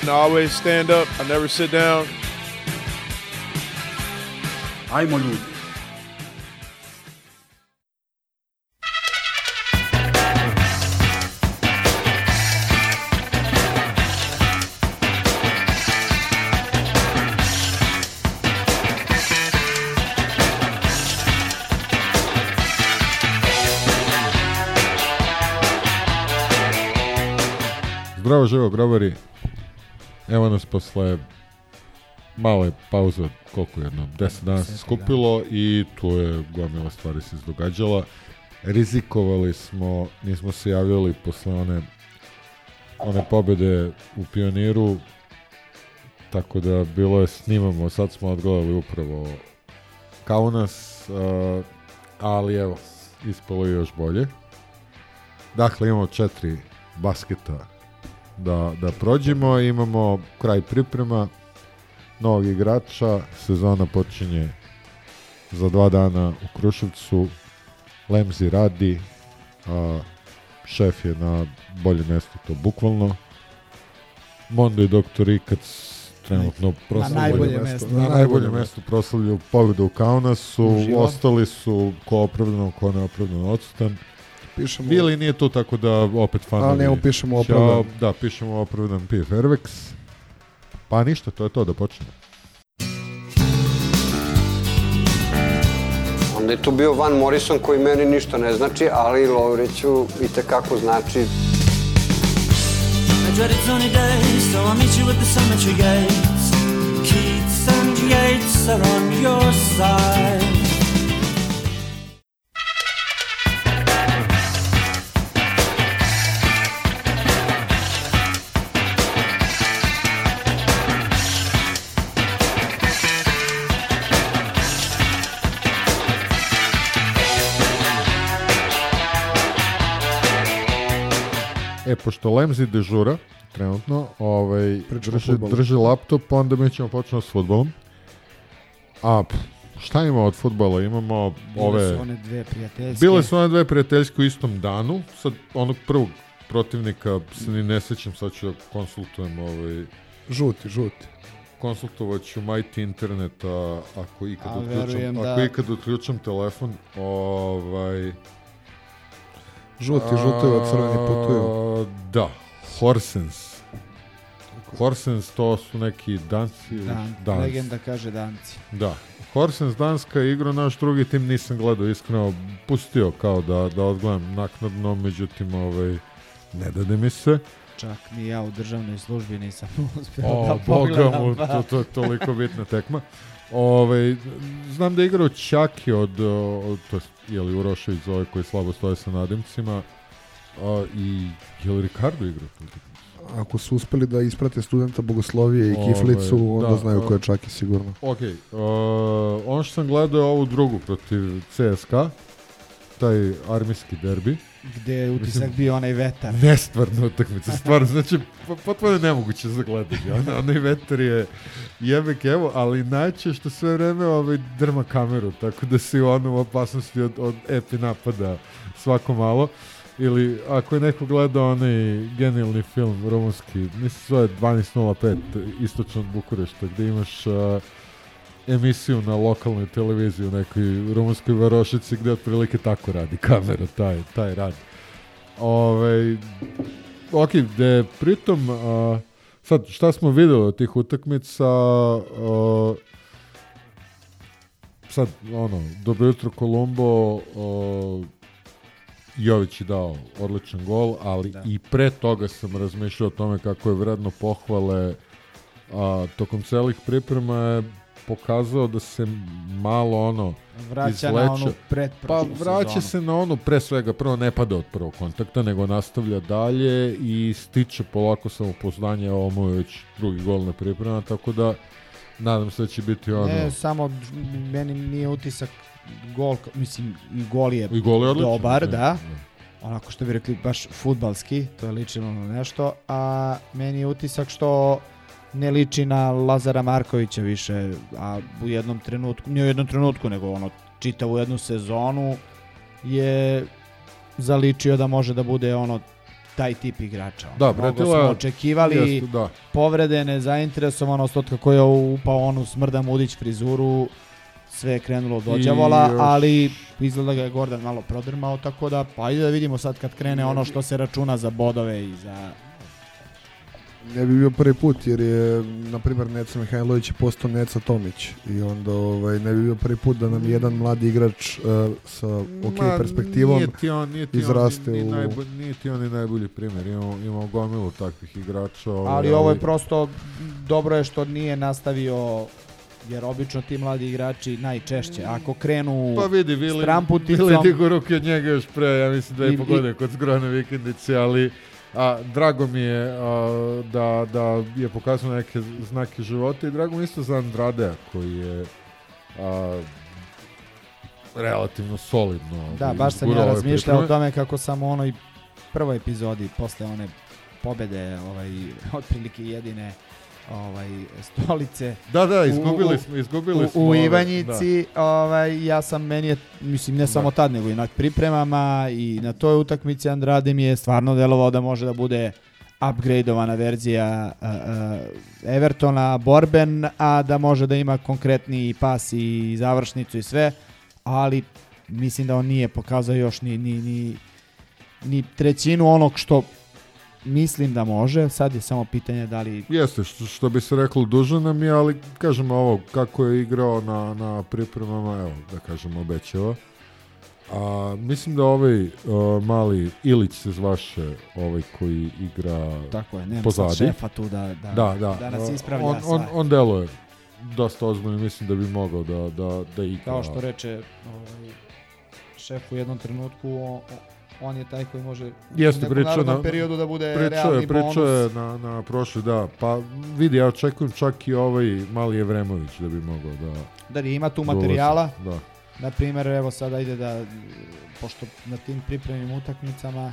And I always stand up. I never sit down. Ajmo ljudi. Zdravo živo, grobari. Evo nas posle male pauze, koliko jedno, 10 dana se skupilo i tu je gomila stvari se izdogađala. Rizikovali smo, nismo se javljali posle one one pobede u Pioniru, tako da bilo je snimamo, sad smo odgledali upravo Kaunas, uh, ali evo, ispalo je još bolje. Dakle, imamo četiri basketa da, da prođemo. Imamo kraj priprema novog igrača. Sezona počinje za dva dana u Kruševcu. Lemzi radi, a šef je na boljem mestu, to bukvalno. Mondo i Dr. Ikac trenutno proslavljaju najbolje mesto- mesto, na na najbolje mestu proslavljaju pobedu u Kaunasu, Uživo. ostali su ko opravdano, ko neopravdano odsutan. Pišemo, Bili nije to tako da opet fanovi... ali nemo pišemo Ćao, opravdan. Da, pišemo opravdan P. Fairvex. Pa ništa, to je to, da počnemo. Onda je tu bio Van Morrison koji meni ništa ne znači, ali Lovriću i tekako znači. I dread it's sunny days, so I'll meet you at the cemetery gates. Keats and Yates are on your side. E, pošto Lemzi dežura, trenutno, ovaj, drži, drži laptop, onda mi ćemo početi s futbolom. A, pff, šta ima od futbola? Imamo ove... Bile su one dve prijateljske. Bile su one dve prijateljske u istom danu. Sad, onog prvog protivnika se ni ne sećam, sad ću da konsultujem ovaj, Žuti, žuti. konsultovat ću Mighty interneta ako ikad A, otključam, verujem ako da- ikad otključam telefon, ovaj Žuti, žutovi, crveni putuju. Da, Horsens. Horsens to su neki danci. Dan, danci. legenda kaže danci. Da. Horsens Danska je igrao naš drugi tim, nisam gledao iskreno, pustio kao da, da odgledam naknadno, međutim ovaj, ne dade mi se. Čak ni ja u državnoj službi nisam uspio O, da boga pogledam. mu, to, to je toliko bitna tekma. Ove, znam da je igrao Čaki od, od to je li Urošević zove koji slabo stoje sa nadimcima a, i je li Ricardo igrao? Ako su uspeli da isprate studenta bogoslovije i Ovaj, kiflicu, onda da, znaju ko je Čaki sigurno. Ok, uh, ono što sam gledao je ovu drugu protiv CSKA, taj armijski derbi. Gde je utisak bio onaj vetar. Nestvarna utakmica, stvarno, znači, po- potpuno nemoguće za gledanje. Ona, onaj vetar je jebek evo, ali najče što sve vreme ovaj, drma kameru, tako da si u opasnosti od, od epi napada svako malo. Ili ako je neko gledao onaj genijalni film rumunski, mislim zove 12.05 istočno od Bukurešta, gde imaš a, emisiju na lokalnoj televiziji u nekoj rumunskoj varošici gde otprilike tako radi kamera, taj, taj rad. Ove, ok, gde pritom a, sad šta smo videli od tih utakmica a, sad ono, dobro jutro Kolumbo a, Jović je dao odličan gol, ali Da. i pre toga sam razmišljao o tome kako je vredno pohvale a, tokom celih priprema je pokazao da se malo ono Vraća na onu. Pa vraća sezonu. se na onu, pre svega, prvo ne pada od prvog kontakta, nego nastavlja dalje i stiče polako samopouzdanje, ovo mu je već drugi gol na priprema, tako da nadam se da će biti ono... Ne, samo meni nije utisak gol, mislim i gol je I gol je odličan. dobar, ne, da. ne. onako što bi rekli baš futbalski, to je ličilo na nešto, a meni je utisak što ne liči na Lazara Markovića više, a u jednom trenutku, nije u jednom trenutku, nego ono, čitavu jednu sezonu je zaličio da može da bude ono taj tip igrača. Ono, Da, Mnogo Bretila- smo očekivali Jeste, da. povrede, nezainteresovanost od kako je upao onu smrda Mudić frizuru, sve je krenulo od I ođavola, još- ali izgleda ga je Gordon malo prodrmao, tako da pa ajde da vidimo sad kad krene ono što se računa za bodove i za... Ne bi bio prvi put jer je, na primjer, Neca Mihajlović je postao Neca Tomić i onda ovaj, ne bi bio prvi put da nam jedan mladi igrač uh, sa ok Ma, perspektivom Nije ti on, nije ti izraste on, ni, ni u- najbolj, nije ti on ni najbolji primjer. Imamo, imamo gomilu takvih igrača. ovaj, Ali ovo je prosto, dobro je što nije nastavio jer obično ti mladi igrači najčešće, ako krenu Pa vidi, Vili, Vili digo ruke od njega još pre, ja mislim da I- je pogodio kod zgrone vikendice, ali a, drago mi je a, da, da je pokazao neke znake života i drago mi isto za Andradea koji je a, relativno solidno Da, baš sam ja razmišljao o tome kako sam u onoj prvoj epizodi posle one pobede, ovaj otprilike jedine ovaj stolice Da, da, izgubili u- smo, izgubili u, smo. u ove, Ivanjici, ovaj ja sam meni je mislim ne samo tad nego i na pripremama i na toj utakmici Andrade mi je stvarno delovao da može da bude upgradeovana verzija uh, uh, Evertona Borben, a da može da ima konkretni pas i završnicu i sve, ali mislim da on nije pokazao još ni, ni, ni, ni trećinu onog što mislim da može, sad je samo pitanje da li. Jeste, što, što bi se reklo, dužan nam je, ali kažem ovo, kako je igrao na, na pripremama, evo, da kažem, obećava. A, mislim da ovaj uh, mali Ilić se zvaše, ovaj koji igra tako je, nema pozadi. šefa tu da, da, Da, da. da nas ispravlja on, on, on deluje dosta ozbiljno, mislim da bi mogao da, da, da igra. Kao što reče ovaj, šef u jednom trenutku, on, on je taj koji može Jeste, u nekom na- periodu da bude Pričao realni je, pričao bonus. je na, na prošli, da. Pa vidi, ja očekujem čak i ovaj mali Evremović da bi mogao da... Da li ima tu da materijala, Da. na primjer, evo sada ide da, pošto na tim pripremnim utakmicama,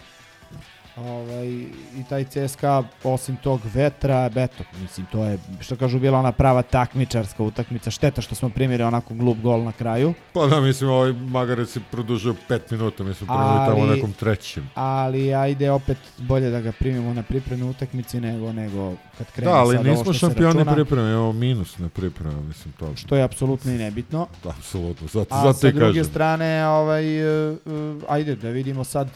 ovaj, i taj CSKA, osim tog vetra, eto, mislim, to je, što kažu, bila ona prava takmičarska utakmica, šteta što smo primili onako glup gol na kraju, Pa da, mislim, ovaj Magarec je produžio pet minuta, mislim, prvi Ali- tamo nekom trećem. ali ajde opet bolje da ga primimo na pripremne utakmici nego, nego kad krene Da, ali sad nismo šampioni pripreme, imamo minus na pripreme, mislim, to. što je apsolutno i nebitno. Da, apsolutno, zato, A zato sa i druge kažem. strane, ovaj, e, e, ajde da vidimo sad,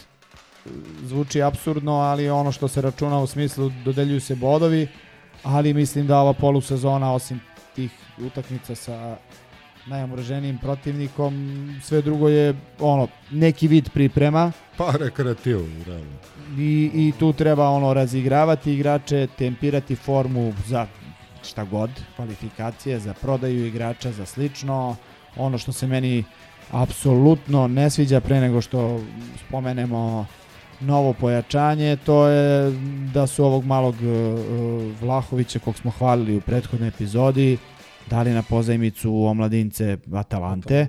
zvuči absurdno, ali ono što se računa u smislu dodeljuju se bodovi, ali mislim da ova polusezona, osim tih utakmica sa najomraženijim protivnikom, sve drugo je ono neki vid priprema Pa rekreativu, realno. i, i tu treba ono razigravati igrače, tempirati formu za šta god, kvalifikacije, za prodaju igrača, za slično. Ono što se meni apsolutno ne sviđa pre nego što spomenemo novo pojačanje, to je da su ovog malog e, Vlahovića kog smo hvalili u prethodnoj epizodi dali na pozajmicu omladince Atalante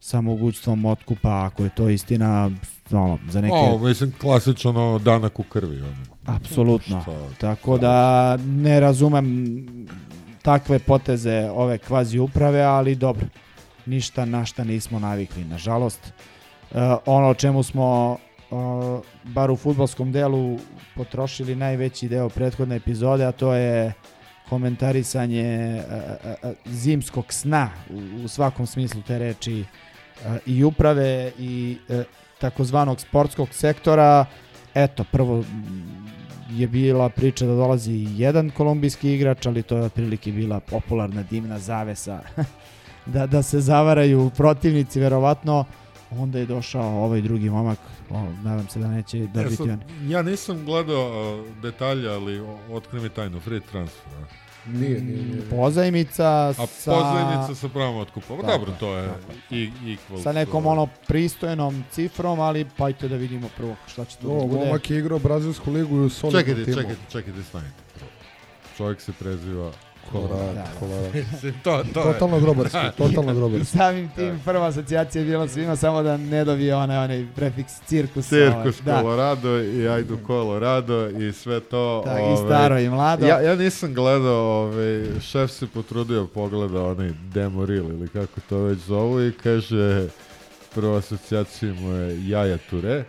sa mogućstvom otkupa ako je to istina ono, za neke O, mislim, klasičan ono, danak u krvi. Ono. Apsolutno. Šta- Tako da ne razumem takve poteze ove kvazi uprave, ali dobro. Ništa na šta nismo navikli, nažalost. E, ono o čemu smo e, bar u futbolskom delu potrošili najveći deo prethodne epizode, a to je komentarisanje e, e, e, zimskog sna u, u svakom smislu te reči e, i uprave i e, takozvanog sportskog sektora. Eto, prvo je bila priča da dolazi jedan kolumbijski igrač, ali to je otprilike bila popularna dimna zavesa da, da se zavaraju protivnici, verovatno onda je došao ovaj drugi momak, o, nadam se da neće E, dobiti sad, on. ja nisam gledao uh, detalje, ali otkri mi tajnu, free transfer. a? Nije, nije, nije. Pozajmica A sa, pozajmica sa pravom otkupom. Tako Dobro, to je tako i, equal. sa nekom to- ono pristojnom cifrom, ali pa ajte da vidimo prvo šta će to da bude. momak je igrao Brazilsku ligu i u solidnom Čekajte, timu. čekajte, čekajte, stanite. prvo. Čovjek se preziva Kolorado, Da. Kolorado. Mislim, to, to je. Totalno grobarski, totalno grobarski. Samim tim prva asocijacija je bila svima samo da ne dobije onaj, onaj prefiks cirkus. ovaj, Cirkus da. Colorado i ajdu Colorado i sve to. Tak, ovaj, I staro i mlado. Ja, ja nisam gledao, ovaj, šef se potrudio pogleda onaj demo reel ili kako to već zovu i kaže prva asocijacija mu je Jaja Ture.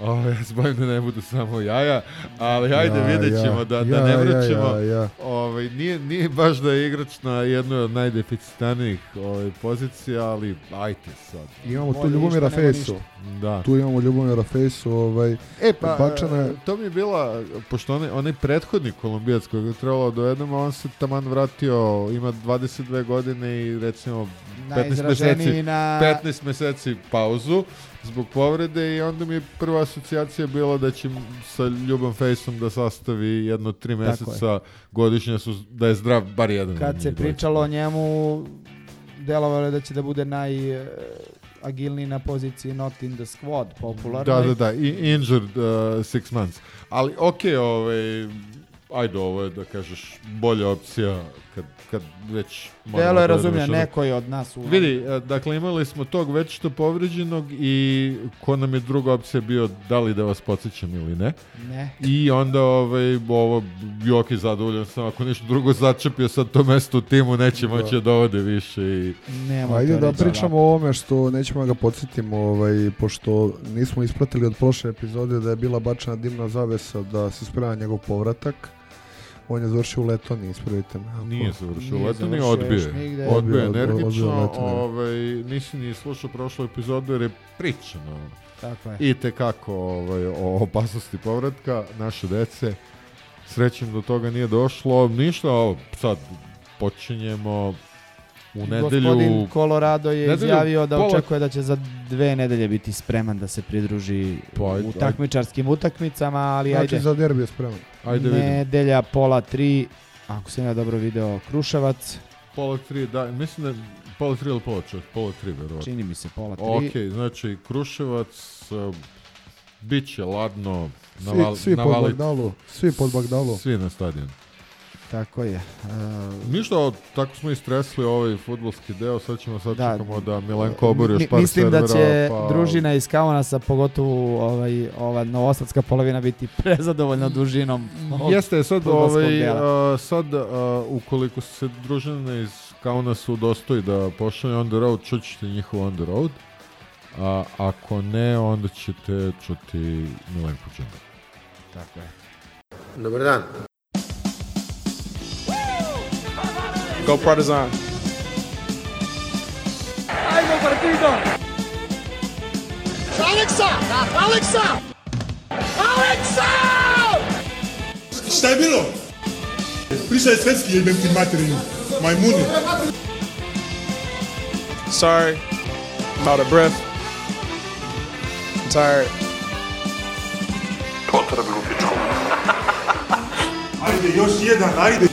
Da. Ja se bojim da ne budu samo jaja, ali ajde Ja, vidjet ja, ćemo da, da ja, ne ja, vrćemo. ja, ja. Ovaj, nije, nije baš da je igrač na jednoj od najdeficitarnijih ovaj, pozicija, ali ajte sad. Imamo tu Ljubomira Fejsu. Da. Tu imamo Ljubomira Fejsu, ovaj, E, pa, e, to mi je bila, pošto onaj, onaj prethodni kolumbijac kojeg je trebalo da dovedemo, on se taman vratio, ima 22 godine i recimo 15 Najizraženiji meseci, na... 15 meseci pauzu zbog povrede i onda mi je prva asocijacija bila da će sa Ljubom Fejsom da sastavi jedno tri meseca godišnje su, da je zdrav bar jedan. Kad se pričalo o njemu, delovalo je da će da bude naj e, agilniji na poziciji not in the squad, popularno. Da, da, da, i, injured uh, six months. Ali okej, ovaj, ajde, ovo je da kažeš bolja opcija kad, kad već... Delo je da razumljen, što- neko je od nas u... Vidi, e, dakle imali smo tog već što povređenog i ko nam je druga opcija bio da li da vas podsjećam ili ne. Ne. I onda ovaj, ovo Joki zadovoljan sam, ako ništa drugo začepio sad to mesto u timu, neće moći da dovode više i Nemo Ajde da pričamo o ovome što nećemo da ga podsjetimo, ovaj, pošto nismo ispratili od prošle epizode da je bila bačena dimna zavesa da se sprema njegov povratak. On je završio u Letoni, ispravite me. ako- Nije završio Nije Letoni, završio odbio još je. nigde. Odbio je Odbio, odbio energično, ovaj, nisi ni slušao prošlu epizodu jer je pričano Tako je. i tekako ovaj, o opasnosti povratka naše dece. Srećem do toga nije došlo. Ništa, sad počinjemo u nedelju... Gospodin Colorado je nedelju izjavio da pola- očekuje da će za dve nedelje biti spreman da se pridruži Pa, ajde, u takmičarskim utakmicama, ali Znači ajde. za derbi je spreman. Ajde vidimo. Nedelja pola tri, ako sam ja dobro video, Kruševac, Pola tri, da, mislim da pola tri ili pola čet, pola tri, verovatno. čini mi se pola tri. Ok, znači Kruševac, uh, bit će ladno, Svi, naval, svi pod navalit- Bagdalu, svi pod Bagdalu. Svi na stadion. Tako je. E, Ništa, tako smo istresli ovaj futbolski deo, sad ćemo sad Da. čekamo da Milenko obori još mi- par mislim da će pa... družina iz Kaunasa, pogotovo ovaj, ova novosadska polovina, biti prezadovoljna dužinom. Jeste, sad, ovaj, dela. a, sad a, ukoliko se družina iz Kaunasu dostoji da pošalje on the road, čućete njihov on the road. A ako ne, onda ćete čuti Milenko Džemba. Tako je. Dobar dan. Go Partizan. Šta je bilo? Pričaj svetski jebem ti materinu. Majmuni. Sorry. I'm out of breath. I'm tired. Ajde, još jedan, ajde.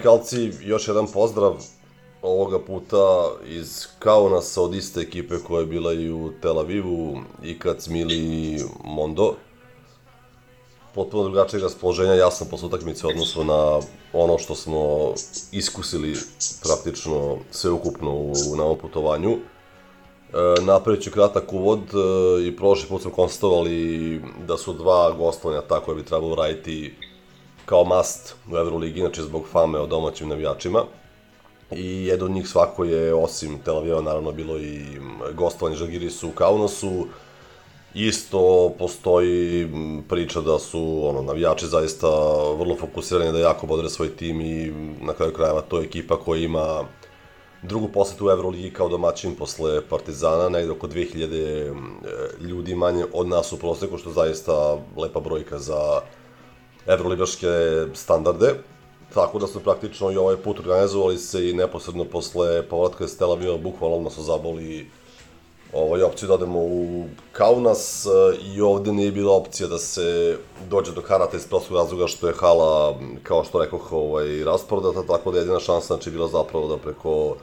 Histerikalci, još jedan pozdrav ovoga puta iz Kaunasa od iste ekipe koja je bila i u Tel Avivu i kad Smili Mondo. Potpuno drugačijeg raspoloženja, jasno posle utakmice u odnosu na ono što smo iskusili praktično sve ukupno u, na putovanju. E, napravit ću kratak uvod e, i prošli put smo konstatovali da su dva gostovanja ta koja bi trebalo raditi kao must u Euroligi, znači zbog fame o domaćim navijačima. I jedan od njih svako je, osim Tel Aviva, naravno bilo i gostovanje Žalgirisu u Kaunasu. Isto postoji m, priča da su ono, navijači zaista vrlo fokusirani da jako bodre svoj tim i na kraju krajeva to je ekipa koja ima drugu posetu u Euroligi kao domaćin posle Partizana, negde oko 2000 ljudi manje od nas u proseku, što zaista lepa brojka za evroligaške standarde. Tako da smo praktično i ovaj put organizovali se i neposredno posle povratka iz Tel Aviva, bukvalno su zaboli ovaj, opciju da odemo u Kaunas e, i ovde nije bila opcija da se dođe do karata iz prostog razloga što je hala, kao što rekoh, ovaj, rasprodata, tako da je jedina šansa znači bila zapravo da preko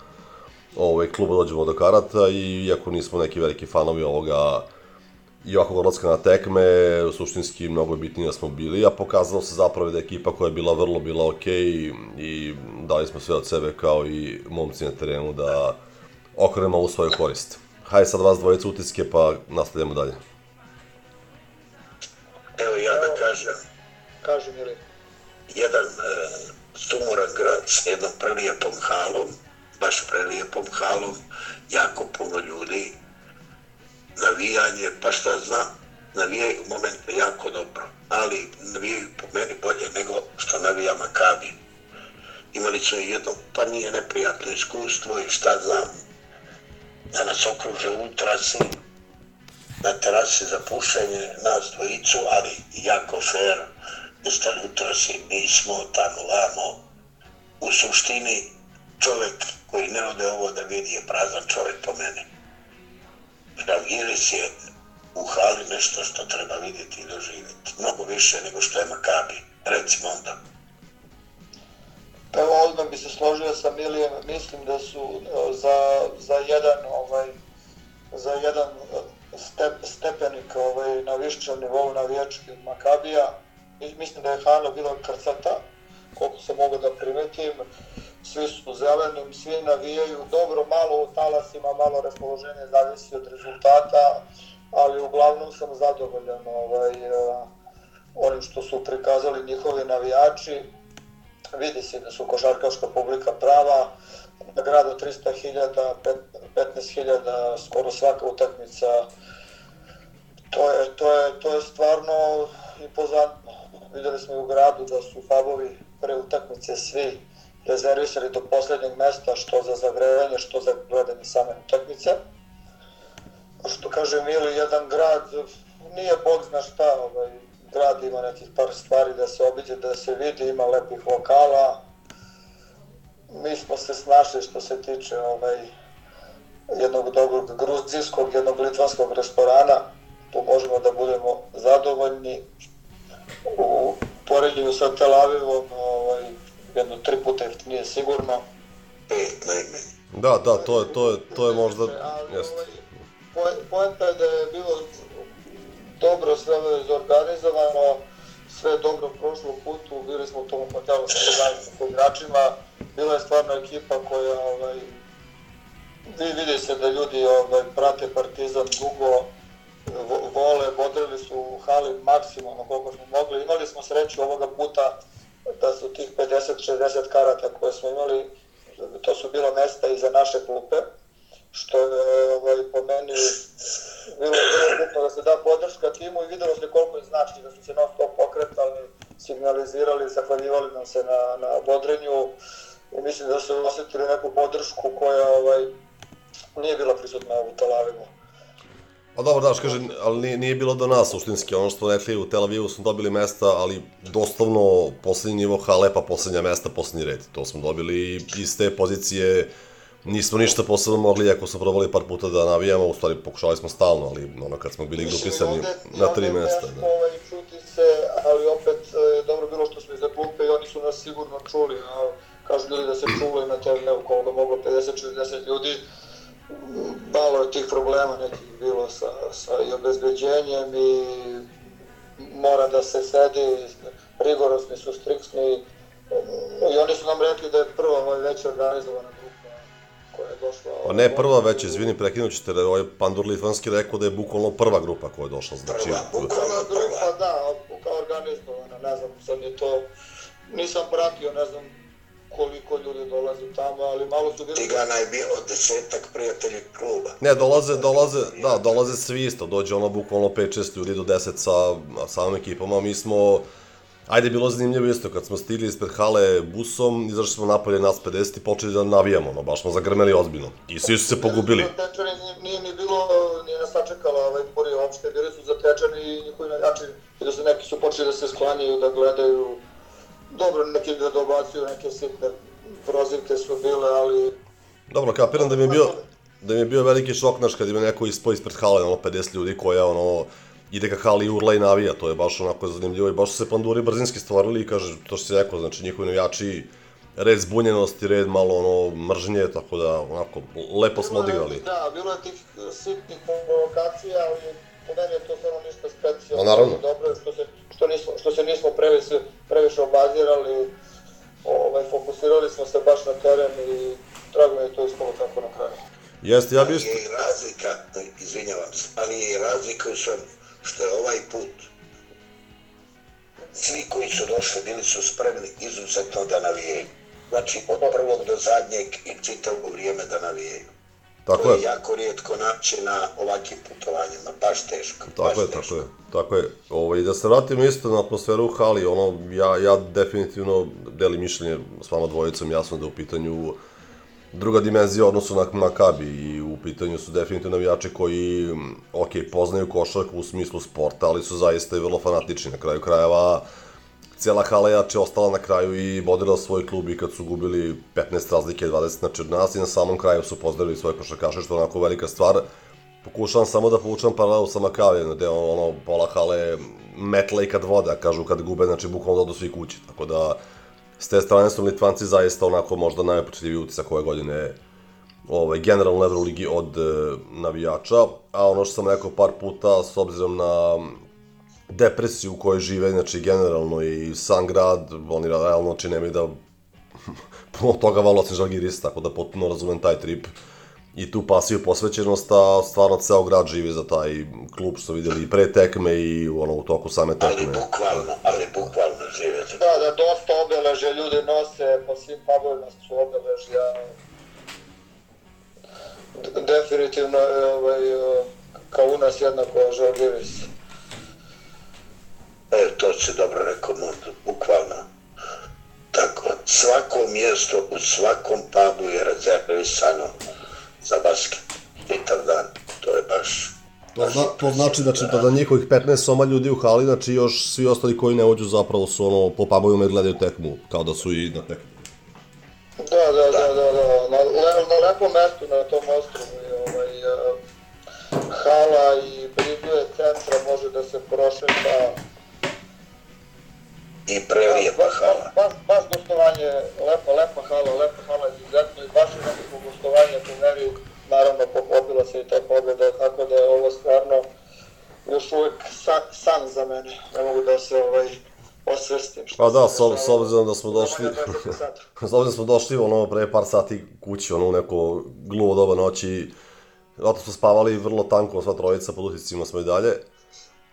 ovaj, kluba dođemo do karata i iako nismo neki veliki fanovi ovoga i ovakvog odlaska na tekme, suštinski mnogo je bitnije da smo bili, a pokazalo se zapravo da je ekipa koja je bila vrlo bila okej okay i dali smo sve od sebe kao i momci na terenu da okrenemo u svoju korist. Hajde sad vas dvojica utiske pa nastavljamo dalje. Evo ja da kažem, Kaži Mili. jedan e, sumoran grad s jednom prelijepom halom, baš prelijepom halom, jako puno ljudi, navijanje, pa šta znam, navijaju momente jako dobro, ali navijaju po meni bolje nego što navija Makabi. Imali su jedno, pa nije neprijatno iskustvo i šta znam, da nas okruže u trasi, na terasi za pušenje, nas dvojicu, ali jako fair, ustali u trasi, mi smo tamo lamo. U suštini, čovek koji ne ode ovo da vidi je prazan čovek po meni. Žalgiris je u hali nešto što treba vidjeti i doživjeti. Mnogo više nego što je Makabi. Recimo onda. Pa evo odmah bi se složio sa Milijem, mislim da su e, za, za jedan ovaj za jedan e, step, stepenik ovaj, na višćem nivou navijački Makabija. Mislim da je Hana bila krcata, koliko se mogu da primetim. Svi su zelenim, svi navijaju dobro, malo u talasima, malo raspoloženje zavisi od rezultata, ali uglavnom sam zadovoljan ovaj, eh, onim što su prikazali njihovi navijači. Vidi se da su košarkaška publika prava, na gradu 300.000, pet- 15.000, skoro svaka utakmica. To je, to je, to je stvarno impozantno. Videli smo i u gradu da su fabovi pre utakmice svi rezervisali do poslednjeg mesta, što za zagrevanje, što za gledanje same utakmice. Što kaže Mili, jedan grad, nije bog zna šta, ovaj, grad ima nekih par stvari da se obiđe, da se vidi, ima lepih lokala. Mi smo se snašli što se tiče ovaj, jednog dobrog gruzijskog, jednog litvanskog restorana. Tu možemo da budemo zadovoljni. U poređenju sa Tel Avivom, ovaj, jedno tri puta jeftinije sigurno. Da, da, to je, to je, to je možda... Jeste. Po- Poenta je da je bilo dobro sve zorganizovano, sve dobro prošlo putu, bili smo u tom hotelu sa igračima, bila je stvarno ekipa koja ovaj, vi vidi se da ljudi ovaj, prate Partizan dugo, vo- vole, bodrili su u hali maksimalno koliko smo mogli. Imali smo sreću ovoga puta da su tih 50-60 karata koje smo imali, to su bila mesta iza naše klupe, što je ovaj, po meni bilo vrlo bitno da se da podrška timu i videlo se koliko je znači da su se non stop pokretali, signalizirali, zahvaljivali nam se na, na bodrenju i mislim da su osetili neku podršku koja ovaj, nije bila prisutna u Tel Avivu. Pa dobro, daš, kaže, ali nije, nije bilo do nas suštinski, ono što rekli u Tel Avivu smo dobili mesta, ali doslovno poslednji nivo hale, pa poslednja mesta, poslednji red. To smo dobili iz te pozicije nismo ništa posebno mogli, ako smo probali par puta da navijamo, u stvari pokušali smo stalno, ali ono kad smo bili grupisani na tri mesta. Da. Ovaj, čuti se, ali opet e, dobro bilo što smo iza klupe i oni su nas sigurno čuli. A, kažu ljudi da se čulo i na TV-u koliko moglo 50-60 ljudi. Malo je tih problema nekih bilo sa, sa i obezbeđenjem i mora da se sedi, rigorosni su, striksni. I oni su nam rekli da je prva ovaj već organizovana grupa koja je došla. Pa ne prva već, izvini, prekinut ćete, da ovaj Pandur Litvanski rekao da je bukvalno prva grupa koja je došla, znači... Prva grupa, da, kao organizovana, ne znam, sad je to, nisam pratio, ne znam koliko ljudi dolazi tamo, ali malo su bili... Tigana je bilo desetak prijatelji kluba. Ne, dolaze, dolaze, da, dolaze svi isto, dođe ono bukvalno 5-6 ljudi do 10 sa samom ekipom, a mi smo, ajde bilo zanimljivo isto, kad smo stigli ispred hale busom, izašli smo napolje nas 50 i počeli da navijamo, ono, baš smo zagrmeli ozbiljno. I svi su se pogubili. Zatečani nije, nije ni bilo, nije nas sačekala ovaj Burija uopšte, bili su zatečani i njihovi navijači, i da su neki su počeli da se sklanjaju, da gledaju, dobro, neki da dobacuju, neke sitne prozivke su bile, ali Dobro, kapiram da mi je bio, da mi je bio veliki šok, znaš, kad ima neko ispao ispred hale, ono, 50 ljudi koja, ono, ide ka hali i urla i navija, to je baš onako zanimljivo i baš su se panduri brzinski stvorili i kaže, to što si rekao, znači njihovi navijači, red zbunjenosti, red malo ono mržnje, tako da onako lepo smo odigrali. Da, bilo je tih sitnih provokacija, ali po meni je to stvarno ništa specijalno. Pa naravno. Dobro je što se, što nismo, što se nismo previše, previše obazirali, ovaj, fokusirali smo se baš na teren i drago mi je to ispalo tako na kraju. Jeste, ja bi isto... Ali je i razlika, izvinjavam se, ali je i razlika u svem što je ovaj put svi koji su došli bili su spremni izuzetno da navijaju. Znači, od prvog do zadnjeg i čitavo vrijeme da navijaju. Tako to je je. jako rijetko naći na ovakvim putovanjima, baš teško. Tako baš je, tako je, tako je. Ovaj, da se vratimo isto na atmosferu u hali, ono, ja, ja definitivno delim mišljenje s vama dvojicom, jasno da u pitanju druga dimenzija odnosu na Makabi i u pitanju su definitivno navijači koji, ok, poznaju košarku u smislu sporta, ali su zaista i vrlo fanatični na kraju krajeva. Cijela hala jače ostala na kraju i bodila svoj klub i kad su gubili 15 razlike, 20 znači od nas i na samom kraju su pozdravili svoje košarkaše, što je onako velika stvar. Pokušavam samo da povučem paralelu sa Makavijem, gde ono, pola hale metla i kad voda, kažu kad gube, znači bukvalno da odu svi kući, tako da s te strane su Litvanci zaista onako možda najpočetljiviji utisak ove godine ovaj, generalno Euroligi od e, navijača, a ono što sam rekao par puta, s obzirom na depresiju u kojoj žive, znači generalno i sam grad, oni realno znači nemaju da puno toga valo osim Žalgiris, tako da potpuno razumem taj trip i tu pasiju posvećenost, a stvarno ceo grad živi za taj klub što videli i pre tekme i ono, u toku same tekme. Bukvalno, ali bukvalno žive. Da, da, dosta obeležja ljudi nose, po svim pubovima su obeležja. Definitivno ovaj, kao u nas jednako Žalgiris. E, to si dobro rekao, bukvalno. Tako, svako mjesto u svakom pubu je rezervisano za basket. Čitav dan, to je baš... To, zna, to znači da će da, da njihovih 15 soma ljudi u hali, znači još svi ostali koji ne ođu zapravo su ono po pubovima i gledaju tekmu, kao da su i na tekmu. Da, da, da, da, da. Na, le, na lepom mestu na tom ostrovu je ovaj, uh, hala i blizu je centra, može da se prošeta. I prelijepa hala. Baš, baš gostovanje, lepa, lepa hala, lepa hala izuzetno i baš je nekako gostovanje po meri, naravno poklopila se i ta pobjeda, tako da je ovo stvarno još uvek san, san za mene. Ne mogu da se ovaj, osvrstim. Pa da, s, ob- s obzirom da smo došli, manje od 10 sati. s obzirom da smo došli ono pre par sati kući, ono u neko gluvo doba noći, zato smo spavali vrlo tanko, sva trojica, pod uticima smo i dalje.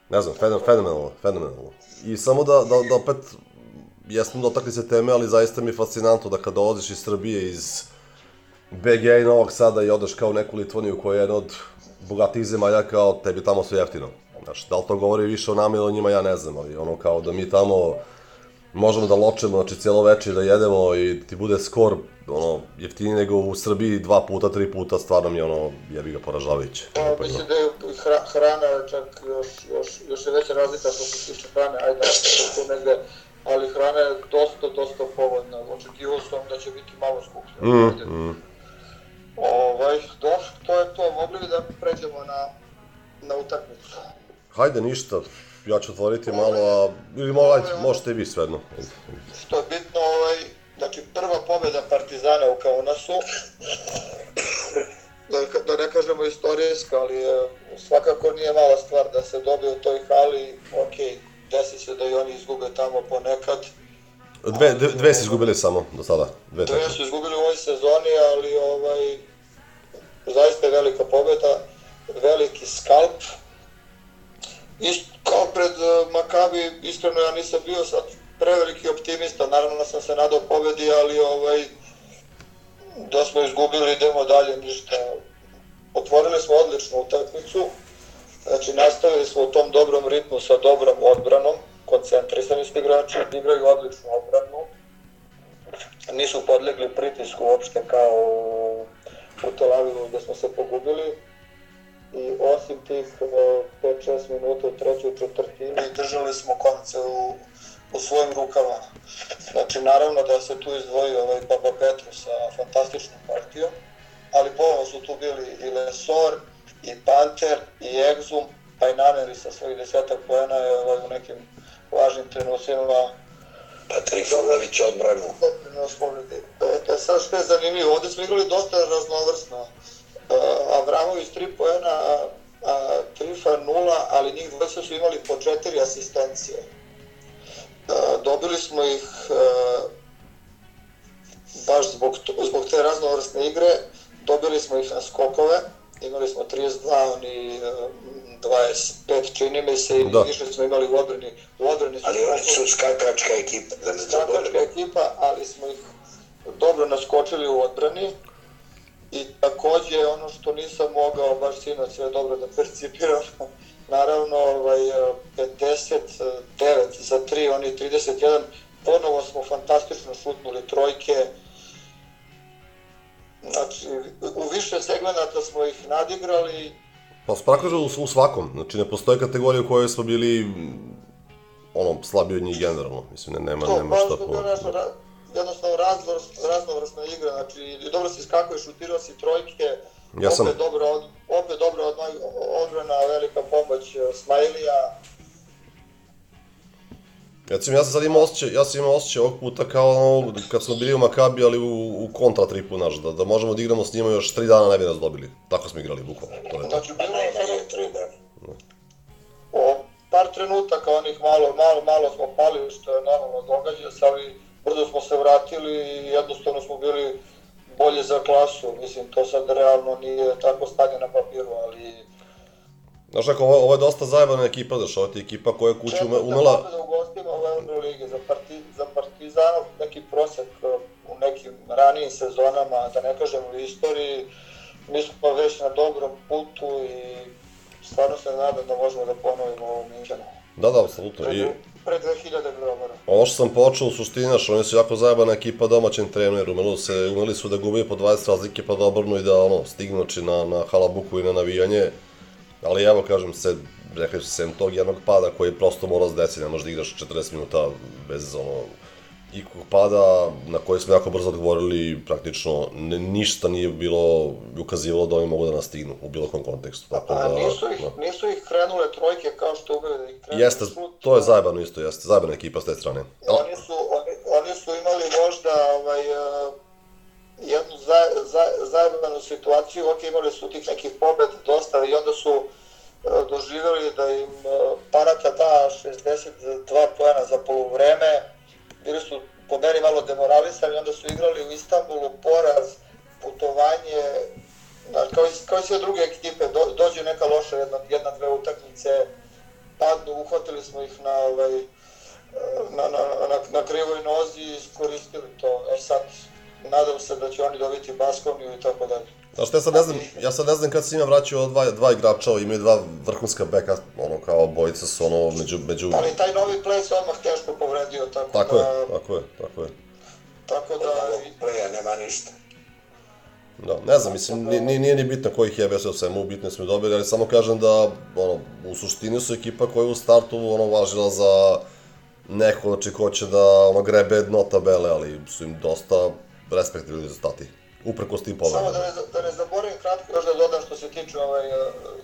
Ne znam, fenom, fenomenalno, fenomenalno. I samo da, da, da opet, jesmo dotakli se teme, ali zaista mi je fascinantno da kada dolaziš iz Srbije, iz BG i Novog Sada i odeš kao neku Litvaniju koja je jedna od bogatijih zemalja, kao tebi tamo sve jeftino. Znaš, da li to govori više o nama ili o njima, ja ne znam, ali ono kao da mi tamo možemo da ločemo, znači cijelo veče da jedemo i ti bude skor ono, jeftiniji nego u Srbiji dva puta, tri puta, stvarno mi je ono, jebi ga poražavajuće. Pa, mislim da je hra, hrana čak još, još, još je veća razlika što se tiče hrane, ajde, tu negde, ali hrana je dosta, dosta povoljna. Očekivao sam da će biti malo skuplja. Mm, mm. Ovaj, dobro, to je to. Mogli bi da pređemo na, na utakmicu. Hajde, ništa, ja ću otvoriti malo, a, ili mo, ajde, možete i vi svejedno. Što je bitno, ovaj, znači prva pobjeda Partizana u Kaunasu, da, da ne kažemo istorijska, ali je, svakako nije mala stvar da se dobije u toj hali, ok, desi se da i oni izgube tamo ponekad, Dve, dve, dve si izgubili samo do sada, dve Dve su izgubili u ovoj sezoni, ali ovaj, zaista je velika pobjeda, veliki skalp. Isto kao pred uh, Makabi, iskreno ja nisam bio sad preveliki optimista, naravno da sam se nadao pobedi, ali ovaj, da smo izgubili, idemo dalje, ništa. Otvorili smo odličnu utakmicu, znači nastavili smo u tom dobrom ritmu sa dobrom odbranom, koncentrisani su igrači, igraju odličnu odbranu, nisu podlegli pritisku uopšte kao u Tel Avivu gde smo se pogubili i osim tih e, 5-6 minuta u trećoj četvrtini držali smo konce u, u svojim rukama. Znači, naravno da se tu izdvojio ovaj Papa Petru sa fantastičnom partijom, ali ponovno su tu bili i Lesor, i Panter, i Exum, pa i Naneri sa svojih desetak pojena je ovaj, u nekim važnim trenucima Pa Trifunović odbranu. doprinos pobedi. E, e, sad što je zanimljivo, ovde smo igrali dosta raznovrsno. E, Avramović 3 poena, a, a Trifa 0, ali njih dvojica su imali po četiri asistencije. E, dobili smo ih e, baš zbog, to, zbog te raznovrsne igre, dobili smo ih na skokove, imali smo 32, oni e, 25 čini mi se i Da. više smo imali u odbrani. U odbrani su Ali oni su skakačka ekipa, da ne skakačka ekipa, ali smo ih dobro naskočili u odbrani. I takođe ono što nisam mogao baš sinoć sve dobro da percipiram, naravno ovaj, 59 za 3, oni 31, ponovo smo fantastično šutnuli trojke, znači u više segmenata smo ih nadigrali, Pa sprakože u, u svakom, znači ne postoje kategorija u kojoj smo bili ono, slabiji od njih generalno, mislim, ne, nema, To, nema šta to po... jednostavno raznovrs, raznovrsna igra, znači dobro si skakao i šutirao si trojke, Ja sam- opet dobro, opet dobro od, odbrana, velika pomoć eh, Smajlija, Recimo, ja sam sad imao osjećaj, ja sam imao osjećaj ovog puta kao ono, kad smo bili u Makabi, ali u, u kontra tripu, znaš, da, da možemo da igramo s njima još tri dana ne bi nas dobili. Tako smo igrali, bukvalno. To je to. znači bilo je tri dana. o par trenutaka onih malo, malo, malo smo pali, što je normalno događa se, ali brzo smo se vratili i jednostavno smo bili bolje za klasu, mislim, to sad realno nije tako stanje na papiru, ali Znaš kako, ovo, ovo je dosta zajebana ekipa, znaš, ovo ti je ekipa koja je kuću ume, umela... Četvrta u gostima u Euroligi za, parti, za Partizanov neki prosek uh, u nekim ranijim sezonama, da ne kažem u istoriji, mi smo već na dobrom putu i stvarno se nadam da možemo da ponovimo ovo Minčanu. Da, da, apsolutno. I Pre 2000 grobara. ovo što sam počeo u suštini, znaš, oni su jako zajebana ekipa domaćem treneru, umeli, se, umeli su da gube po 20 razlike pa da obrnu i da ono, stignu znači, na, na halabuku i na navijanje. Ali evo, kažem se, rekli su sem tog jednog pada koji prosto mora se desiti, ne možeš da igraš 40 minuta bez ono, ikog pada na koji smo jako brzo odgovorili, praktično ne, ništa nije bilo ukazivalo da oni mogu da nas stignu u bilo kom kontekstu. Tako A da, nisu ih, da. nisu ih krenule trojke kao što umeju da ih krenu. Jeste, šut. to je zajebano isto, jeste, zajebana ekipa s te strane. Oni su, oni, oni su imali možda ovaj, eh, jednu za, za, zajebanu situaciju, ok, imali su tih nekih pobed dosta i onda su eh, doživjeli da im eh, Paraka da 62 pojena za polovreme, bili su po meni malo demoralisani, onda su igrali u Istanbulu poraz, putovanje, znaš, kao, i, kao i sve druge ekipe, do, dođe neka loša jedna, jedna, dve utakmice, padnu, uhvatili smo ih na, ovaj, na, na, na, na krivoj nozi i iskoristili to. E sad, nadam se da će oni dobiti Baskoniju i tako dalje. Znaš, ja sad ne znam, ja sad ne znam kad se njima vraćaju dva, dva igrača, imaju dva vrhunska beka, ono, kao bojica su ono, među, među... Ali taj novi play se odmah teško povredio, tako, Tako da... je, tako je, tako je. Tako da... Pleja nema ništa. Da, ne znam, mislim, nije, nije, nije ni bitno kojih je sve o svemu, bitno smo dobili, ali samo kažem da, ono, u suštini su ekipa koja je u startu, ono, važila za neko, znači, ko će da, ono, grebe dno tabele, ali su im dosta respektivni rezultati. Uprkos tim Samo pobedama. da ne, da ne zaboravim kratko još da dodam što se tiče ovaj,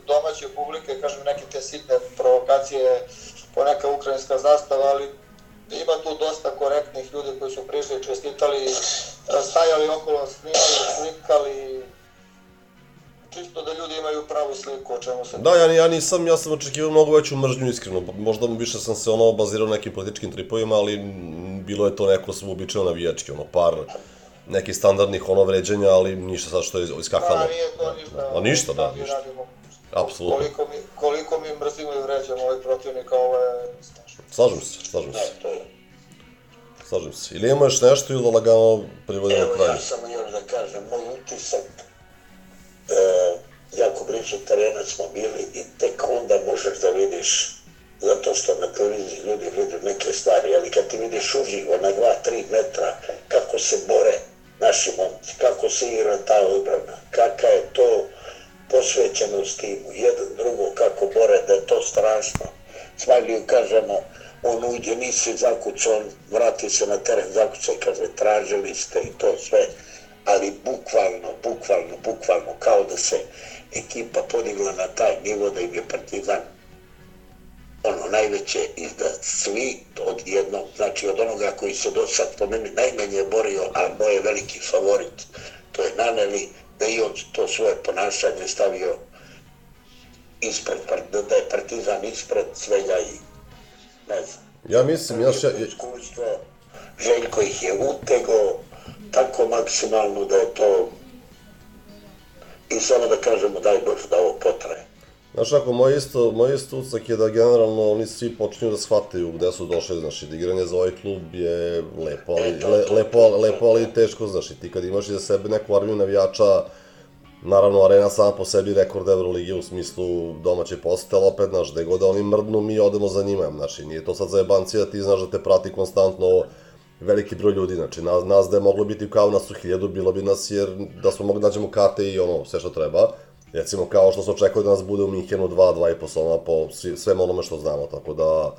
domaće publike, kažem neke te sitne provokacije, poneka ukrajinska zastava, ali ima tu dosta korektnih ljudi koji su prišli, čestitali, stajali okolo, snimali, slikali, čisto da ljudi imaju pravu sliku o čemu se... Da, ja, ja nisam, ja sam očekivao mnogo veću mržnju, iskreno. Možda više sam se ono bazirao na nekim političkim tripovima, ali bilo je to neko sam uobičajeno navijački, ono par nekih standardnih ono vređanja, ali ništa sad što je iskakalo. Da, nije to ništa. A ništa, da, ništa. radimo. Apsolutno. Koliko mi, koliko mi mrzimo i vređamo ovaj protivnika, ovo je strašno. Slažem se, slažem se. To je. slažem se. Ili ima još nešto ili da lagano privodimo Evo, kraju? ja samo još da kažem, moj utisak, e, jako blizu terena smo bili i tek onda možeš da vidiš, zato što na televiziji ljudi vide neke stvari, ali kad ti vidiš uživo na 2-3 metra kako se bore naši momci, kako se igra ta odbrana, kakva je to posvećenost timu, jedan drugo kako bore, da je to strašno. Smajliju kažemo, on uđe, nisi zakucao, vrati se na teren, zakucao i kaže, tražili ste i to sve, ali bukvalno, bukvalno, bukvalno, kao da se ekipa podigla na taj nivo da im je Partizan ono najveće i da svi od jednog, znači od onoga koji se do sad po meni najmanje borio, a moj je veliki favorit, to je Naneli, da i on to svoje ponašanje stavio ispred, Par- da je Partizan ispred svega i ne znam. Ja mislim, ja, ja, Iskustvo, Željko ih je utego tako maksimalno da je to i samo da kažemo daj Bože da ovo potraje. Znaš ako, moj isto, moj isto ucak je da generalno oni svi počinju da shvataju gde su došli, znaš, da igranje za ovaj klub je lepo, ali, le, lepo, lepo, ali teško, znaš, i ti kad imaš iza sebe neku armiju navijača, naravno, arena sama po sebi rekord Euroligi u smislu domaće posete, ali opet, znaš, gde god da oni mrdnu, mi odemo za njima, znaš, i nije to sad za jebancija, ti znaš da te prati konstantno veliki broj ljudi, znači, nas, nas da je moglo biti kao nas u hiljadu, bilo bi nas, jer da smo mogli da nađemo karte i ono, sve što treba, recimo kao što se očekuje da nas bude u Minhenu 2, 2 i po soma po svem onome što znamo, tako da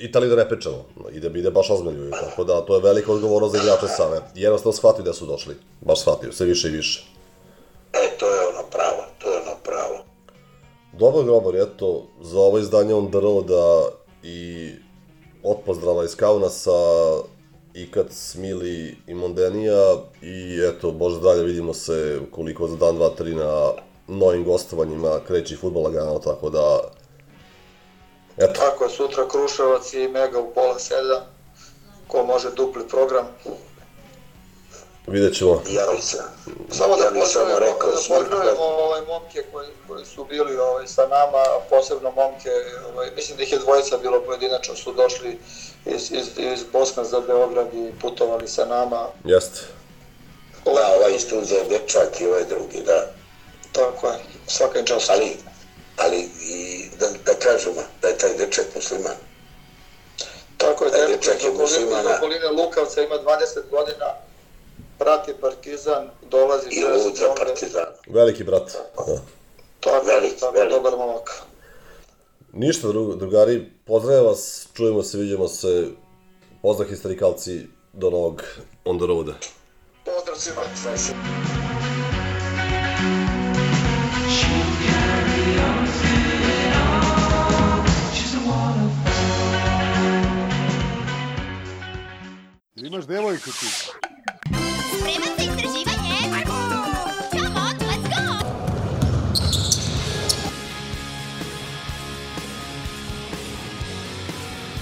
Italiji da ne pričamo, ide, ide baš ozmeljuju, tako da to je velika odgovornost za igrače same. Jednostavno shvatio da su došli, baš shvatio, sve više i više. E, to je ono pravo, to je ono pravo. Dobro, Grobar, eto, za ovo izdanje on the roada i od pozdrava iz Kaunasa i kad Smili i Mondenija i eto, bože dalje, vidimo se koliko za dan, dva, tri na novim gostovanjima kreći futbol lagano, tako da eto, Tako je, sutra Kruševac i Mega u pola sedam. Ko može dupli program. vidjet ćemo. Javi se. Samo da Ja bih samo rekao da pozdravimo ovaj momke koji, koji su bili ovaj, sa nama, posebno momke, ovaj, mislim da ih je dvojica bilo pojedinačno, su došli iz, iz, iz Bosna za Beograd i putovali sa nama. Jeste. Da, ovaj isto uzeo dečak i ovaj drugi, da. Tako je, svaka čast. Ali, ali i da, da kažemo da je taj dečak musliman. Tako je, Da je dečak je okoline, iz okoline Lukavca ima 20 godina, prati Partizan, dolazi I sve lud za sezone. Partizan. Veliki brat. Da. Tako, Veliki, tako, veliki. dobar momak. Ništa, drugo, drugari, pozdravljam vas, čujemo se, vidimo se, pozdrav historikalci, do novog on the roada. Pozdrav svima. Imaš devojku ti. Spreman za istraživanje? Come on, let's go!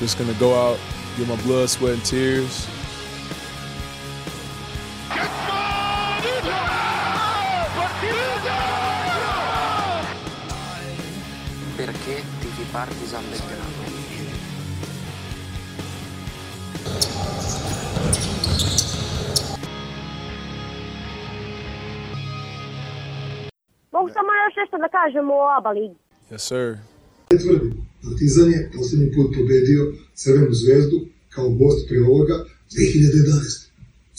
Just gonna go out, get my blood, sweat, and tears. Perché tifi Partisan Belgrado? Mogu samo još nešto da kažem o ABA ligi. Yes, sir. tvrdim, Partizan je poslednji put pobedio Crvenu zvezdu kao gost pre ovoga 2011.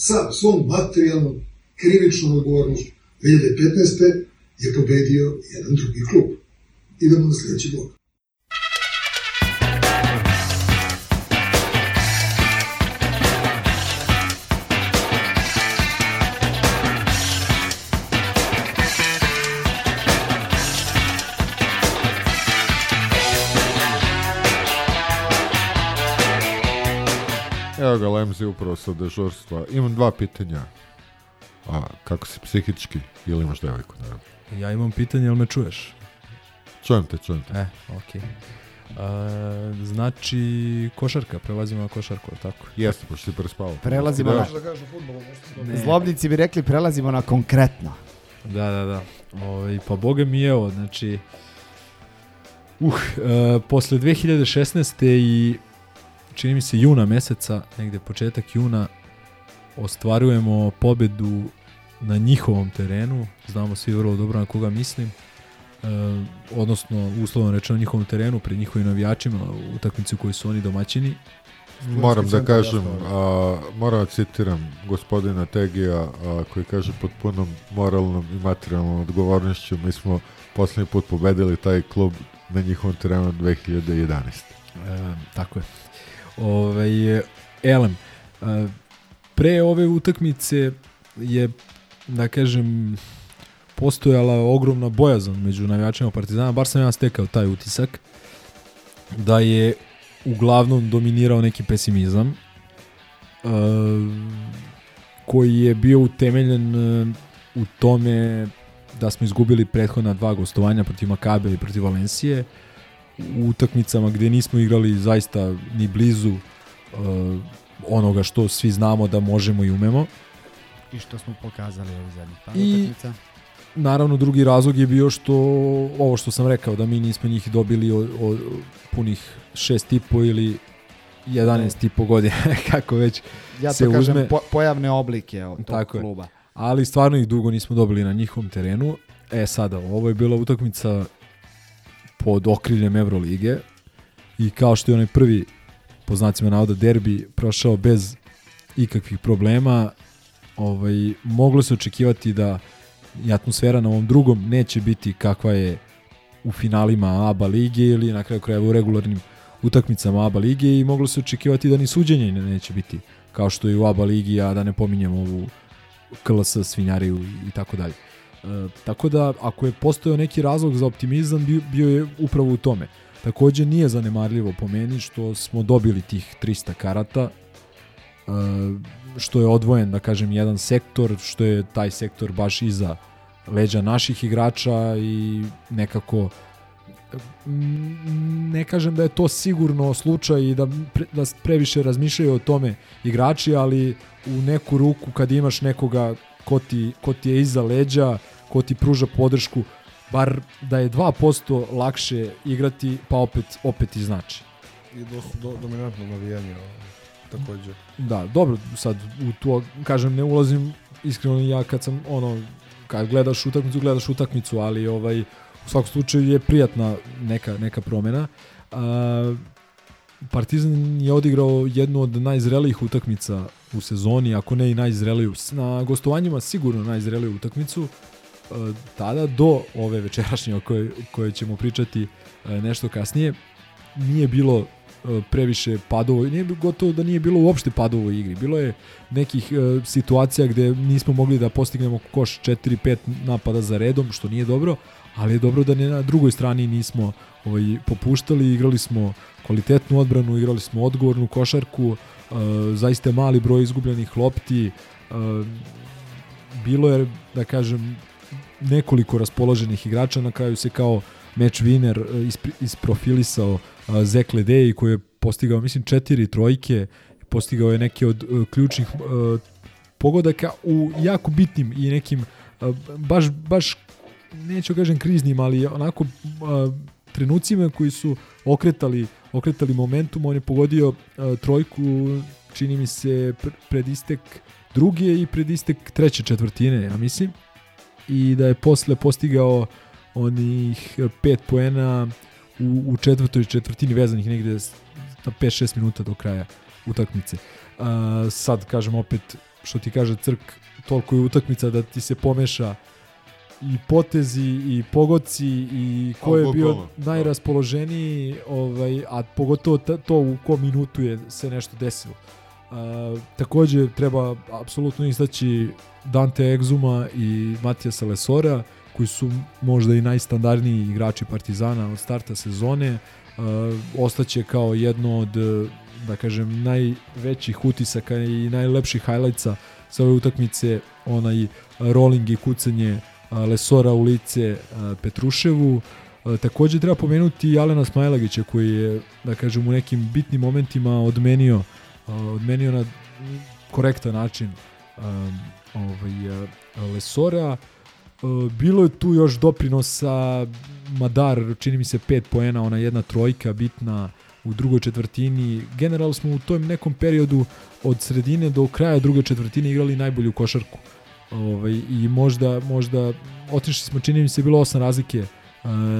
Sa svom materijalnom, krivičnom odgovornošću 2015. je pobedio jedan drugi klub. Idemo na sledeći blok. Evo ga Lemzi upravo sa dežurstva. Imam dva pitanja. A kako si psihički? Ili imaš devojku, naravno? Ja imam pitanje, ali me čuješ? Čujem te, čujem te. E, okej. A, znači, košarka, prelazimo na košarku, tako? Jeste, pošto si prespao. Prelazimo na... Ne. Zlobnici bi rekli prelazimo na konkretno. Da, da, da. Ovaj, pa boga mi evo, znači... Uh, e, posle 2016. i čini mi se juna meseca, negde početak juna, ostvarujemo pobedu na njihovom terenu, znamo svi vrlo dobro na koga mislim, e, odnosno uslovno rečeno na njihovom terenu, pred njihovim navijačima, u utakmici u kojoj su oni domaćini. Moram da kažem, jasno. a, moram da citiram gospodina Tegija a, koji kaže pod punom moralnom i materijalnom odgovornošću mi smo poslednji put pobedili taj klub na njihovom terenu 2011. E, tako je. Ove, Elem, pre ove utakmice je, da kažem, postojala ogromna bojazan među navijačima Partizana, bar sam ja stekao taj utisak, da je uglavnom dominirao neki pesimizam, koji je bio utemeljen e, u tome da smo izgubili prethodna dva gostovanja protiv Makabe i protiv Valencije, u utakmicama gde nismo igrali zaista ni blizu uh, onoga što svi znamo da možemo i umemo. I što smo pokazali ovih zadnjih par I- utakmica. Naravno, drugi razlog je bio što ovo što sam rekao, da mi nismo njih dobili od, od punih šest i po ili 11 i po godina, kako već Ja se to kažem uzme. po, pojavne oblike tog Tako je. kluba. Ali stvarno ih dugo nismo dobili na njihovom terenu. E sada, ovo je bila utakmica pod okriljem Evrolige i kao što je onaj prvi po znacima navoda derbi prošao bez ikakvih problema, ovaj, moglo se očekivati da atmosfera na ovom drugom neće biti kakva je u finalima ABA lige ili na kraju krajeva u regularnim utakmicama ABA lige i moglo se očekivati da ni suđenje ne- neće biti kao što je u ABA ligi, a da ne pominjem ovu KLS, svinjariju i tako dalje. E, tako da, ako je postojao neki razlog za optimizam, bio, bio je upravo u tome. Takođe nije zanemarljivo po meni što smo dobili tih 300 karata, e, što je odvojen, da kažem, jedan sektor, što je taj sektor baš iza leđa naših igrača i nekako ne kažem da je to sigurno slučaj i da, pre, da previše razmišljaju o tome igrači, ali u neku ruku kad imaš nekoga ko ti, ko ti je iza leđa, ko ti pruža podršku, bar da je 2% lakše igrati, pa opet, opet i znači. I do, do, dominantno navijanje takođe. Da, dobro, sad u to, kažem, ne ulazim iskreno ja kad sam, ono, kad gledaš utakmicu, gledaš utakmicu, ali ovaj, u svakom slučaju je prijatna neka, neka promena. A, Partizan je odigrao jednu od najzrelijih utakmica u sezoni, ako ne i najzreliju. Na gostovanjima sigurno najzreliju utakmicu. E, Tada do ove večerašnje o kojoj, kojoj ćemo pričati e, nešto kasnije, nije bilo e, previše padova, nije gotovo da nije bilo uopšte padova u igri. Bilo je nekih situacija gde nismo mogli da postignemo koš 4-5 napada za redom, što nije dobro, ali je dobro da ne na drugoj strani nismo ovaj, popuštali, igrali smo kvalitetnu odbranu, igrali smo odgovornu košarku, zaista mali broj izgubljenih lopti, bilo je, da kažem, nekoliko raspoloženih igrača, na kraju se kao match winner e, isprofilisao e, Zek Ledej koji je postigao, mislim, četiri trojke, postigao je neke od e, ključnih pogodaka u jako bitnim i nekim baš, baš neću kažem kriznim, ali onako trenucima koji su okretali, okretali momentum, on je pogodio trojku, čini mi se pr- pred istek druge i pred istek treće četvrtine, ja mislim i da je posle postigao onih pet poena u, u četvrtoj četvrtini vezanih negde na 5-6 minuta do kraja utakmice. A, sad kažem opet što ti kaže Crk toliko je utakmica da ti se pomeša i potezi i pogoci i ko je bio bukvalno, najraspoloženiji ovaj, a pogotovo to u kom minutu je se nešto desilo. Takođe treba apsolutno istaći Dante Egzuma i Matijasa Lesora koji su možda i najstandardniji igrači Partizana od starta sezone. Uh, ostaće kao jedno od da kažem najvećih utisaka i najlepših highlightsa sa ove utakmice onaj rolling i kucanje Lesora u lice Petruševu. Takođe treba pomenuti Alena Smajlagića koji je da kažem u nekim bitnim momentima odmenio uh, odmenio na korektan način um, ovaj, uh, Lesora. Uh, bilo je tu još doprinosa Madar, čini mi se 5 poena, ona jedna trojka bitna, u drugoj četvrtini. Generalno smo u tom nekom periodu od sredine do kraja druge četvrtine igrali najbolju košarku. Ovaj, I možda, možda otišli smo, čini mi se, bilo osam razlike e,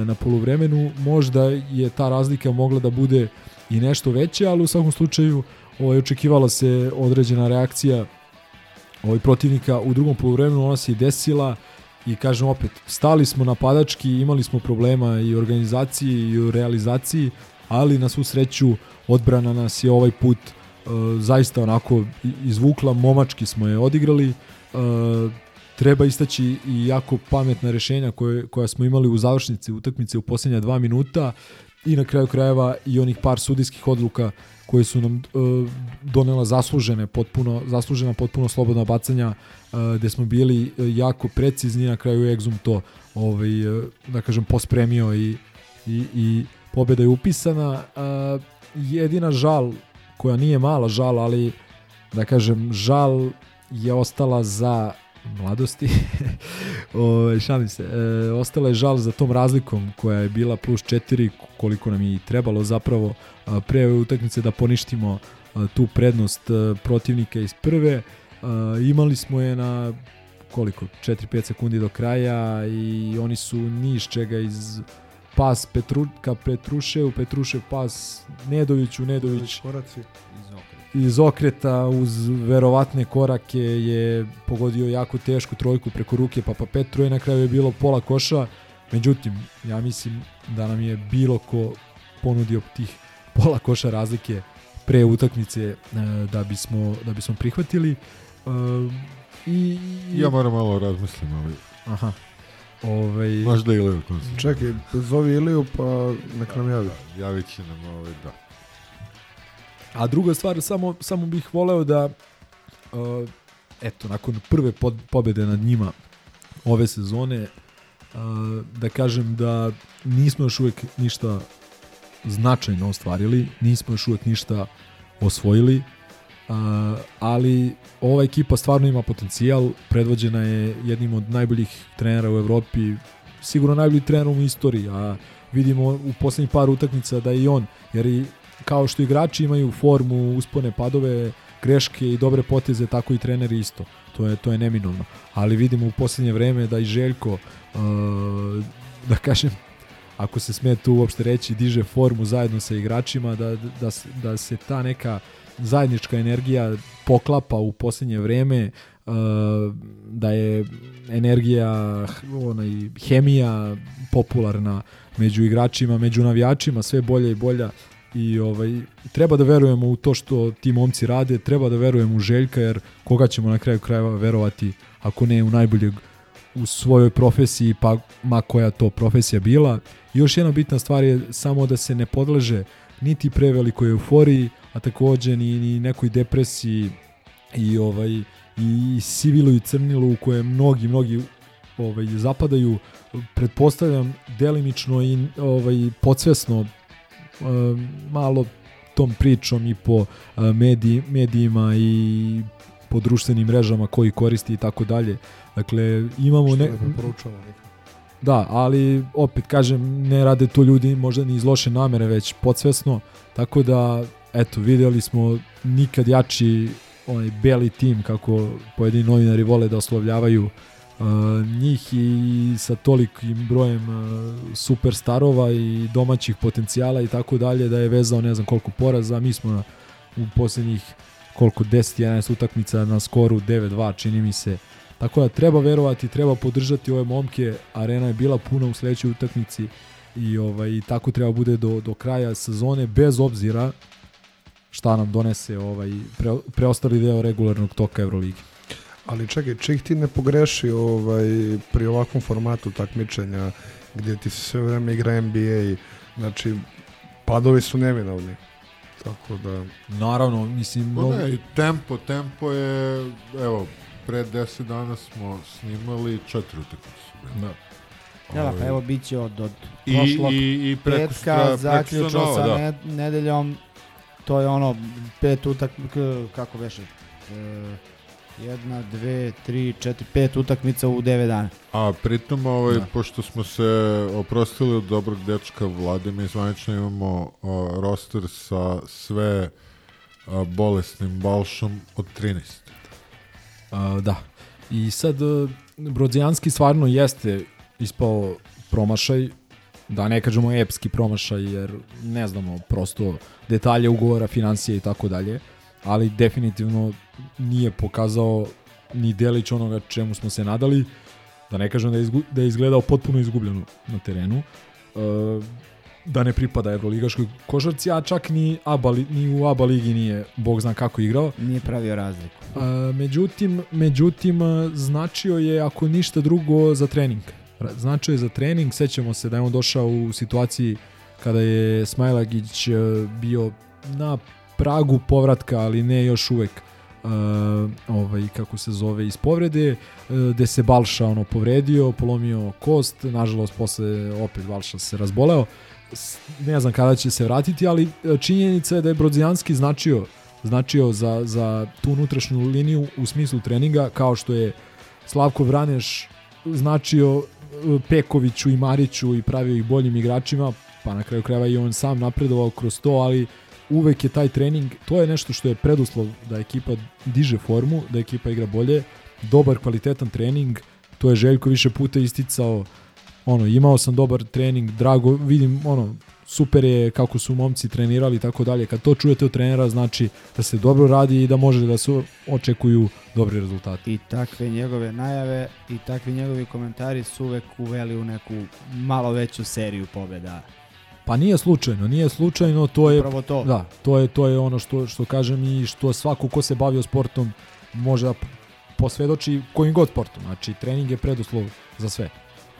na poluvremenu. Možda je ta razlika mogla da bude i nešto veća, ali u svakom slučaju ovaj, očekivala se određena reakcija ovaj protivnika u drugom poluvremenu, ona se i desila i kažem opet, stali smo napadački, imali smo problema i u organizaciji i u realizaciji, ali na svu sreću odbrana nas je ovaj put uh, zaista onako izvukla, momački smo je odigrali. Uh, treba istaći i jako pametna rešenja koje, koja smo imali u završnici utakmice u posljednja dva minuta i na kraju krajeva i onih par sudijskih odluka koje su nam uh, donela zaslužene potpuno zaslužena potpuno slobodna bacanja uh, gde smo bili uh, jako precizni na kraju Exum to ovaj uh, da kažem pospremio i i i pobeda je upisana. Uh, jedina žal koja nije mala žal ali da kažem žal je ostala za mladosti o, šalim se e, ostala je žal za tom razlikom koja je bila plus 4 koliko nam je i trebalo zapravo pre ove utakmice da poništimo tu prednost a, protivnika iz prve a, imali smo je na koliko 4-5 sekundi do kraja i oni su ni iz čega iz pas Petruka Petrušev, Petrušev pas Nedoviću, Nedović Koraci. Iz okreta uz verovatne korake je pogodio jako tešku trojku preko ruke Papa Petru i na kraju je bilo pola koša. Međutim, ja mislim da nam je bilo ko ponudio tih pola koša razlike pre utakmice e, da bismo da bismo prihvatili. E, i, i Ja moram malo razmislim, ali Aha. Ovaj možda i Leo konsultira. Čekaj, zovi Iliju pa nek nam javi. Javit će nam ovaj, da. A druga stvar, samo, samo bih voleo da, uh, eto, nakon prve pod, pobede nad njima ove sezone, uh, da kažem da nismo još uvek ništa značajno ostvarili, nismo još uvek ništa osvojili, uh, ali ova ekipa stvarno ima potencijal, predvođena je jednim od najboljih trenera u Evropi, sigurno najbolji trener u istoriji, a vidimo u poslednjih par utakmica da je i on, jer i kao što igrači imaju formu, uspone, padove, greške i dobre poteze, tako i treneri isto. To je to je neminovno. Ali vidimo u poslednje vreme da i Željko uh, da kažem ako se sme tu uopšte reći diže formu zajedno sa igračima da, da, da se ta neka zajednička energija poklapa u poslednje vreme uh, da je energija onaj hemija popularna među igračima, među navijačima sve bolja i bolja i ovaj treba da verujemo u to što ti momci rade, treba da verujemo u Željka jer koga ćemo na kraju krajeva verovati ako ne u najboljeg u svojoj profesiji pa ma koja to profesija bila. I još jedna bitna stvar je samo da se ne podleže niti prevelikoj euforiji, a takođe ni, ni nekoj depresiji i ovaj i sivilu i crnilu u koje mnogi mnogi ovaj zapadaju pretpostavljam delimično i ovaj podsvesno malo tom pričom i po e, mediji, medijima i po društvenim mrežama koji koristi i tako dalje. Dakle, imamo Što ne, ne preporučavamo nikad. Da, ali opet kažem, ne rade to ljudi možda ni iz loše namere, već podsvesno, tako da, eto, videli smo nikad jači onaj beli tim, kako pojedini novinari vole da oslovljavaju uh, njih i sa tolikim brojem uh, superstarova i domaćih potencijala i tako dalje, da je vezao ne znam koliko poraza, mi smo u posljednjih koliko 10-11 utakmica na skoru 9-2 čini mi se Tako da treba verovati, treba podržati ove momke. Arena je bila puna u sledećoj utakmici i ovaj tako treba bude do, do kraja sezone bez obzira šta nam donese ovaj pre, preostali deo regularnog toka Euroligi. Ali čekaj, čih ti ne pogreši ovaj, pri ovakvom formatu takmičenja gdje ti se sve vreme igra NBA i znači padovi su neminovni. Tako da... Naravno, mislim... Pa ne, i tempo, tempo je, evo, pre 10 dana smo snimali četiri utakmice. Da. Ja, Ovaj, evo bit će od, od I- prošlog i- i preko petka, zaključno sa da. ne, nedeljom, to je ono, pet utak, kako beše, e, Jedna, dve, tri, četiri, pet utakmica u 9 dana. A pritom, ovaj, Da. pošto smo se oprostili od dobrog dečka Vlade, mi zvanično imamo a, roster sa sve a, bolesnim balšom od 13. A, da. I sad, e, Brodzijanski stvarno jeste ispao promašaj, da ne kažemo epski promašaj, jer ne znamo prosto detalje ugovora, financije i tako dalje, ali definitivno nije pokazao ni delić onoga čemu smo se nadali, da ne kažem da je, izgu, da je izgledao potpuno izgubljeno na terenu, e, da ne pripada evroligaškoj košarci, a čak ni, ABA, ni u ABA ligi nije, bog zna kako igrao. Nije pravio razliku. A, međutim, međutim, značio je, ako ništa drugo, za trening. Značio je za trening, sećamo se da je on došao u situaciji kada je Smajlagić e, bio na pragu povratka, ali ne još uvek uh, ovaj, kako se zove, iz povrede, uh, gde se Balša ono povredio, polomio kost, nažalost posle opet Balša se razboleo. Ne znam kada će se vratiti, ali e, činjenica je da je Brodzijanski značio značio za, za tu unutrašnju liniju u smislu treninga, kao što je Slavko Vraneš značio e, Pekoviću i Mariću i pravio ih boljim igračima, pa na kraju krajeva i on sam napredovao kroz to, ali uvek je taj trening, to je nešto što je preduslov da ekipa diže formu, da ekipa igra bolje, dobar kvalitetan trening, to je Željko više puta isticao, ono, imao sam dobar trening, drago, vidim, ono, super je kako su momci trenirali i tako dalje. Kad to čujete od trenera, znači da se dobro radi i da može da se očekuju dobri rezultati. I takve njegove najave i takvi njegovi komentari su uvek uveli u neku malo veću seriju pobjeda. Pa nije slučajno, nije slučajno, to je Upravo to. Da, to je to je ono što što kažem i što svako ko se bavio sportom može da posvedoči kojim god sportom. Znači trening je preduslov za sve.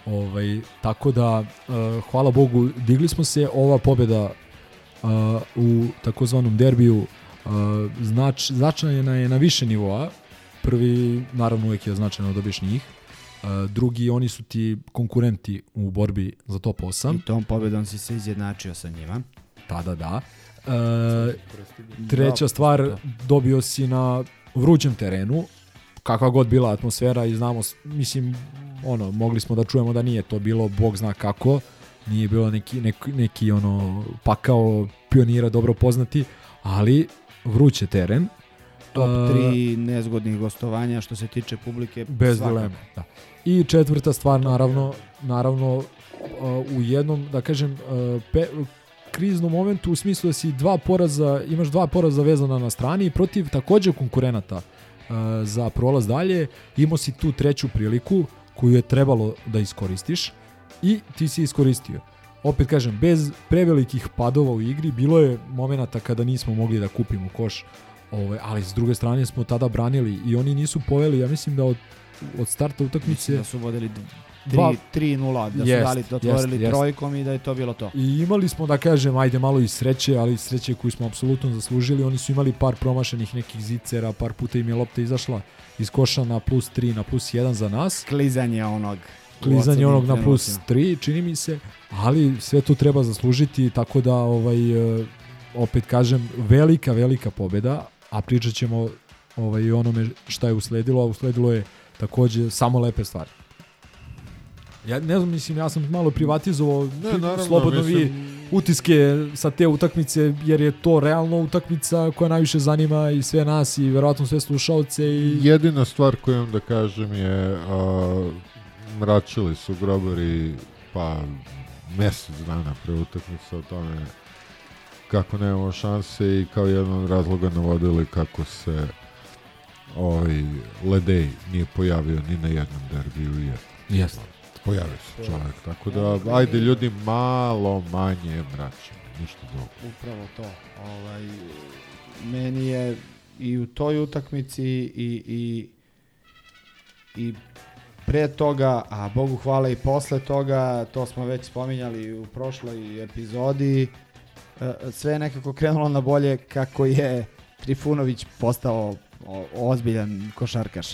Ovaj tako da uh, hvala Bogu digli smo se ova pobjeda uh, u takozvanom derbiju uh, znač, značajna je na više nivoa. Prvi, naravno, uvijek je značajno da dobiješ njih. Drugi, oni su ti konkurenti u borbi za top 8. I tom pobjedom si se izjednačio sa njima. Tada da. E, treća Da, stvar, da. dobio si na vrućem terenu, kakva god bila atmosfera i znamo, mislim, ono, mogli smo da čujemo da nije to bilo, bog zna kako, nije bilo neki, neki, neki ono, pakao pionira dobro poznati, ali vruće teren. Top E, 3 nezgodnih gostovanja što se tiče publike. Bez svakako. dileme. Da. I četvrta stvar, naravno, naravno uh, u jednom, da kažem, uh, pe, kriznom momentu u smislu da si dva poraza, imaš dva poraza vezana na strani protiv takođe konkurenata uh, za prolaz dalje, imao si tu treću priliku koju je trebalo da iskoristiš i ti si iskoristio. Opet kažem, bez prevelikih padova u igri, bilo je momenata kada nismo mogli da kupimo koš, ovaj, ali s druge strane smo tada branili i oni nisu poveli, ja mislim da od, od starta utakmice Mislim da su vodili Dva- 3-0, da su Jest, dali, otvorili jest. trojkom i da je to bilo to. I imali smo, da kažem, ajde malo i sreće, ali sreće koju smo apsolutno zaslužili. Oni su imali par promašenih nekih zicera, par puta im je lopta izašla iz koša na plus 3, na plus 1 za nas. Klizanje onog. Klizanje onog na plus trenucima. 3, čini mi se, ali sve to treba zaslužiti, tako da, ovaj, e, opet kažem, velika, velika pobjeda, a pričat ćemo ovaj, onome šta je usledilo, a usledilo je takođe samo lepe stvari. Ja ne znam, mislim, ja sam malo privatizovao Ne, naravno, slobodno vi mislim- utiske sa te utakmice, jer je to realno utakmica koja najviše zanima i sve nas i verovatno sve slušalce i Jedina stvar koju imam da kažem je a, mračili su grobari pa mjesec dana pre utakmice o tome kako nemamo šanse i kao jedan od razloga navodili kako se ovaj Ledej nije pojavio ni na jednom derbiju jer Jeste. pojavio se čovjek tako da ajde ljudi malo manje mračenja ništa drugo Upravo to. Ovaj, meni je i u toj utakmici i, i, i pre toga, a Bogu hvala i posle toga, to smo već spominjali u prošloj epizodi, e, sve je nekako krenulo na bolje kako je Trifunović postao o- ozbiljan košarkaš.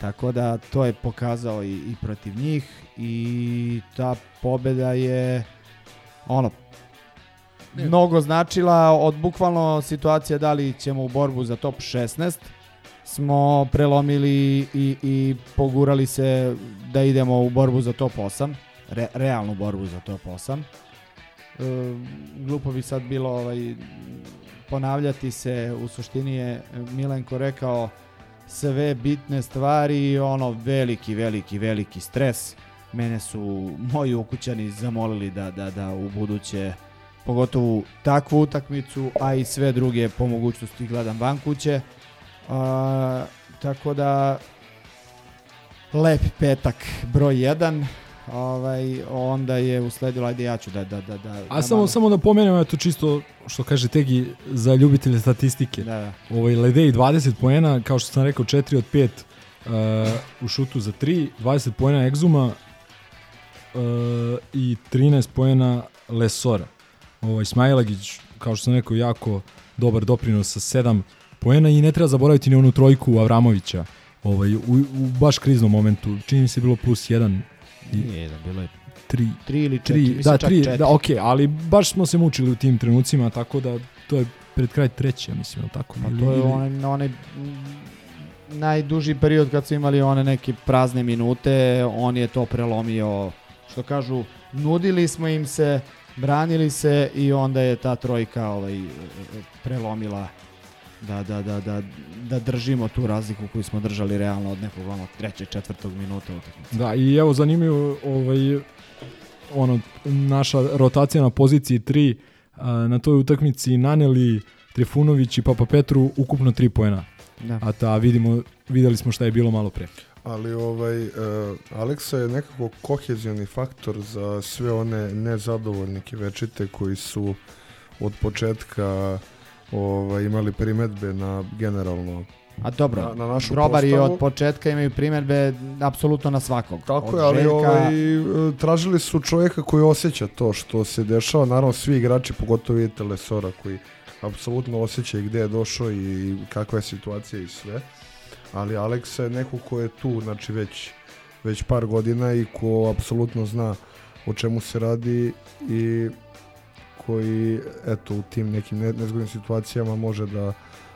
Tako da to je pokazao i, i protiv njih i ta pobeda je ono mnogo značila od bukvalno situacije da li ćemo u borbu za top 16 smo prelomili i, i pogurali se da idemo u borbu za top 8, re, realnu borbu za top 8. E, glupo bi sad bilo ovaj, ponavljati se, u suštini je Milenko rekao sve bitne stvari i ono veliki, veliki, veliki stres. Mene su moji ukućani zamolili da, da, da u buduće pogotovo takvu utakmicu, a i sve druge po mogućnosti gledam van kuće. A, tako da lep petak broj 1 ovaj onda je usledilo ajde ja ću da da da da A da samo malo- samo da pomenem eto čisto što kaže Tegi za ljubitelje statistike. Da, da. Ovaj Ledej 20 poena, kao što sam rekao 4 od 5 uh, u šutu za 3, 20 poena Egzuma uh, i 13 poena Lesora. Ovaj Smajlagić, kao što sam rekao, jako dobar doprinos sa 7 poena i ne treba zaboraviti ni onu trojku Avramovića. Ovaj, u, u baš kriznom momentu, čini mi se bilo plus 1 i Nije jedan, bilo je 3 tri ili četiri, Tri, mislim da, čak tri, četiri. da, okej, ali baš smo se mučili u tim trenucima, tako da to je pred kraj treće, ja mislim, tako? Pa to je onaj, onaj najduži period kad su imali one neke prazne minute, on je to prelomio, što kažu, nudili smo im se, branili se i onda je ta trojka ovaj, prelomila da, da, da, da, da držimo tu razliku koju smo držali realno od nekog onog trećeg, četvrtog minuta utakmice. Da, i evo zanimljivo, ovaj, ono, naša rotacija na poziciji 3, a, na toj utakmici naneli Trifunović i Papa Petru ukupno 3 poena. Da. A ta vidimo, videli smo šta je bilo malo pre. Ali ovaj, uh, Aleksa je nekako kohezioni faktor za sve one nezadovoljnike večite koji su od početka ovaj, imali primetbe na generalno A dobro, na, na našu grobari postavu. od početka imaju primjedbe apsolutno na svakog. Tako Od je, ali Željka- ovaj, e, tražili su čovjeka koji osjeća to što se dešava. Naravno, svi igrači, pogotovo vidite Lesora, koji apsolutno osjeća i gde je došao i kakva je situacija i sve. Ali Aleksa je neko ko je tu, znači već, već par godina i ko apsolutno zna o čemu se radi i koji, eto, u tim nekim ne- nezgodnim situacijama može da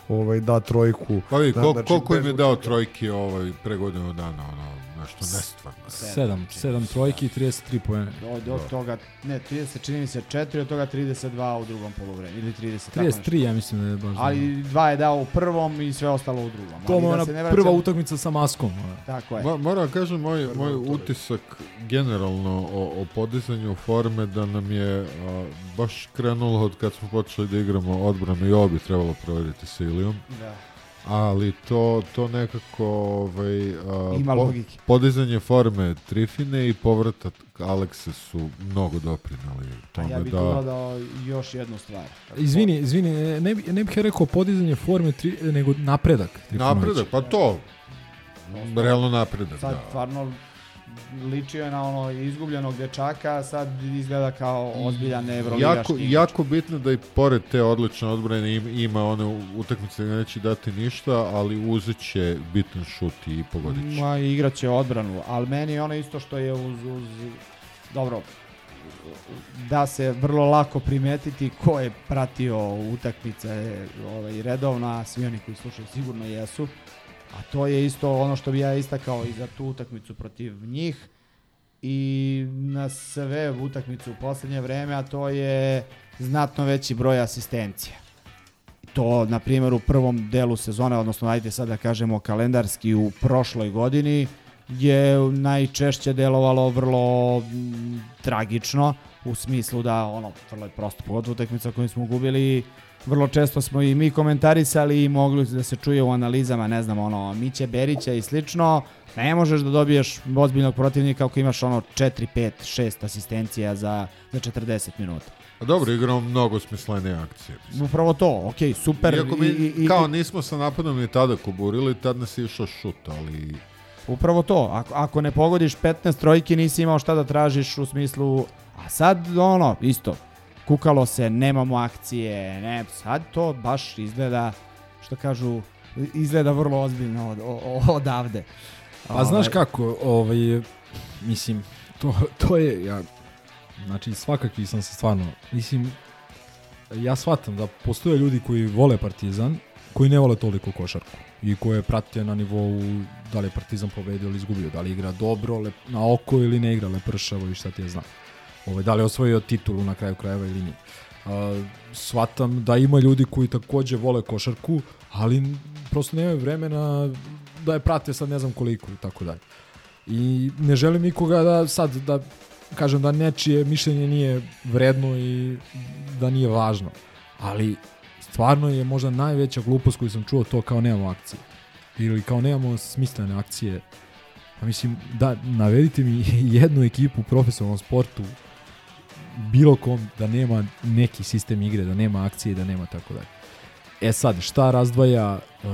ovaj, da trojku. Pa vidi, Da, kol, znači, koliko im je dao trojki ovaj, pre godinu dana, ono, nešto nestvarno. 7, 7 trojki i 33 poena. Od, od toga, ne, 30, čini mi se 4, od toga 32 u drugom poluvremenu, ili 30. tako nešto. 33, ja mislim da je baš. Ali dva je dao u prvom i sve ostalo u drugom. to je da ona se ne prva utakmica sa maskom. Tako je. Mo, moram da kažem, moj, moj utisak generalno o, o podizanju forme da nam je a, baš krenulo od kad smo počeli da igramo odbranu i ovo bi trebalo proveriti sa Ilijom. Da. Ali to, to nekako ovaj, a, Ima logike. podizanje forme Trifine i povratak Alekse su mnogo doprinali tome ja bih da... dodao još jednu stvar. Izvini, izvini, ne, bi- ne bih ja rekao podizanje forme, tri, nego napredak. Trifunovića. Napredak, pa to, realno napredak, Sad da. stvarno ličio je na ono izgubljenog dečaka, sad izgleda kao ozbiljan evroligaški jako, igrač. jako bitno da i pored te odlične odbrane ima, one utakmice gde neće dati ništa, ali uzet će bitan šut i pogodit će. Ma igraće odbranu, ali meni je ono isto što je uz, uz dobro da se vrlo lako primetiti ko je pratio utakmice ovaj, redovno, a svi oni koji slušaju sigurno jesu. A to je isto ono što bi ja istakao i za tu utakmicu protiv njih i na sve utakmice u poslednje vreme, a to je znatno veći broj asistencija. To, na primjer, u prvom delu sezone, odnosno ajde sad da kažemo kalendarski u prošloj godini, je najčešće delovalo vrlo tragično, u smislu da, ono, vrlo je prosto pogotovo utakmica koju smo gubili, vrlo često smo i mi komentarisali i mogli da se čuje u analizama, ne znam, ono, Miće Berića i slično, ne možeš da dobiješ ozbiljnog protivnika ako imaš ono 4, 5, 6 asistencija za, za 40 minuta. A dobro, igramo mnogo smislenije akcije. Upravo to, okej, super. Iako mi, i, i, i, kao nismo sa napadom ni tada kuburili, tad nas je išao šut, ali... Upravo to. Ako, ako ne pogodiš 15 trojki, nisi imao šta da tražiš u smislu... A sad, ono, isto, kukalo se, nemamo akcije, ne, sad to baš izgleda, što kažu, izgleda vrlo ozbiljno od, o- odavde. Pa znaš Ovaj, kako, ovaj, mislim, to, to je, ja, znači svakakvi sam se stvarno, mislim, ja shvatam da postoje ljudi koji vole Partizan, koji ne vole toliko košarku i koje prate na nivou da li je Partizan pobedio ili izgubio, da li igra dobro, lep, na oko ili ne igra lepršavo i šta ti je znam. Ovaj, da li je osvojio titulu na kraju krajeva ili nije. Uh, shvatam da ima ljudi koji takođe vole košarku, ali prosto nemaju vremena da je prate sad ne znam koliko i tako dalje. I ne želim nikoga da sad da kažem da nečije mišljenje nije vredno i da nije važno. Ali stvarno je možda najveća glupost koju sam čuo to kao nemamo akcije. Ili kao nemamo smislene akcije. Pa mislim, da, navedite mi jednu ekipu u profesionalnom sportu bilo kom da nema neki sistem igre, da nema akcije da nema tako dalje. E sad, šta razdvaja e,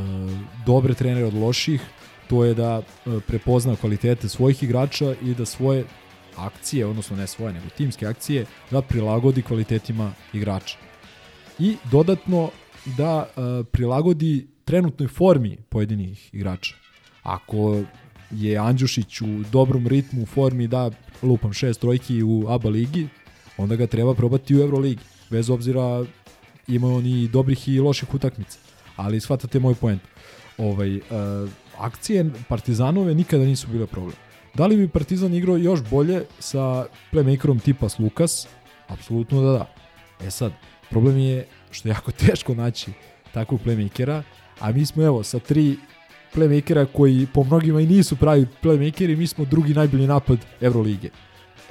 dobre trenere od loših? To je da e, prepozna kvalitete svojih igrača i da svoje akcije, odnosno ne svoje, nego timske akcije, da prilagodi kvalitetima igrača. I dodatno da e, prilagodi trenutnoj formi pojedinih igrača. Ako je Andjušić u dobrom ritmu, u formi da lupam šest trojki u ABA ligi, onda ga treba probati u Euroligi. Bez obzira ima on i dobrih i loših utakmica. Ali shvatate moj point. Ovaj, uh, akcije Partizanove nikada nisu bile problem. Da li bi Partizan igrao još bolje sa playmakerom tipa Lukas? Apsolutno da da. E sad, problem je što je jako teško naći takvog playmakera, a mi smo evo sa tri playmakera koji po mnogima i nisu pravi playmakeri, mi smo drugi najbolji napad Eurolige.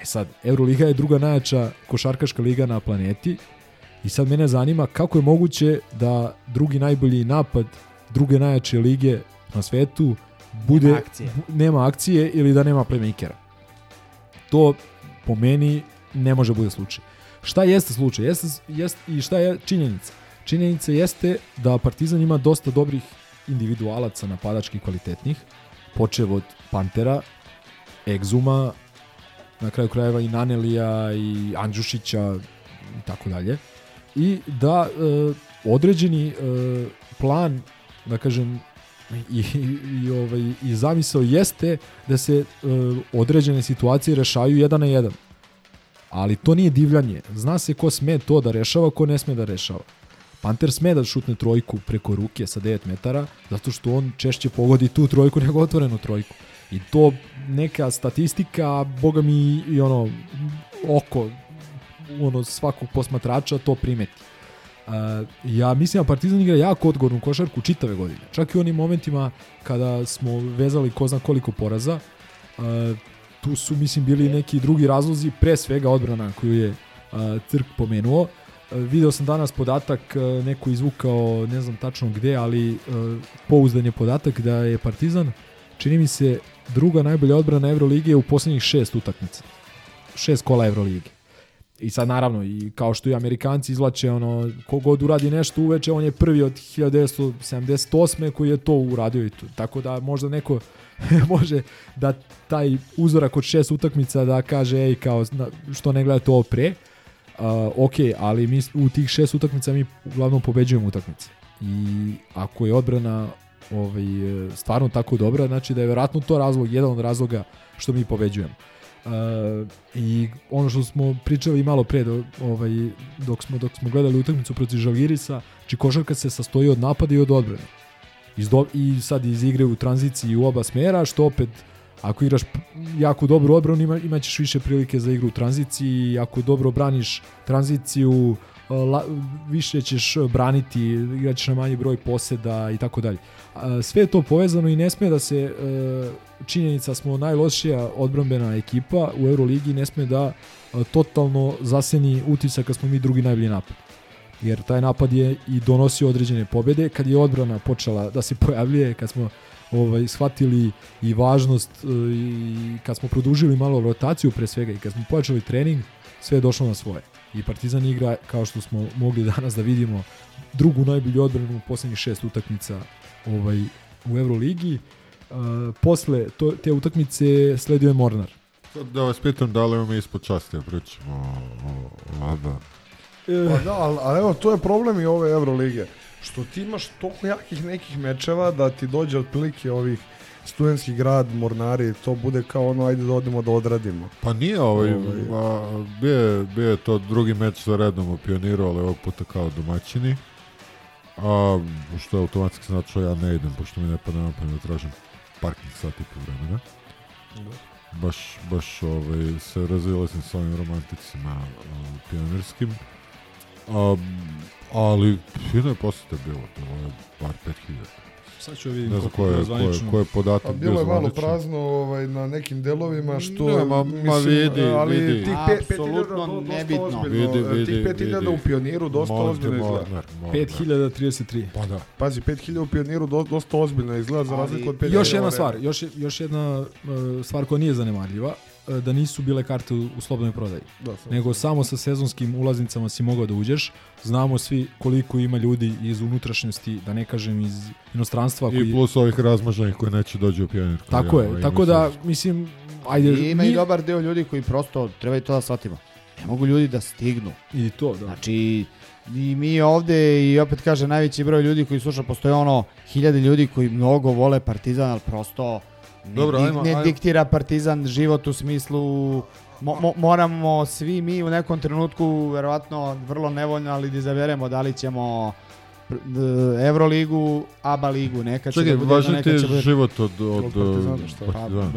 E sad, Euroliga je druga najjača košarkaška liga na planeti i sad mene zanima kako je moguće da drugi najbolji napad druge najjače lige na svetu bude Nema akcije. bu- nema akcije ili da nema playmakera. To po meni ne može bude slučaj. Šta jeste slučaj? Jeste, jeste, I šta je činjenica? Činjenica jeste da Partizan ima dosta dobrih individualaca napadačkih kvalitetnih, počev od Pantera, Egzuma, na kraju krajeva i Nanelija i Andžušića i tako dalje. I da e, određeni e, plan, da kažem, i, i, ovaj, i zamisao jeste da se e, određene situacije rešaju jedan na jedan. Ali to nije divljanje. Zna se ko sme to da rešava, ko ne sme da rešava. Panter sme da šutne trojku preko ruke sa 9 metara, zato što on češće pogodi tu trojku nego otvorenu trojku. I to neka statistika, boga mi i ono oko ono svakog posmatrača to primeti. Uh, ja mislim da Partizan igra jako odgovornu košarku čitave godine. Čak i u onim momentima kada smo vezali ko zna koliko poraza, uh, tu su mislim bili neki drugi razlozi, pre svega odbrana koju je uh, Crk pomenuo. Uh, video sam danas podatak, uh, neko izvukao, ne znam tačno gde, ali uh, pouzdan je podatak da je Partizan, čini mi se, druga najbolja odbrana Evrolige u poslednjih šest utakmica. Šest kola Evrolige. I sad naravno, i kao što i Amerikanci izlače, ono, kogod uradi nešto uveče, on je prvi od 1978. koji je to uradio i to. Tako da možda neko može da taj uzorak od šest utakmica da kaže, ej, kao, što ne gledate ovo pre, Uh, ok, ali mi u tih šest utakmica mi uglavnom pobeđujemo utakmice. I ako je odbrana ovaj, e, stvarno tako dobra, znači da je verovatno to razlog, jedan od razloga što mi pobeđujemo. Uh, I ono što smo pričali malo pre do, ovaj, dok, smo, dok smo gledali utakmicu protiv Žalgirisa, znači košarka se sastoji od napada i od odbrane. Iz do, I sad iz igre u tranziciji u oba smera, što opet ako igraš jako dobru odbranu ima, imaćeš više prilike za igru u tranziciji, ako dobro braniš tranziciju, la, više ćeš braniti, igraćeš na manji broj poseda i tako dalje. A, Sve je to povezano i ne sme da se činjenica smo najlošija odbrambena ekipa u Euroligi ne sme da totalno zaseni utisak kad smo mi drugi najbolji napad. Jer taj napad je i donosio određene pobede kad je odbrana počela da se pojavljuje, kad smo ovaj shvatili i važnost i kad smo produžili malo rotaciju pre svega i kad smo pojačali trening, sve je došlo na svoje. I Partizan igra, kao što smo mogli danas da vidimo, drugu najbolju odbranu u poslednjih šest utakmica ovaj, u Euroligi. Uh, posle to, te utakmice sledio je Mornar. Sad da vas pitam da li vam je ispod časti, ja pričamo o, o, o ABA. Pa da, ali, ali evo, to je problem i ove Evrolige. Što ti imaš toliko jakih nekih mečeva da ti dođe otprilike ovih studentski grad, mornari, to bude kao ono, ajde da odemo da odradimo. Pa nije ovaj, Ovaj. a, bio, bio je to drugi meč za redom u Pioniru, ali ovog puta kao domaćini. A, što je automatski znači ja ne idem, pošto mi ne pada na pamet da tražim parking sat i po vremena. Baš, baš ovaj, se razilazim s ovim romanticima uh, pionirskim. A, ali fino je posete bilo, bilo je bar 5000. Sad ću vidim Ne znam koliko ko je je, ko je, zvanično. ko je podatak A bilo je bio malo prazno ovaj, na nekim delovima što Ne, ma- ma vidi, ali vidi. tih pet, pet Apsolutno hiljada do- dosta nebitno. ozbiljno. Vidi, vidi, tih 5000 vidi. u pioniru dosta ozbiljno izgleda. Mornar, Mornar. 5033. Pa da. Pazi, 5000 u pioniru do, dosta ozbiljno izgleda za razliku od 5000. Još jedna stvar, još, još jedna uh, stvar koja nije zanemarljiva, da nisu bile karte u, u slobodnoj prodaji. Da, samo- nego samo sa sezonskim ulaznicama si mogao da uđeš. Znamo svi koliko ima ljudi iz unutrašnjosti, da ne kažem iz inostranstva koji I plus ovih razmaženih koji neće dođu u pionir. koji Tako ja, je, ovaj, tako da mislim ajde I ima i mi- dobar deo ljudi koji prosto, treba i to da shvatimo, ne mogu ljudi da stignu. i to da. Znači, i mi ovde i opet kaže najveći broj ljudi koji sluša, postoje ono hiljade ljudi koji mnogo vole Partizan, ali prosto Dobro, di- ajmo- ne ajmo. diktira Partizan život u smislu mo, mo, moramo svi mi u nekom trenutku verovatno vrlo nevoljno, ali da izaberemo da li ćemo Euroligu, ABA ligu, neka će Čekaj, da bude, važan neka ti je će bude... život od, od, Od Partizana, šta? Partizana.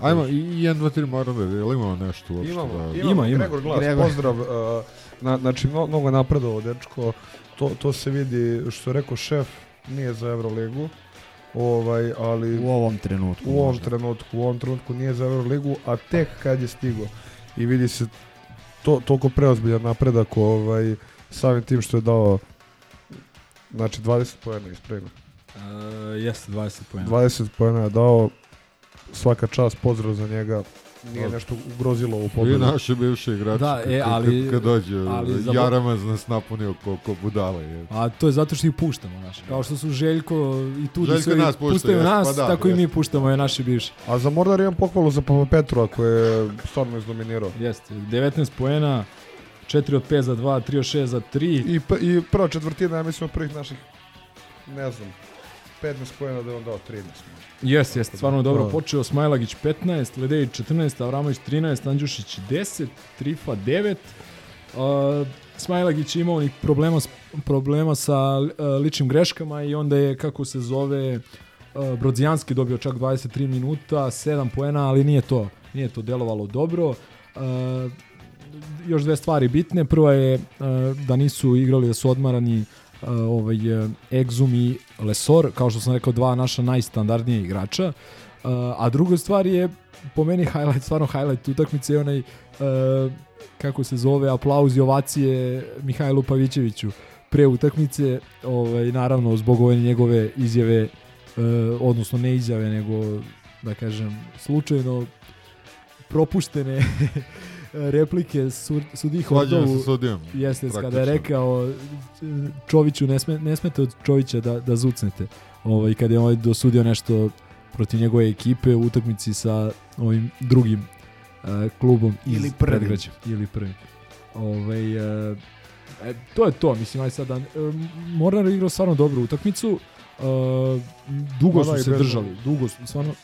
Pa, Ajmo, i 1, 2, 3 moramo da, jel imamo nešto uopšte? Imamo, da... imamo, Ima, ima. Gregor Glas, Gregor. pozdrav. Uh, na, znači, mno, mnogo napredovao dečko. To, to se vidi, što je rekao šef, nije za Euroligu. Ovaj, ali U ovom trenutku. u ovom možda. trenutku, u ovom trenutku nije za Euroligu, a tek kad je stigo i vidi se to, toliko preozbiljan napredak ovaj, samim tim što je dao znači 20 pojena ispravno. Uh, jeste 20 poena. 20 pojena je dao svaka čast, pozdrav za njega nije nešto ugrozilo u I pobedu. naši bivši igrači, Da, kad, e, kad- ali- kad, kad dođe, ali za- Jaramaz nas napunio ko, ko budala. Je. A to je zato što ih puštamo, znaš. Kao što su Željko i Tudi Željko sve nas pušta, puštaju jest, nas, pa da, tako i mi jest. puštamo je naši bivši. A za Mordar imam pohvalu za Papa Petrova koji je stvarno izdominirao. Jeste, 19 poena, 4 od 5 za 2, 3 od 6 za 3. I, p- I prva četvrtina, ja mislim, od prvih naših, ne znam, 15 pojena da je on dao 13. Jeste, jeste, stvarno dobro Da. počeo. Smajlagić 15, Ledejić 14, Avramović 13, Andjušić 10, Trifa 9. Uh, Smajlagić je imao onih problema, problema sa uh, ličnim greškama i onda je, kako se zove, uh, Brodzijanski dobio čak 23 minuta, 7 poena, ali nije to, nije to delovalo dobro. Uh, još dve stvari bitne. Prva je uh, da nisu igrali, da su odmarani uh, ovaj, uh, Exum i Lesor, kao što sam rekao, dva naša najstandardnije igrača. Uh, a druga stvar je, po meni highlight, stvarno highlight utakmice je onaj, uh, kako se zove, aplauz i ovacije Mihajlu Pavićeviću pre utakmice, ovaj, naravno zbog ove njegove izjave, uh, odnosno ne izjave, nego da kažem, slučajno propuštene replike su, sudi Hordovu. sudijom, Jeste, kada je rekao Čoviću ne, sme, ne smete od Čovića da, da zucnete. Ovaj, kada je ovaj dosudio nešto protiv njegove ekipe u utakmici sa ovim drugim uh, klubom iz Ili prvim. predgrađa. Ili prvim. Ovaj, uh, e, to je to, mislim, aj sada, uh, Mornar je igrao stvarno dobru utakmicu, uh, dugo i su se držali, dugo su, stvarno,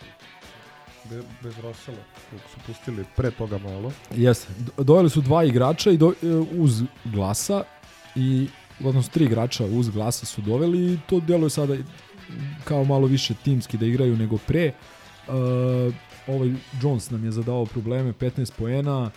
Be, bez Rosela, kog su pustili pre toga malo. Jeste. Do- Doveli su dva igrača i do, e, uz glasa i odnosno tri igrača uz glasa su doveli i to djeluje sada kao malo više timski da igraju nego pre. Uh, ovaj Jones nam je zadao probleme, 15 poena,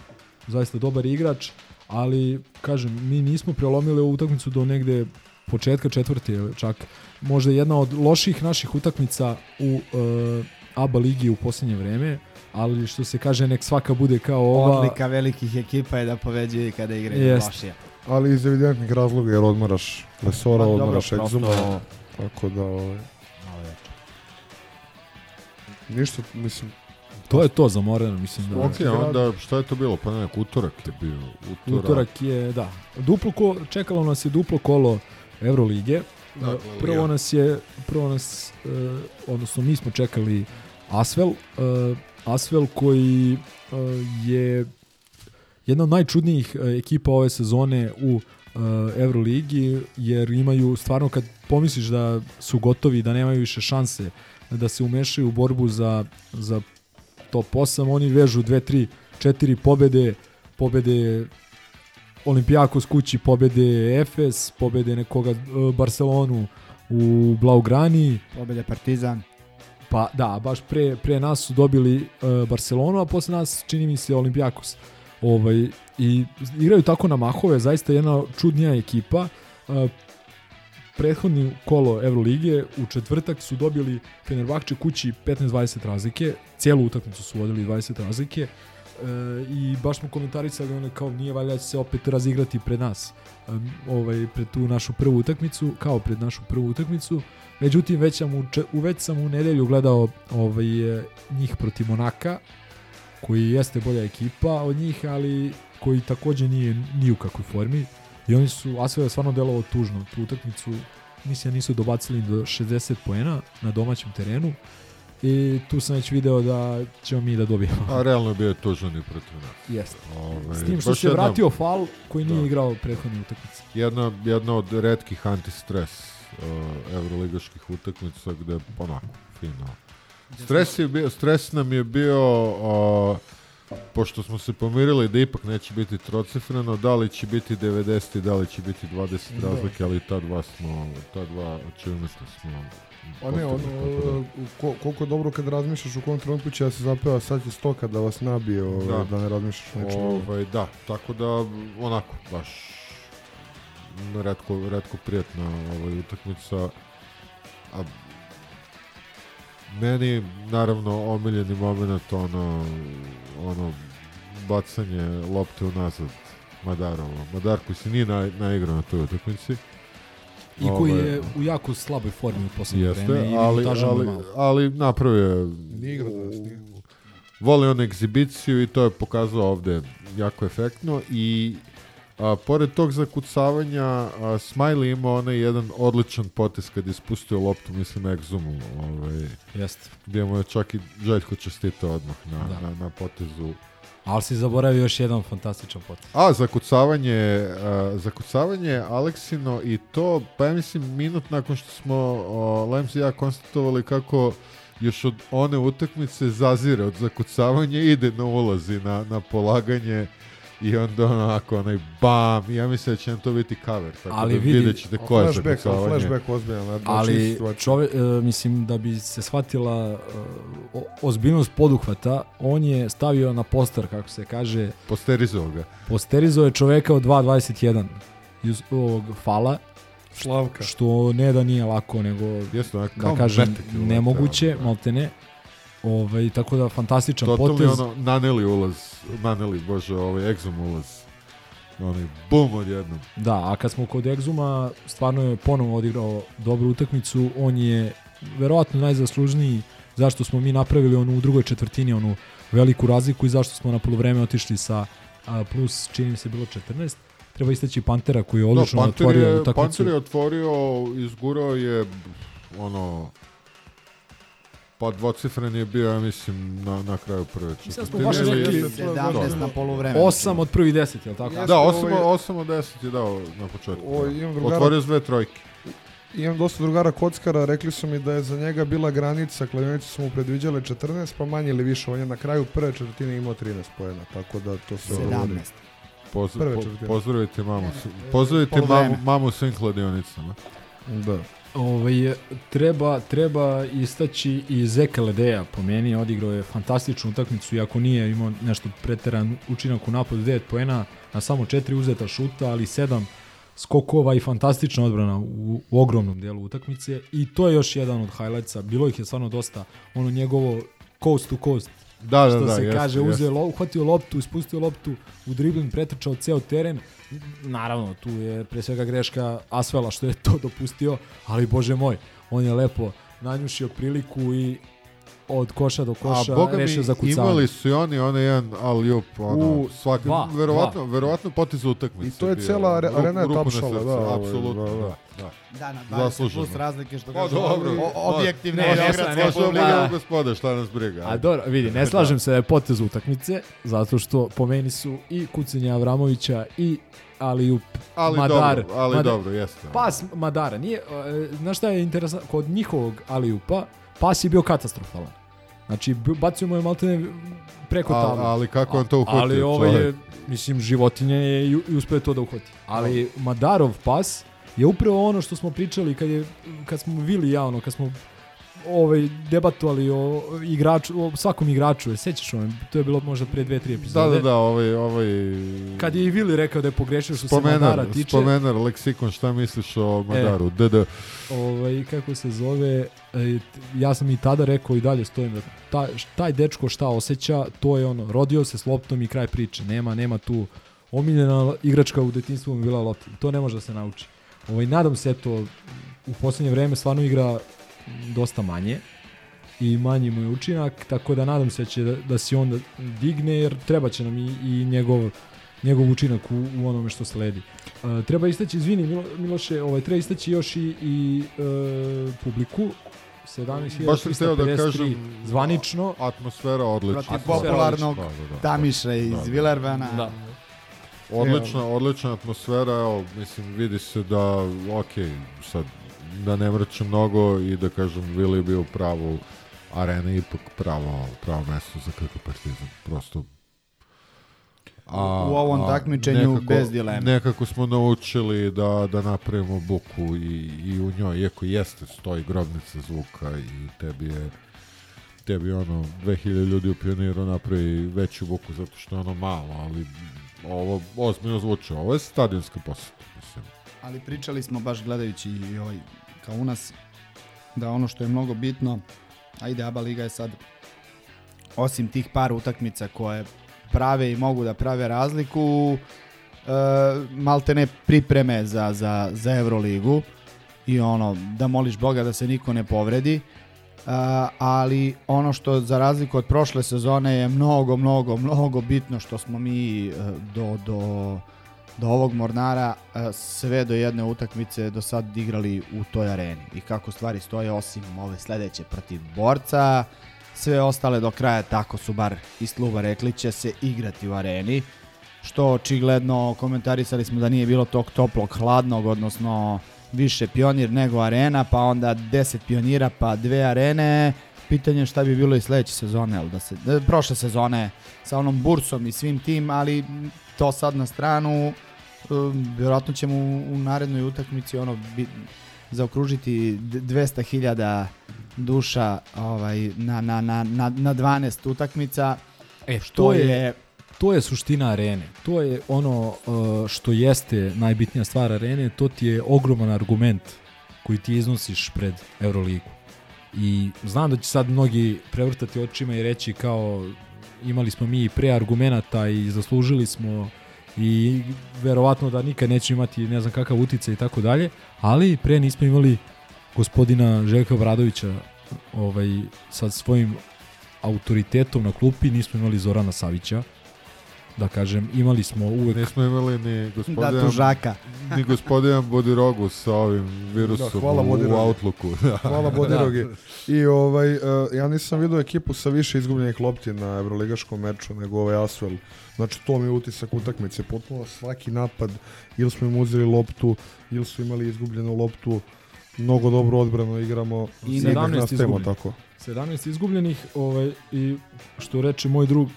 zaista dobar igrač, ali kažem, mi nismo prelomili ovu utakmicu do negde početka četvrte, čak možda jedna od loših naših utakmica u uh, ABA ligi u posljednje vreme, ali što se kaže nek svaka bude kao ova. Odlika velikih ekipa je da pobeđuju kada igraju Jest. lošije. Ali iz evidentnih razloga jer odmaraš Lesora, Pa dobro, odmaraš prosto- Exuma. Tako da, ovaj, ništa, mislim, To je to za Morena, mislim da. Ok, onda šta je to bilo? Pa ne, utorak je bio. Utorak. Utorak je, da. Duplo ko, čekalo nas je duplo kolo Eurolige. Dakle, prvo nas je, prvo nas, uh, odnosno mi smo čekali Asvel, uh, Asvel koji uh, je jedna od najčudnijih uh, ekipa ove sezone u uh, Euroligi, jer imaju stvarno kad pomisliš da su gotovi, da nemaju više šanse da se umešaju u borbu za, za top 8, oni vežu 2, 3, 4 pobede, pobede Olimpijakos kući pobede Efes, pobede nekoga e, Barcelonu u Blaugrani. Pobede Partizan. Pa da, baš pre, pre nas su dobili uh, Barcelonu, a posle nas čini mi se Olimpijakos. Ovaj, I igraju tako na mahove, zaista jedna čudnija ekipa. Uh, prethodni kolo Evrolige u četvrtak su dobili Fenerbahče kući 15-20 razlike, cijelu utakmicu su vodili 20 razlike e, i baš smo komentarisali ono kao nije valjda da će se opet razigrati pred nas e, ovaj, pred tu našu prvu utakmicu kao pred našu prvu utakmicu. Međutim već sam u, u već sam u nedelju gledao ovaj, e, njih protiv Monaka koji jeste bolja ekipa od njih ali koji takođe nije ni u kakvoj formi. I oni su Asvel je stvarno delovao tužno tu utakmicu. Mislim da nisu dobacili do 60 poena na domaćem terenu i tu sam već video da ćemo mi da dobijemo. A realno je bio tužan i protiv nas. Jeste. Ovaj, S tim što se jedna- vratio Fal koji nije Da. igrao prethodne utakmice. Jedna, jedna od redkih antistres uh, evroligaških utakmica gde onako fino. Stres, je bio, stres nam je bio uh, pošto smo se pomirili da ipak neće biti trocifreno, da li će biti 90 i da li će biti 20 Da. razlike, ali ta dva smo, ta dva achievementa smo Pa ne, ono, da. ko, koliko je dobro kad razmišljaš u kom trenutku će da se zapeva, sad će stoka da vas nabije, ovaj, da. Da. ne razmišljaš o nečem. drugom. Ovaj, da, tako da onako baš redko, redko prijatna ovaj, utakmica. A meni naravno omiljeni moment ono, ono bacanje lopte unazad Madarovo. Madar koji se nije na, naigrao na toj utakmici. I koji Ovaj, je u jako slaboj formi u poslednje vreme Jeste, i ali, ali, malo. ali napravio je Nije igrao danas, nije. voli on egzibiciju i to je pokazao ovde jako efektno i a, pored tog zakucavanja a, Smiley ima onaj jedan odličan potez kad je spustio loptu mislim na egzumu ovaj, Jeste. gdje mu je čak i Željko čestitao odmah na, Da. na, na potezu Ali si zaboravio još jedan fantastičan potez. A, zakucavanje, a, zakucavanje Aleksino i to, pa ja mislim, minut nakon što smo o, Lems i ja konstatovali kako još od one utakmice zazire od zakucavanja, ide na ulazi, na, na polaganje i onda onako onaj bam, ja mislim da će nam to biti cover, tako Ali da vidi- vidjet ćete ko je Flashback, zakucavanje. flashback ozbiljan. znači, Ali čove, e, mislim da bi se shvatila o- ozbiljnost poduhvata, on je stavio na poster, kako se kaže, Posterizovao ga. posterizao je čoveka od 2.21 iz ovog fala, Slavka. što ne da nije lako, nego Jeste, onak da kažem nemoguće, da. maltene. Ovaj, tako da fantastičan Totalni potez. ono, naneli ulaz, naneli, bože, ovaj, egzom ulaz. Onaj bum odjednom. Da, a kad smo kod Egzuma, stvarno je ponovo odigrao dobru utakmicu. On je verovatno najzaslužniji zašto smo mi napravili onu u drugoj četvrtini onu veliku razliku i zašto smo na polovreme otišli sa a, plus, čini mi se bilo 14. Treba istaći Pantera koji je odlično da, Panter otvorio je, utakmicu. Panter je otvorio, izgurao je ono pa dvocifren je bio, ja mislim, na, na kraju prve Mislim da smo četvrtine. baš rekli jeste- 17 da. na poluvreme. 8 od prvi 10, je li tako? Jeste, Da, ovo 8, je- 8 od 10 je dao na početku. Ovo, da. imam drugara- Otvorio s dve trojke. Imam dosta drugara kockara, rekli su mi da je za njega bila granica, kladionice su mu predviđale 14, pa manje ili više. On je na kraju prve četvrtine imao 13 poena, tako da to se 17. Poz, Prve po, četvrtine. pozdravite mamu. Pozdravite Poluvreme. mamu, mamu svim kladionicama. Da. Ovaj, treba, treba istaći i Zeka Ledeja po meni, odigrao je fantastičnu utakmicu, iako nije imao nešto preteran učinak u napadu 9 poena, na samo 4 uzeta šuta, ali 7 skokova i fantastična odbrana u, u ogromnom delu utakmice i to je još jedan od highlightsa, bilo ih je stvarno dosta, ono njegovo coast to coast, Da, da, što da, se jeste, kaže, jeste. uzeo, lo, uhvatio loptu, ispustio loptu u dribling, pretrčao ceo teren. Naravno, tu je pre svega greška Asvela što je to dopustio, ali bože moj, on je lepo nanjušio priliku i od koša do koša A boga mi, rešio za kucavanje. imali su i oni onaj jedan alley-oop, ono, U, svaki, dva, verovatno, verovatno potez utakmice. I to je bio, cela arena je tapšala, da, ovaj, Apsolutno, da, da, da. da. Da, na 20 Zasluženo. plus razlike što kažu. dobro, o- objektivne Ne, ne, ne, gospoda, šta nas briga. A dobro, vidi, ne slažem se da je potez utakmice, zato što po meni su i kucanje Avramovića i Alijup ali Madar. dobro, ali Madar- dobro, jeste. Pas Madara, nije, e, znaš šta je interesantno, kod njihovog Alijupa, pas je bio katastrofalan. Znači, bacio mu je maltene preko table. ali kako on to uhvatio, Ali ovaj je, mislim, životinja je i, je to da uhvati. Ali Madarov pas je upravo ono što smo pričali kad, je, kad smo bili javno, kad smo ovaj, debatovali o igraču, o svakom igraču, sećaš ono, to je bilo možda pre dve, tri Da, epizode. da, da, ovaj, ovaj... Kad je i Vili rekao da je pogrešio što se Madara Spomenar, tiče. spomenar, leksikon, šta misliš o Madaru? E. DD. ovaj, kako se zove, e, ja sam i tada rekao i dalje stojim da taj, taj dečko šta osjeća, to je ono, rodio se s loptom i kraj priče. Nema, nema tu omiljena igračka u detinstvu mu bila lopta. To ne može da se nauči. Ovaj, nadam se, eto, u posljednje vreme stvarno igra dosta manje i manji mu je učinak, tako da nadam se da će da, da se on digne, jer treba će nam i, i njegov njegov učinak u, u onome što sledi. Uh, treba istaći, izvini Milo, Miloše, ovaj, treba istaći još i, i uh, publiku, Baš sam hteo da 17.353 kažem, zvanično. Atmosfera odlična. Protiv popularnog da, da, da. Tamiša iz Da, da. Vilervana. Da. Odlična, odlična atmosfera, evo, mislim, vidi se da, ok, sad, da ne vrće mnogo i da kažem, Vili je bio pravo, arena ipak pravo, pravo mesto za KK Partizan, prosto U ovom takmičenju bez dileme. Nekako smo naučili da, da napravimo buku i, i u njoj, iako jeste, stoji grobnica zvuka i tebi je tebi ono 2000 ljudi u pioniru napravi veću buku zato što je ono malo, ali ovo ozbiljno zvuči, ovo je stadionska poseta, mislim. Ali pričali smo baš gledajući i ovaj, kao u nas, da ono što je mnogo bitno, ajde ABA Liga je sad, osim tih par utakmica koje prave i mogu da prave razliku, e, maltene pripreme za, za, za Euroligu i ono, da moliš Boga da se niko ne povredi, A, ali ono što za razliku od prošle sezone je mnogo, mnogo, mnogo bitno što smo mi e, do, do, do ovog Mornara e, sve do jedne utakmice do sad igrali u toj areni. I kako stvari stoje osim ove sledeće protiv borca sve ostale do kraja tako su bar iz kluba rekli će se igrati u areni što očigledno komentarisali smo da nije bilo tog toplog hladnog odnosno više pionir nego arena pa onda 10 pionira pa dve arene. Pitanje je šta bi bilo i sledeće sezone da se, e, prošle sezone sa onom bursom i svim tim ali to sad na stranu um, vjerojatno ćemo u, u narednoj utakmici ono bi, zaokružiti d- 200.000 duša ovaj, na, na, na, na, na 12 utakmica E, što to je, je to je suština arene. To je ono uh, što jeste najbitnija stvar arene, to ti je ogroman argument koji ti iznosiš pred Euroligu. I znam da će sad mnogi prevrtati očima i reći kao imali smo mi i pre argumenata i zaslužili smo i verovatno da nikad nećemo imati ne znam kakav uticaj i tako dalje, ali pre nismo imali gospodina Željka Bradovića ovaj, sa svojim autoritetom na klupi, nismo imali Zorana Savića, da kažem, imali smo uvek... Nismo imali ni gospodina, Da, tužaka. ni gospodina Bodirogu sa ovim virusom Da, hvala u, u Bodirogi. Outlooku. Hvala Bodirogi. I ovaj, uh, ja nisam vidio ekipu sa više izgubljenih lopti na evroligaškom meču nego ovaj Asvel. Znači to mi je utisak utakmice. Potpuno svaki napad ili smo im uzeli loptu ili su imali izgubljenu loptu. Mnogo dobro odbrano igramo. I Ipak 17 nastavimo izgubljenih. tako. 17 izgubljenih ovaj, i što reče moj drug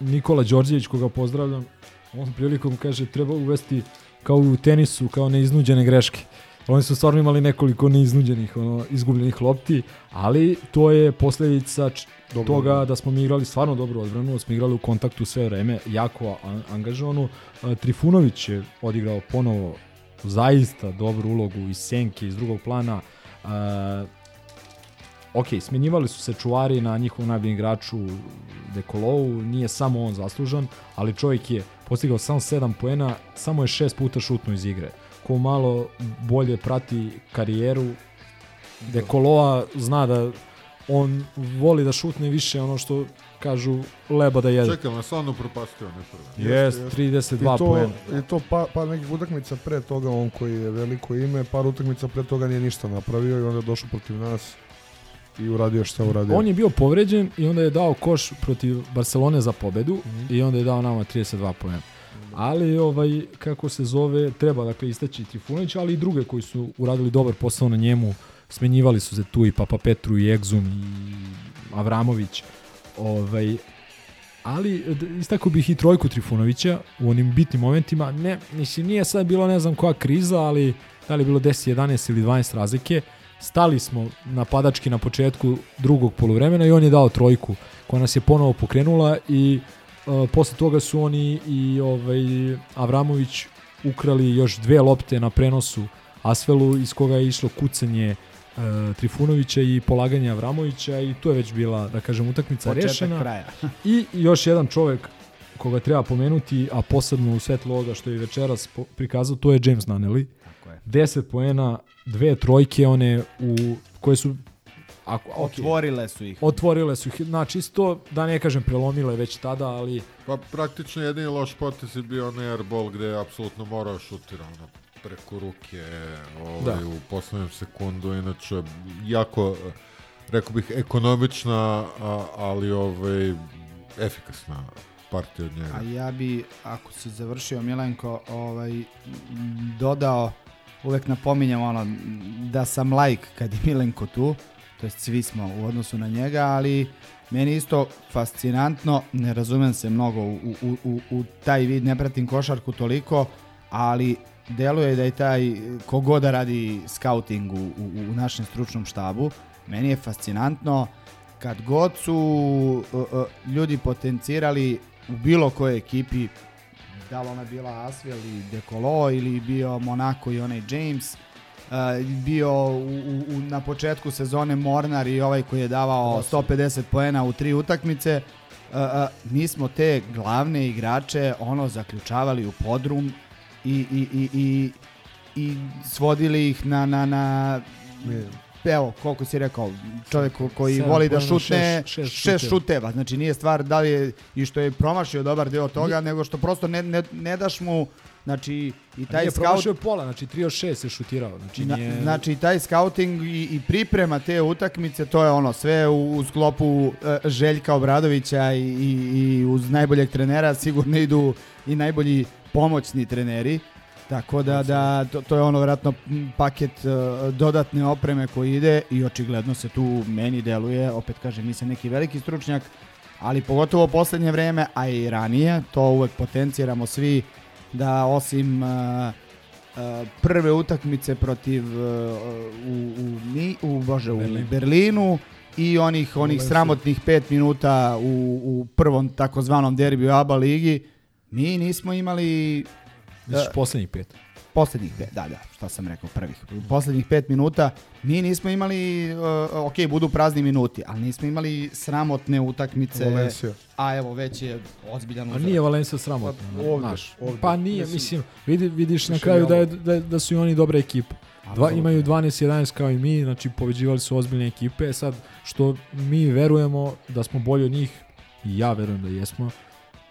Nikola Đorđević, koga pozdravljam, on prilikom kaže treba uvesti kao u tenisu, kao neiznuđene greške. Oni su stvarno imali nekoliko neiznuđenih, ono, izgubljenih lopti, ali to je posljedica Dobro toga da smo mi igrali stvarno dobru odbranu, da smo igrali u kontaktu sve vreme, jako an- angažovanu. A, Trifunović je odigrao ponovo zaista dobru ulogu iz senke, iz drugog plana. A, ok, smenjivali su se čuvari na njihovom najboljem igraču Dekolovu, nije samo on zaslužan, ali čovjek je postigao samo 7 poena, samo je 6 puta šutno iz igre. Ko malo bolje prati karijeru, Dekolova zna da on voli da šutne više ono što kažu leba da jede. Čekaj, nas stvarno propastio ne prve. Jest, Jeste, 32 I to, poena. I to pa, par nekih utakmica pre toga, on koji je veliko ime, par utakmica pre toga nije ništa napravio i onda je došao protiv nas i uradio šta uradio. On je bio povređen i onda je dao koš protiv Barcelone za pobedu i onda je dao nama 32 poena. Ali ovaj kako se zove, treba dakle istaći Trifunović, ali i druge koji su uradili dobar posao na njemu. Smenjivali su se tu i Papa Petru i Egzum i Avramović. Ovaj, ali istakao bih i trojku Trifunovića u onim bitnim momentima. Ne, mislim, nije sad bilo ne znam koja kriza, ali da li je bilo 10, 11 ili 12 razlike. Stali smo napadački na početku drugog poluvremena i on je dao trojku koja nas je ponovo pokrenula i uh, posle toga su oni i ovaj Avramović ukrali još dve lopte na prenosu Asvelu iz koga je išlo kucanje uh, Trifunovića i polaganje Avramovića i tu je već bila, da kažem, utakmica Početak rešena. kraja. I još jedan čovek koga treba pomenuti, a posebno u svetlu ovoga što je večeras prikazao, to je James Nunnally. Tako je. 10 poena, dve trojke, one u koje su ako, okay, Otvorile su ih. otvorile su ih, znači isto, da ne kažem prelomile već tada, ali Pa praktično jedini loš potez je bio onaj airball gde je apsolutno morao šutira ono, preko ruke ovaj, Da. u poslednjem sekundu, inače jako, rekao bih, ekonomična, a, ali ovaj, efikasna partija od njega. A ja bi, ako si završio Milenko, ovaj, dodao, uvek napominjem ono, da sam like kad je Milenko tu, to jest svi smo u odnosu na njega, ali meni isto fascinantno, ne razumem se mnogo u, u, u, u taj vid, ne pratim košarku toliko, ali deluje da je taj, kogoda da radi scouting u, u, u našem stručnom štabu, meni je fascinantno kad god su uh, uh, ljudi potencirali u bilo kojoj ekipi, da li ona bila Asvel i Dekolo ili bio Monaco i onaj James, uh, bio u, u, u, na početku sezone Mornar i ovaj koji je davao 150 poena u tri utakmice, uh, uh, mi smo te glavne igrače ono zaključavali u podrum i, i, i, i, i svodili ih na, na, na evo, koliko si rekao, čovjek ko- koji Sedam voli da šutne šest- šest šest šuteva. Znači nije stvar da li je i što je promašio dobar deo toga, nego što prosto ne, ne, ne daš mu Znači, i taj taj je scout... promašio pola, znači 3 od 6 se šutirao. Znači, Na, nije... znači taj scouting i, i priprema te utakmice, to je ono sve u, u sklopu e, Željka Obradovića i, i, i uz najboljeg trenera sigurno idu i najbolji pomoćni treneri. Tako da, da to, to je ono vjerojatno paket e, dodatne opreme koji ide i očigledno se tu meni deluje, opet kažem, nisam neki veliki stručnjak, ali pogotovo u poslednje vreme, a i ranije, to uvek potenciramo svi, da osim uh, uh, prve utakmice protiv uh, u, u, Mi- u, bože, u Berlin. Berlinu i onih onih sramotnih pet minuta u, u prvom takozvanom derbiju ABA ligi, mi nismo imali Misliš e, poslednjih pet? Poslednjih pet, da, da, šta sam rekao, prvih. Poslednjih pet minuta mi nismo imali, uh, ok, budu prazni minuti, ali nismo imali sramotne utakmice. Valencija. A evo, već je ozbiljan A uzor. nije Valencija sramotna, Pa, ovdje, znaš. ovdje. Pa nije, Mislim, mislim, vidi, vidiš na kraju da, je, da, da su i oni dobra ekipa. Dva, imaju 12-11 kao i mi, znači pobeđivali su ozbiljne ekipe. Sad, što mi verujemo da smo bolji od njih, i ja verujem da jesmo,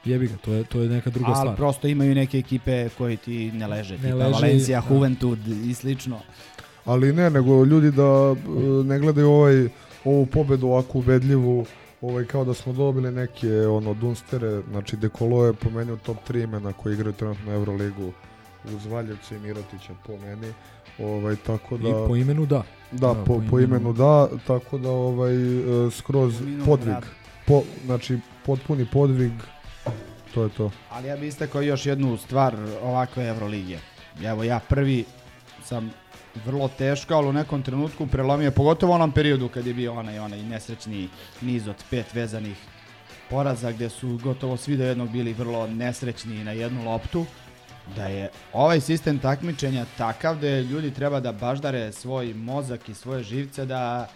jebi ga, to je, to je neka druga Ali stvar. prosto imaju neke ekipe koji ti ne leže, Ne tipa leže, Valencija, da. Juventud i slično. Ali ne, nego ljudi da ne gledaju ovaj, ovu pobedu ovako ubedljivu, ovaj, kao da smo dobili neke ono dunstere, znači Dekolo je po meni u top 3 imena koji igraju trenutno na Euroligu uz Valjevca i Mirotića po meni. Ovaj, tako da, I po imenu da. Da, po, po, imenu da, tako da ovaj, e, skroz Po imenu podvig. Po, znači, potpuni podvig, to je to. Ali ja bih istakao još jednu stvar ovakve Evrolige. Evo ja prvi sam vrlo teško, ali u nekom trenutku prelomio, pogotovo u onom periodu kad je bio onaj, onaj nesrećni niz od pet vezanih poraza gde su gotovo svi do jednog bili vrlo nesrećni na jednu loptu, da je ovaj sistem takmičenja takav da ljudi treba da baždare svoj mozak i svoje živce da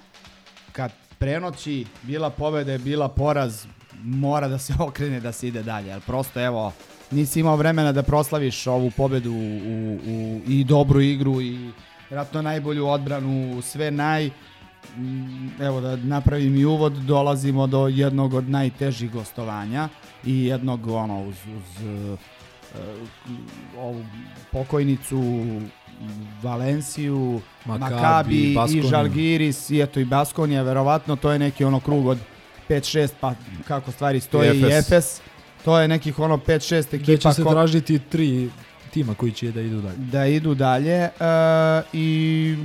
kad prenoći bila pobeda, bila poraz, mora da se okrene da se ide dalje. Jer prosto evo, nisi imao vremena da proslaviš ovu pobedu u, u, i dobru igru i vjerojatno najbolju odbranu, sve naj... Mm, Evo da napravim i uvod, dolazimo do jednog od najtežih gostovanja i jednog ono uz, uz uh, ovu pokojnicu Valenciju, Makabi, Makabi, i. Žalgiris i eto i Baskonija, verovatno to je neki ono krug od 5-6 pa kako stvari stoje i Efes. To je nekih ono 5-6 Gde ekipa će se ko- tražiti tri tima koji će da idu dalje. da idu dalje e, i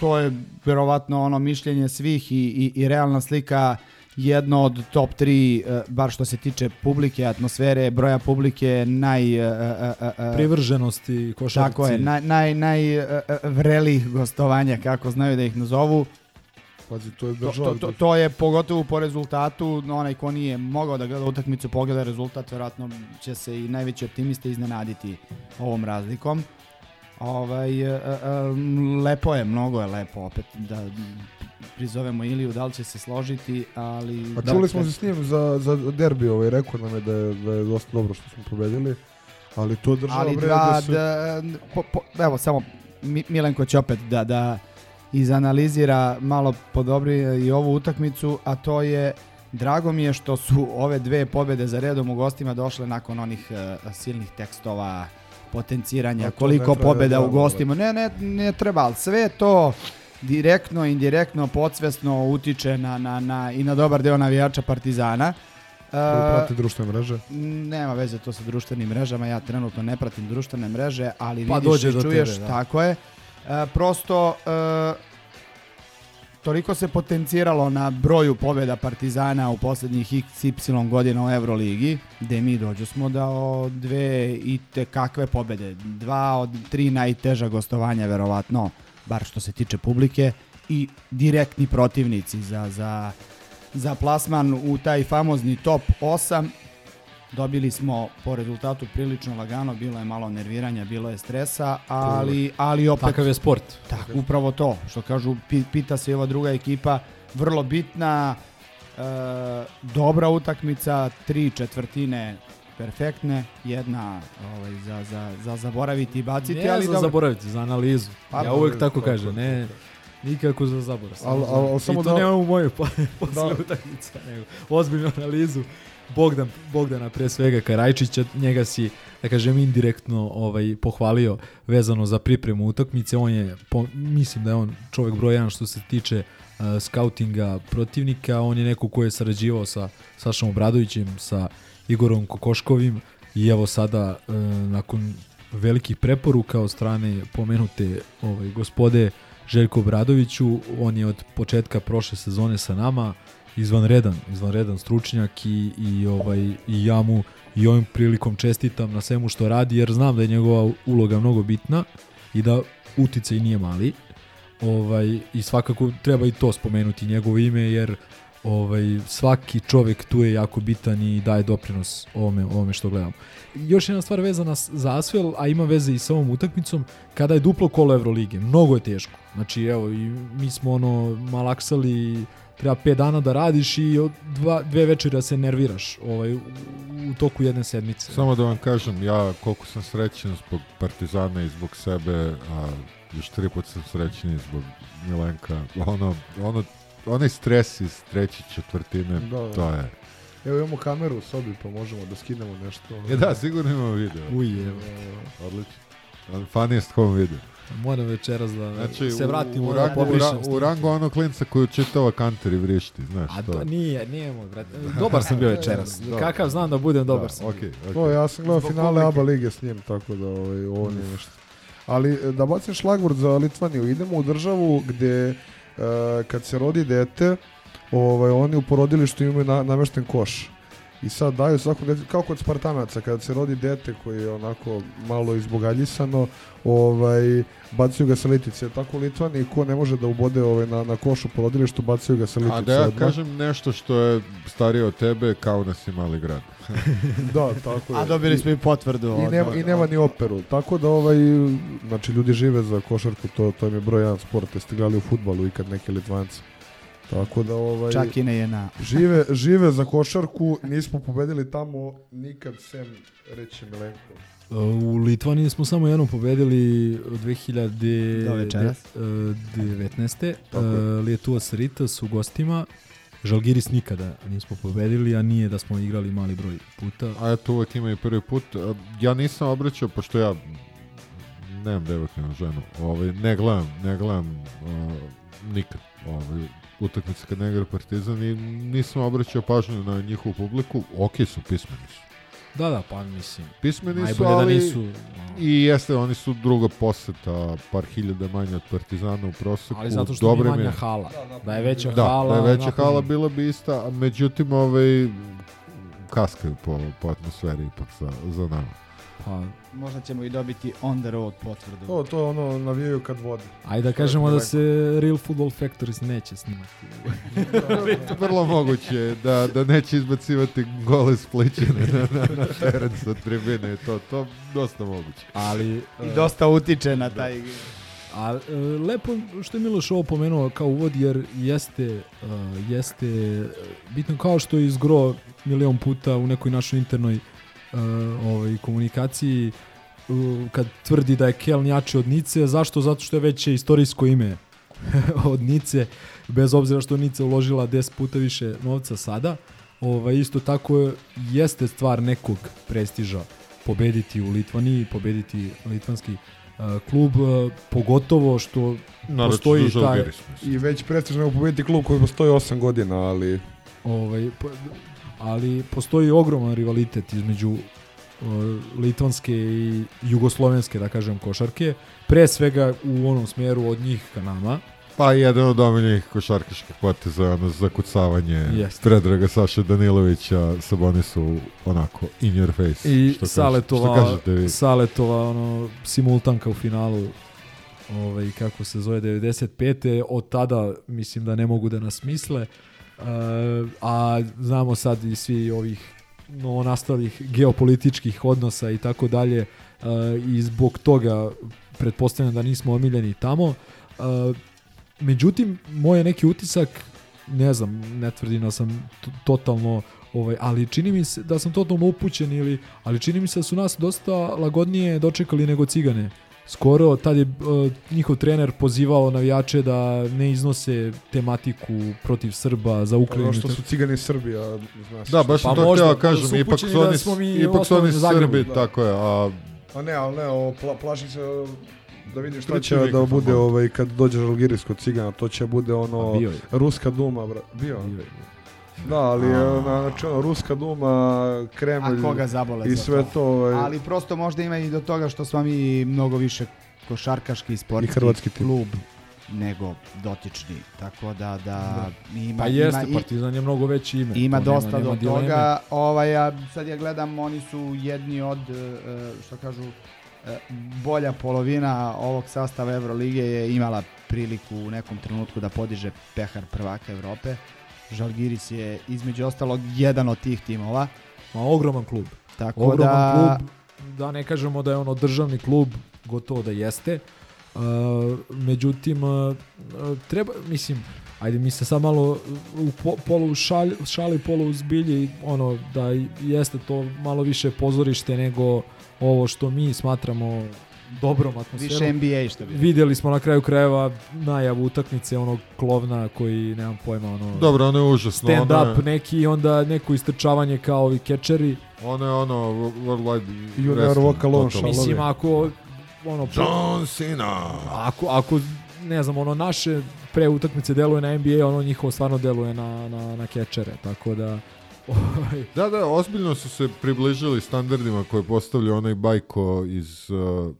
to je verovatno ono mišljenje svih i, i, i realna slika jedno od top 3, e, bar što se tiče publike, atmosfere, broja publike, naj... e, e, e, e, Privrženosti košarci. Tako je, naj, naj, naj vrelijih gostovanja, kako znaju da ih nazovu. Pazi, to je To, država. to, to, to je pogotovo po rezultatu, no, onaj ko nije mogao da gleda utakmicu, pogleda rezultat, verovatno će se i najveći optimiste iznenaditi ovom razlikom. Ovaj, e, e, e, lepo je, mnogo je lepo opet da prizovemo Iliju, da li će se složiti, ali... A čuli smo se s njim za, za derbi, ovaj, rekao nam je da je, da je dosta dobro što smo pobedili, ali to država ali bre, dva, da se... da, po, po, evo samo Mi- Milenko će opet da, da izanalizira malo podobri i ovu utakmicu, a to je drago mi je što su ove dve pobede za redom u gostima došle nakon onih eh, silnih tekstova potenciranja, koliko pobeda da u gostima. Ne, ne, ne treba, ali sve to direktno, indirektno, podsvesno utiče na, na, na, i na dobar deo navijača Partizana. Koji Eh, prati društvene mreže. nema veze to sa društvenim mrežama, ja trenutno ne pratim društvene mreže, ali Pa vidiš i čuješ, tebe, da. tako je. E, prosto e, toliko se potenciralo na broju pobjeda Partizana u posljednjih XY godina u Euroligi, gde mi dođu smo da o dve i te kakve pobjede, dva od tri najteža gostovanja verovatno, bar što se tiče publike, i direktni protivnici za, za, za plasman u taj famozni top 8 Dobili smo po rezultatu prilično lagano, bilo je malo nerviranja, bilo je stresa, ali, ali opet... Takav je sport. Tako, upravo to, što kažu, pi- pita se i ova druga ekipa, vrlo bitna, e, dobra utakmica, tri četvrtine perfektne, jedna ovaj, za, za, za zaboraviti i baciti, Ne ali za dobro. zaboraviti, za analizu. Pa, ja uvek tako kažem, ne, nikako za zaborav. Al- al- al samo I to da- nema u mojoj po, posle Da. utakmica, nego ozbiljnu analizu. Bogdan, Bogdana pre svega Karajčića, njega si, da kažem, indirektno ovaj, pohvalio vezano za pripremu utakmice. On je, po, mislim da je on čovjek broj jedan što se tiče uh, skautinga protivnika. On je neko ko je sarađivao sa Sašom Obradovićem, sa Igorom Kokoškovim i evo sada uh, nakon velikih preporuka od strane pomenute ovaj, gospode Željko Bradoviću, on je od početka prošle sezone sa nama, izvanredan, izvanredan stručnjak i, i, ovaj, i ja mu i ovim prilikom čestitam na svemu što radi, jer znam da je njegova uloga mnogo bitna i da uticaj nije mali. Ovaj, I svakako treba i to spomenuti njegovo ime, jer ovaj, svaki čovjek tu je jako bitan i daje doprinos ovome, ovome što gledamo. Još jedna stvar vezana za Asvel, a ima veze i sa ovom utakmicom, kada je duplo kolo Evrolige, mnogo je teško. Znači, evo, i mi smo ono malaksali, treba 5 dana da radiš i od dva, dve večera se nerviraš ovaj, u, u toku jedne sedmice. Samo da vam kažem, ja koliko sam srećen zbog Partizana i zbog sebe, a još tri put sam srećen zbog Milenka. Ono, ono, onaj stres iz treće četvrtine, Da, da. to je... Evo imamo kameru u sobi pa možemo da skinemo nešto. ono. E da, sigurno imamo video. Uj, evo. Odlično. Funniest home video. Moram večeras da Znači, se vratim u, u, da rangu, u, u rangu onog klinca koji čitava kanter i vrišti, znaš A to. to nije, nije moj, brate. Dobar sam bio večeras. Da. Kakav znam da budem, dobar Da, sam. okej, bio. okej. To, ja sam gledao finale publike. ABA lige s njim, tako da ovaj, ovo nije ništa. Ali e, da bacim šlagvord za Litvaniju, idemo u državu gde e, kad se rodi dete, ovaj, oni u porodilištu imaju na, namešten koš. I sad daju svakom dete, kao kod Spartanaca, kada se rodi dete koji je onako malo izbogaljisano, ovaj, bacaju ga sa litice. Tako u Litvaniji ko ne može da ubode ovaj, na, na košu u porodilištu, bacaju ga sa litice. A da ja odmah. kažem nešto što je starije od tebe, kao nas je mali grad. da, tako je. A dobili smo i potvrdu. I od- nema, od- I nema ni operu. Tako da ovaj, znači ljudi žive za košarku, to, to im je broj jedan sport. Jeste gledali u futbalu ikad neki Litvanci. Tako da ovaj, Čak i ne je na... žive, žive za košarku, nismo pobedili tamo nikad sem reći Milenko. U Litvaniji smo samo jednom pobedili Do 2019. večeras. Tako je. Lietuva Ritas u gostima. Žalgiris nikada nismo pobedili, a nije da smo igrali mali broj puta. A eto uvek ima i prvi put. A, Ja nisam obraćao, pošto ja nemam devojke, imam ženu. Ovaj, ne gledam, ne gledam a, nikad ovaj, utakmice kad ne igra Partizan i nisam obraćao pažnju na njihovu publiku. Ok su, pismeni su. Da, da, pa mislim. Pismeni su, da ali nisu, i jeste, oni su druga poseta, par hiljada manje od Partizana u proseku. Ali zato što Dobre je manja hala. Da je veća da, hala... Da, je veća onako- hala bila bi ista, a međutim, ovaj, kaskaju po, po atmosferi ipak za, za nama. Pa, Možda ćemo i dobiti on the road potvrdu. To, to je ono, navijaju kad vodi. Ajde da kažemo da se Real Football Factories neće snimati. Vrlo moguće da, da neće izbacivati gole spličene na, na, na teren sa tribine. i To, to dosta moguće. Ali... I dosta utiče na taj... A e, lepo što je Miloš ovo pomenuo kao uvod jer jeste e, jeste bitno kao što je izgro milion puta u nekoj našoj internoj ovaj komunikaciji u, kad tvrdi da je Keln jači od Nice, zašto? Zato što je veće istorijsko ime od Nice, bez obzira što je Nice uložila 10 puta više novca sada. Ovaj, isto tako jeste stvar nekog prestiža pobediti u Litvaniji, pobediti litvanski uh, klub, uh, pogotovo što Naročito postoji taj... I već prestižno nego pobediti klub koji postoji 8 godina, ali... Ovaj, po- ali postoji ogroman rivalitet između uh, litvanske i jugoslovenske, da kažem, košarke. Pre svega u onom smjeru od njih ka nama. Pa jedan od omiljenih košarkaških poteza ono zakucavanje Jeste. Predraga Saše Danilovića Sabonisu onako in your face. I što, Saletova, što kažete vi. Saletova ono, simultanka u finalu ovaj, kako se zove 95. Od tada mislim da ne mogu da nas misle. Uh, a znamo sad i svi ovih novonastalih geopolitičkih odnosa i tako dalje uh, i zbog toga pretpostavljam da nismo omiljeni tamo. Uh, međutim, moj neki utisak ne znam, ne tvrdim da sam totalno ovaj, ali čini mi se da sam totalno upućen ili, ali čini mi se da su nas dosta lagodnije dočekali nego cigane. Skoro tad je uh, njihov trener pozivao navijače da ne iznose tematiku protiv Srba za Ukrajinu. Ono što su cigani Srbija, znaš. Da, baš Pa to možda, htio da kažem, su ipak su da oni, smo mi ipak su oni. Srbi, Da. tako je, a A ne, ali ne, ovo, pla, plašim se da vidim šta će da bude ovaj, kad dođe Žalgiris kod cigana, to će bude ono A je. Ruska duma, bra, bio. Bio je. Da, ali je, znači ono, Ruska duma, Kremlj A koga zabole i sve to? to. ovaj, Ali prosto možda ima i do toga što smo mi mnogo više košarkaški i sportski I hrvatski klub nego dotični. Tako da, da ima, Pa jeste, ima, Partizan je mnogo veći ime. Ima dosta nema do dileme. toga. Ovaj, ja, sad ja gledam, oni su jedni od, e, što kažu, e, bolja polovina ovog sastava Evrolige je imala priliku u nekom trenutku da podiže pehar prvaka Evrope. Žalgiris je između ostalog jedan od tih timova. Ma ogroman klub. Tako ogroman da, klub, da ne kažemo da je ono državni klub, gotovo da jeste. Uh, međutim, uh, treba, mislim, ajde mi se sad malo u po, polu šalj, šali, polu zbilji, ono, da jeste to malo više pozorište nego ovo što mi smatramo dobrom atmosferom. više NBA što bi. Vidjeli smo na kraju krajeva najavu utakmice onog klovna koji, nemam pojma, ono... dobro, ono je užasno. Stand ono up je, neki onda neko istrčavanje kao ovi kečeri. ono je ono, worldwide Junior wrestling, Vocal on. Mislim, ako ono, John Cena. ako, ako ne znam, ono naše pre utakmice deluje na NBA, ono njihovo stvarno deluje na, na, na kečere, tako da ovaj, Da, da, ozbiljno su se približili standardima koje postavlja onaj bajko iz uh,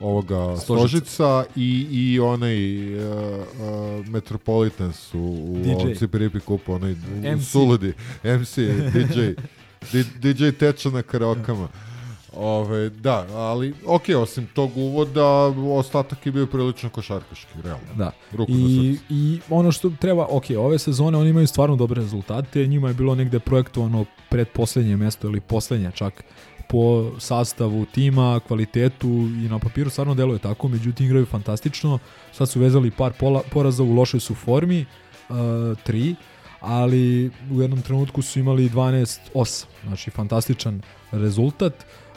ovoga Stožica. I, i onaj uh, uh, Metropolitans u, u DJ. ovom Cipiripi kupu, onaj MC. Suludi, MC, DJ, di- DJ teča na karaokama. Ove, da, ali ok, osim tog uvoda, ostatak je bio prilično košarkaški, realno. Da. Ruku I. I ono što treba, ok, ove sezone oni imaju stvarno dobre rezultate, njima je bilo negde projektovano pred poslednje mesto ili poslednje čak po sastavu tima, kvalitetu i na papiru stvarno deluje tako, međutim igraju fantastično. Sad su vezali par pola, poraza u lošoj su formi, uh, tri, ali u jednom trenutku su imali 12-8, znači fantastičan rezultat.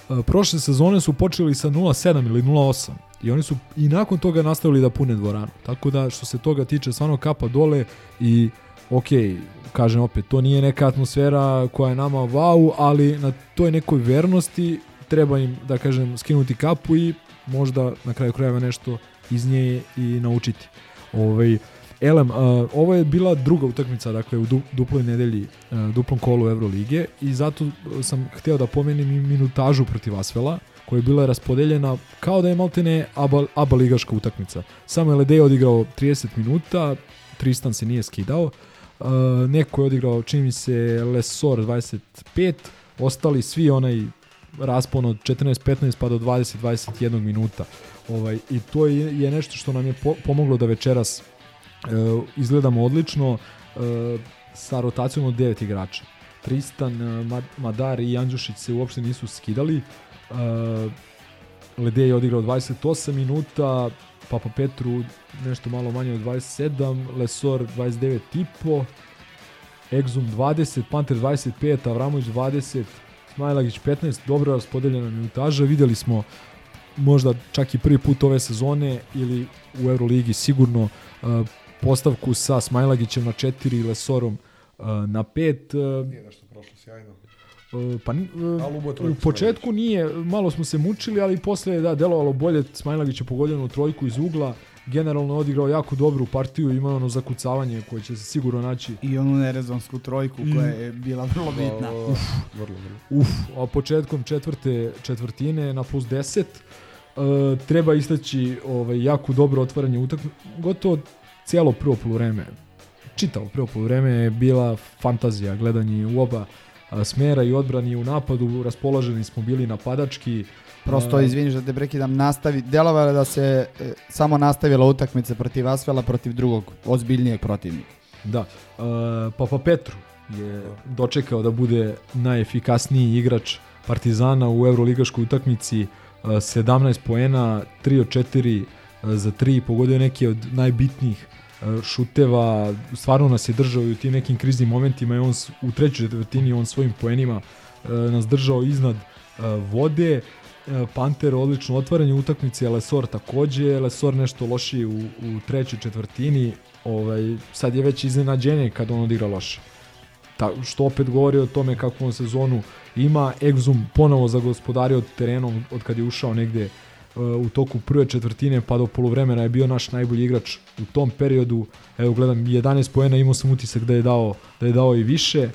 Uh, prošle sezone su počeli sa 0-7 ili 0-8 i oni su i nakon toga nastavili da pune dvoranu. Tako da što se toga tiče stvarno kapa dole i ok, kažem opet, to nije neka atmosfera koja je nama wow, ali na toj nekoj vernosti treba im, da kažem, skinuti kapu i možda na kraju krajeva nešto iz nje i naučiti. Ovaj, Elem, uh, ovo je bila druga utakmica, dakle, u du, duploj nedelji, uh, duplom kolu Evrolige i zato sam hteo da pomenem i minutažu protiv Asvela, koja je bila raspodeljena kao da je maltene aba, aba ligaška utakmica. Samo je Ledej odigrao 30 minuta, Tristan se nije skidao, uh, neko je odigrao, čini mi se, Lesor 25, ostali svi onaj raspon od 14-15 pa do 20-21 minuta. Ovaj, I to je, je nešto što nam je po, pomoglo da večeras e, izgledamo odlično e, sa rotacijom od 9 igrača. Tristan, Mad- Madar i Andjušić se uopšte nisu skidali. E, Ledej je odigrao 28 minuta, Papa Petru nešto malo manje od 27, Lesor 29 i po, Exum 20, Panter 25, Avramović 20, Smajlagić 15, dobro raspodeljena minutaža. Videli smo možda čak i prvi put ove sezone ili u Euroligi sigurno uh, postavku sa Smajlagićem na 4 i Lesorom uh, na 5. Uh, Nije nešto prošlo sjajno. Uh, pa je u početku nije, malo smo se mučili, ali posle je da delovalo bolje. Smajlagić je pogodio u trojku iz ugla, generalno je odigrao jako dobru partiju, ima ono zakucavanje koje će se sigurno naći. I onu nerezonsku trojku I- koja je bila vrlo bitna. Uf, vrlo, vrlo. Uf, a početkom četvrte četvrtine na plus 10 uh, treba istaći ovaj, jako dobro otvaranje utakmice. Gotovo cijelo prvo poluvreme, čitavo prvo poluvreme je bila fantazija, gledanje u oba smera i odbrani u napadu, raspoloženi smo bili napadački. Prosto, izviniš da te prekidam, nastavi, delovalo da se e, samo nastavila utakmica protiv Asvela protiv drugog, ozbiljnijeg protivnika. Da, uh, Papa Petru je dočekao da bude najefikasniji igrač Partizana u Euroligaškoj utakmici, uh, 17 poena, 3 od 4 uh, za 3, pogodio neke od najbitnijih šuteva, stvarno nas je držao i u tim nekim kriznim momentima i on u trećoj četvrtini on svojim poenima uh, nas držao iznad uh, vode. E, Panter odlično otvaranje utakmice, Lesor takođe, Lesor nešto lošiji u, u trećoj četvrtini, ovaj, sad je već iznenađenje kad on odigra loše. Ta, što opet govori o tome kakvu on sezonu ima. Exum ponovo zagospodario terenom od kad je ušao negde e, u toku prve četvrtine pa do poluvremena je bio naš najbolji igrač u tom periodu. Evo gledam 11 poena, imao sam utisak da je dao da je dao i više.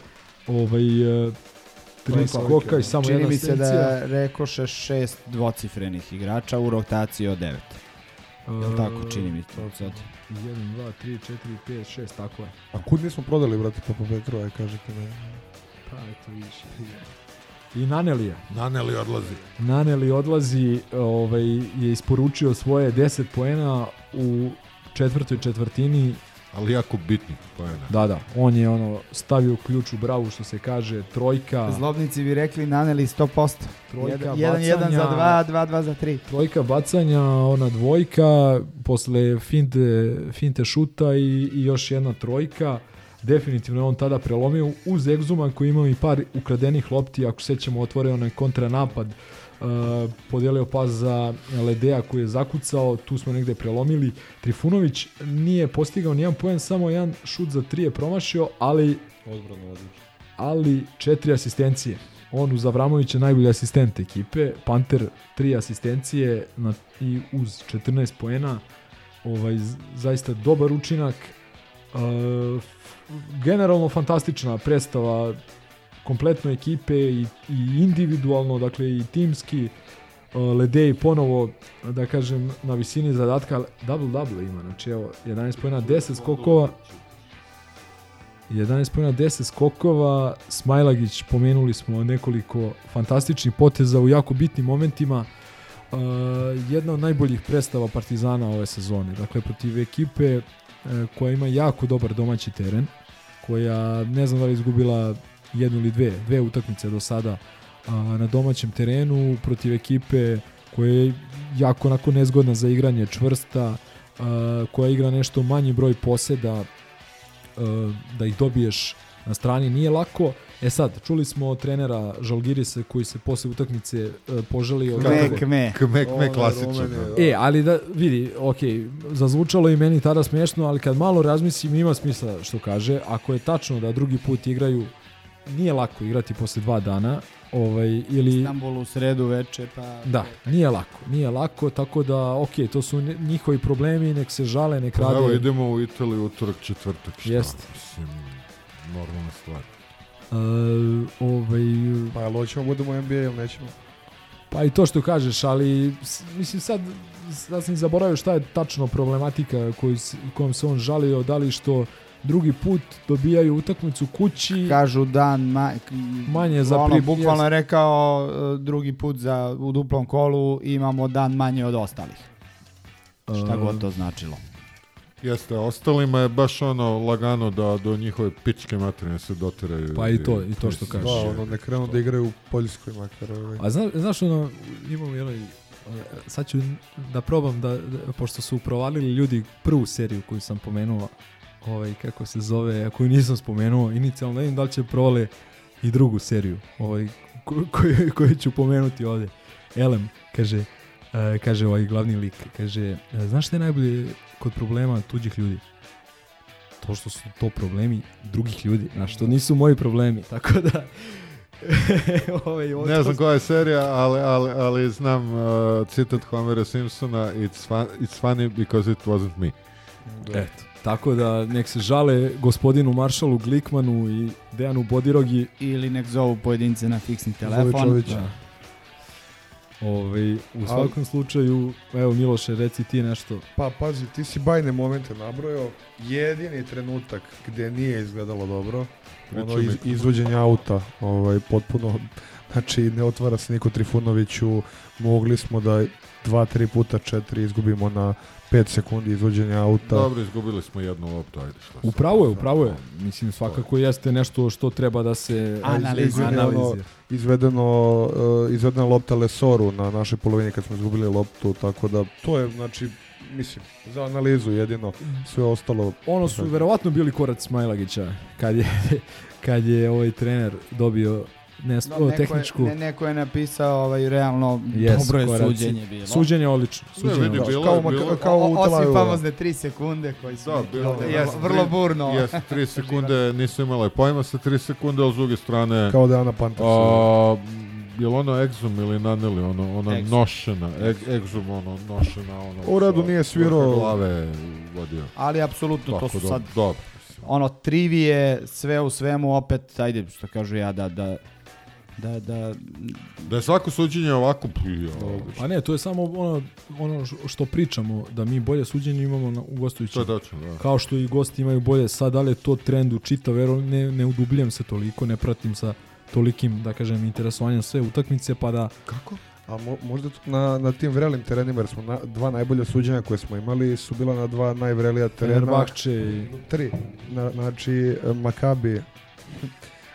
Ovaj e, tri skoka i samo Čini jedna mi se da rekoše šest dvocifrenih igrača u rotaciji od devet. Jel tako, čini mi se sad. 1, 2, 3, 4, 5, 6, tako je. A kud nismo prodali, brate, Papa Petru, aj kažete meni. Pa eto više. I Nanelija. Naneli odlazi. Naneli odlazi, ovaj, je isporučio svoje 10 poena u četvrtoj četvrtini. Ali jako bitni poena. Da, da. On je ono stavio ključ u bravu što se kaže trojka. Zlobnici bi rekli naneli 100%. Trojka, 1 1 za bacanja. 2, 2 2 za 3. Trojka bacanja, ona dvojka, posle finte, finte šuta i, i još jedna trojka. Definitivno je on tada prelomio uz Egzuma koji imao i par ukradenih lopti, ako se sećamo otvorio onaj kontranapad, uh, podelio pas za Ledea koji je zakucao, tu smo negde prelomili. Trifunović nije postigao nijedan poen, samo jedan šut za tri je promašio, ali Odbrano ali četiri asistencije. On uz Avramovića najbolji asistent ekipe, Panter tri asistencije na, i uz 14 poena. Ovaj, zaista dobar učinak. Uh, generalno fantastična predstava kompletno ekipe i, i individualno, dakle i timski. Uh, Ledej ponovo, da kažem, na visini zadatka double-double ima, znači evo, 11 pojena, 10 skokova, 11 pojena, 10 skokova, Smajlagić, pomenuli smo nekoliko fantastičnih poteza u jako bitnim momentima. Uh, jedna od najboljih predstava Partizana ove sezone. Dakle, protiv ekipe e, koja ima jako dobar domaći teren, koja ne znam da li izgubila jednu ili dve, dve utakmice do sada a, na domaćem terenu protiv ekipe koja je jako onako nezgodna za igranje, čvrsta, a, koja igra nešto manji broj poseda, a, da ih dobiješ na strani nije lako. E sad, čuli smo trenera Žalgirisa koji se posle utakmice požalio... Kme, kako- kme. Kme, kme, Onaj klasično. Da. E, ali da vidi, ok, zazvučalo i meni tada smešno, ali kad malo razmislim ima smisla što kaže. Ako je tačno da drugi put igraju, nije lako igrati posle dva dana, ovaj, ili... Istanbul u sredu veče, pa... Da, nije lako, nije lako, tako da, ok, to su njihovi problemi, nek se žale, nek Pa rade. evo, idemo u Italiju utorak, četvrtak, šta? Jest. Mislim, normalna stvar. Uh, ovaj, Pa jel hoćemo budemo u NBA ili nećemo? Pa i to što kažeš, ali mislim sad, sad sam zaboravio šta je tačno problematika koju, kojom se on žalio, da li što drugi put dobijaju utakmicu kući. Kažu dan ma, Manje za ono, pri- bukvalno je rekao e, drugi put za, u duplom kolu imamo dan manje od ostalih. Šta E, god to značilo. Jeste, ostalima je baš ono lagano da do njihove pičke materine se doteraju. Pa i to- i to što kažeš. Da, ono, ne krenu da igraju u Poljskoj makar. Ovaj. A zna, znaš ono, imam jedan, sad ću da probam da, da, pošto su provalili ljudi prvu seriju koju sam pomenuo, ovaj, kako se zove, a koju nisam spomenuo inicijalno, ne vidim da li će provale i drugu seriju, ovaj, ko- koju, koju ću pomenuti ovdje. Elem, kaže, e, kaže ovaj glavni lik, kaže, e, znaš šta je najbolje kod problema tuđih ljudi? To što su to problemi drugih ljudi, znaš, to nisu moji problemi, tako da... ovaj, ovo- Ne znam koja je serija, ali, ali, ali znam uh, citat Homera Simpsona it's, fun, it's funny because it wasn't me. Eto, tako da nek se žale gospodinu Maršalu Glikmanu i Dejanu Bodirogi. Ili nek zovu pojedince na fiksni Zove telefon. čovića. Da. Ovaj, u svakom slučaju, evo Miloše, reci ti nešto. Pa pazi, ti si bajne momente nabrojao. Jedini trenutak gdje nije izgledalo dobro, ono Pričaj mi. iz, izvođenje auta, ovaj, potpuno, znači ne otvara se niko Trifunoviću, mogli smo da dva, tri puta četiri izgubimo na 5 sekundi izvođenja auta. Dobro, izgubili smo jednu loptu, ajde sad. Upravo je, upravo je. Mislim, svakako jeste nešto što treba da se analizira. izvedeno, uh, izvedena lopta Lesoru na našoj polovini kad smo izgubili loptu, tako da to je, znači, mislim, za analizu jedino, sve ostalo... Ono su verovatno bili korac Smajlagića kad je, kad je ovaj trener dobio ne, Da, o, neko, tehničku. je, ne, neko je napisao ovaj, realno Yes, dobro je koraci. suđenje bilo. Suđenje je odlično. Ne, Suđenje je vidi, odlično. bilo Kao, bilo kao u O- Osim famozne 3 sekunde koji su Da, bilo je jes, vrlo burno. Jeste, tri sekunde nisu imale pojma sa tri sekunde, ali s druge strane... Kao da je Ana Panter. A, je li ono Exum ili Naneli, ono, ona Exum. nošena, eg, Exum, ono, nošena, ono... U redu sa nije svirao. glave vodio. Ali apsolutno to su da, sad dobro. ono trivije, sve u svemu opet, ajde što kažu ja da da da, da Da je svako suđenje ovako, Pa ne, to je samo ono, ono što pričamo, da mi bolje suđenje imamo na, u gostujućem. To je da. Kao što i gosti imaju bolje. Sad, da li je to trend u čita, vero, ne, ne udubljem se toliko, ne pratim sa tolikim, da kažem, interesovanjem sve utakmice, pa da... Kako? A mo, možda na, na tim vrelim terenima, jer smo na, dva najbolja suđenja koje smo imali su bila na dva najvrelija terena. Fenerbahče i... Tri. Na, znači, Makabi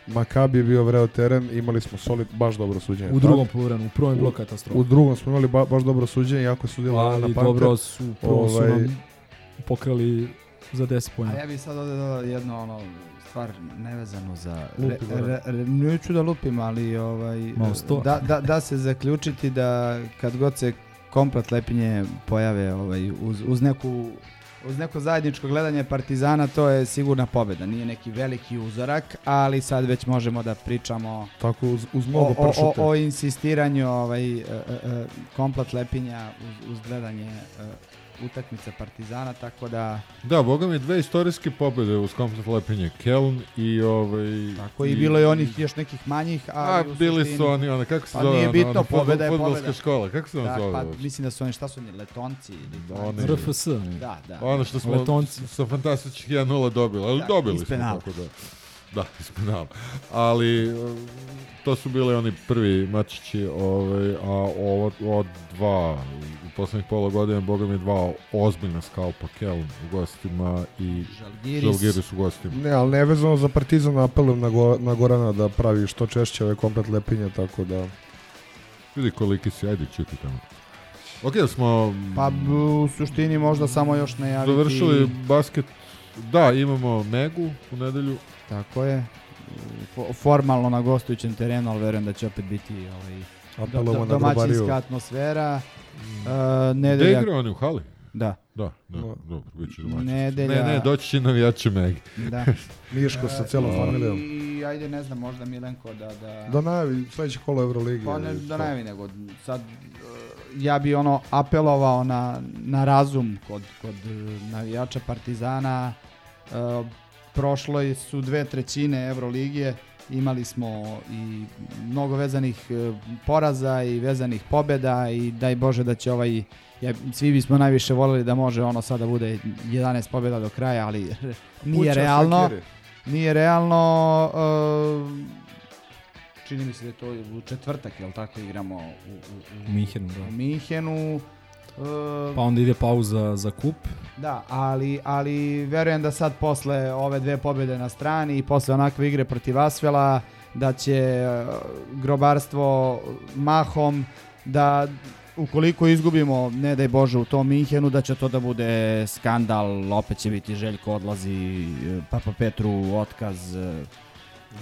Makabi je bio vreo teren, imali smo solid, baš dobro suđenje. U drugom poluvremenu, u prvom bilo katastrofa. U drugom smo imali ba, baš dobro suđenje, jako je Ana Ali Panter. dobro su, u prvom su Ovaj, nam pokrali za 10 A pojena. ja bih sad ovdje dodao jednu ono stvar nevezanu za Lupi, re, re, re- neću da lupim, ali ovaj da, da, da se zaključiti da kad god se komplet lepinje pojave ovaj uz, uz neku uz neko zajedničko gledanje Partizana to je sigurna pobjeda. Nije neki veliki uzorak, ali sad već možemo da pričamo Tako uz, uz o, mnogo o, o, pršute. o insistiranju ovaj, e, e, e, komplet lepinja uz, uz gledanje e, utakmice Partizana, tako da Da, boga mi dve istorijske pobjede uz komplet lepinje. Keln i ovaj... Tako i bilo je onih još nekih manjih, A, ali u bili suštini- su oni, ona, kako se pa zove, nije ona- bitno, ona pobjeda je fudbalska pobjeda. škola, kako se Da, zove Pa, mislim da su oni, šta su oni, letonci ili Oni- RFS. Da, da. Ono što smo Letonci. sa fantastičnih 1-0 dobili, ali Da, dobili smo tako da. Da, iz penala. Ali to su bili oni prvi mačići, ovaj, a ovo od dva u poslednjih pola godine, boga mi dva ozbiljna skalpa Keln u gostima i Žalgiris. Žalgiris u gostima. Ne, ali nevezano za Partizan apelujem na, Go, na Gorana da pravi što češće ove komplet lepinje, tako da... Vidi koliki si, ajde čuti tamo. Ok, da smo Pa u suštini možda samo još najaviti... završili basket. Da, imamo Megu u nedelju. Tako je. Fo- Formalno na gostujućem terenu, ali verujem da će opet biti ovaj, do- na domaćinska atmosfera. Uh, Da nedelja, igraju oni u hali? Da. Da, da, No. dobro, bit će domaćinski. Nedelja- Ne, ne, doći će navijači Megi. Da. Miško sa celom E, familijom. I ajde ne znam možda Milenko da... Da, Da najavi sledeće kolo Euroligi. Pa ne da najavi nego sad e, ja bi ono apelovao na, na razum kod, kod navijača Partizana. E, prošlo su dve trećine Evroligije, imali smo i mnogo vezanih e, poraza i vezanih pobeda i daj Bože da će ovaj ja, svi bismo najviše voljeli da može ono sada bude 11 pobjeda do kraja, ali nije Kuća realno. Sakiri. Nije realno e, čini mi se da je to u četvrtak, jel tako igramo u, u, U Minhenu, da. u Minhenu. E, Pa onda ide pauza za kup. Da, ali, ali verujem da sad posle ove dve pobjede na strani i posle onakve igre protiv Asvela da će e, grobarstvo mahom da ukoliko izgubimo, ne daj Bože, u tom Minhenu, da će to da bude skandal, opet će biti Željko odlazi, e, Papa Petru otkaz, e,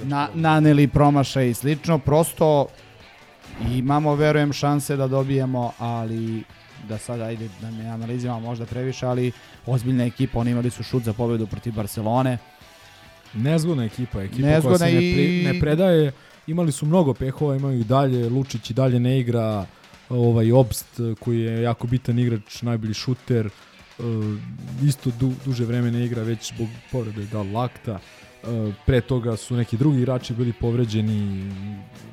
na, naneli promašaj i slično, prosto imamo, verujem, šanse da dobijemo, ali da sad ajde da ne analiziramo možda previše, ali ozbiljna ekipa, oni imali su šut za pobedu protiv Barcelone. Nezgodna ekipa, ekipa Nezgodna koja se ne, pri- ne predaje. Imali su mnogo pehova, imaju i dalje, Lučić i dalje ne igra, ovaj Obst koji je jako bitan igrač, najbolji šuter, e, isto du, duže vreme ne igra već zbog povrede da lakta. E, pre toga su neki drugi igrači bili povređeni,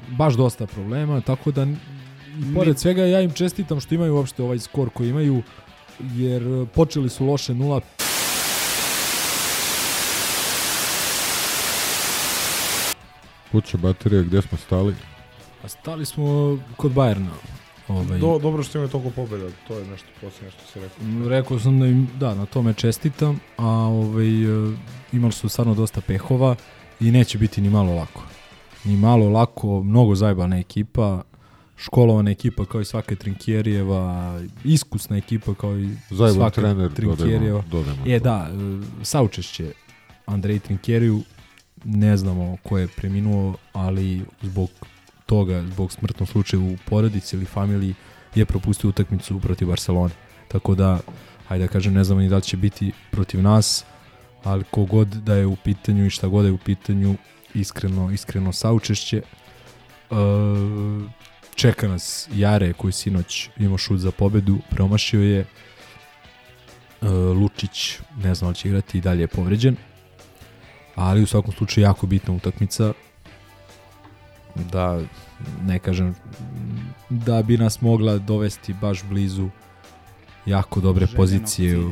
baš dosta problema, tako da pored Mi- svega ja im čestitam što imaju uopšte ovaj skor koji imaju, jer e, počeli su loše 0 Kuća baterija, gdje smo stali? A stali smo kod Bajerna. Ovaj, Do, dobro što imaju toliko pobjeda, to je nešto posljednje što si rekao. Rekao sam da im, da, na tome čestitam, a ovaj, e, imali su stvarno dosta pehova i neće biti ni malo lako. Ni malo lako, mnogo zajebana ekipa, školovana ekipa kao i svaka Trinkjerijeva, iskusna ekipa kao i Zajeban svaka trener, Trinkjerijeva. dodajmo- dodajmo Je, to. da, e, saučešće Andrej Trinkjeriju, ne znamo ko je preminuo, ali zbog toga, zbog smrtnog slučaja u porodici ili familiji, je propustio utakmicu protiv Barcelone. Tako da, hajde da kažem, ne znamo ni da li će biti protiv nas, ali kogod da je u pitanju i šta god da je u pitanju, iskreno, iskreno saučešće. E, čeka nas Jare koji sinoć imao šut za pobedu, promašio je. E, Lučić, ne znam da li će igrati i dalje je povređen. Ali u svakom slučaju jako bitna utakmica da ne kažem da bi nas mogla dovesti baš blizu jako dobre Željenog pozicije u,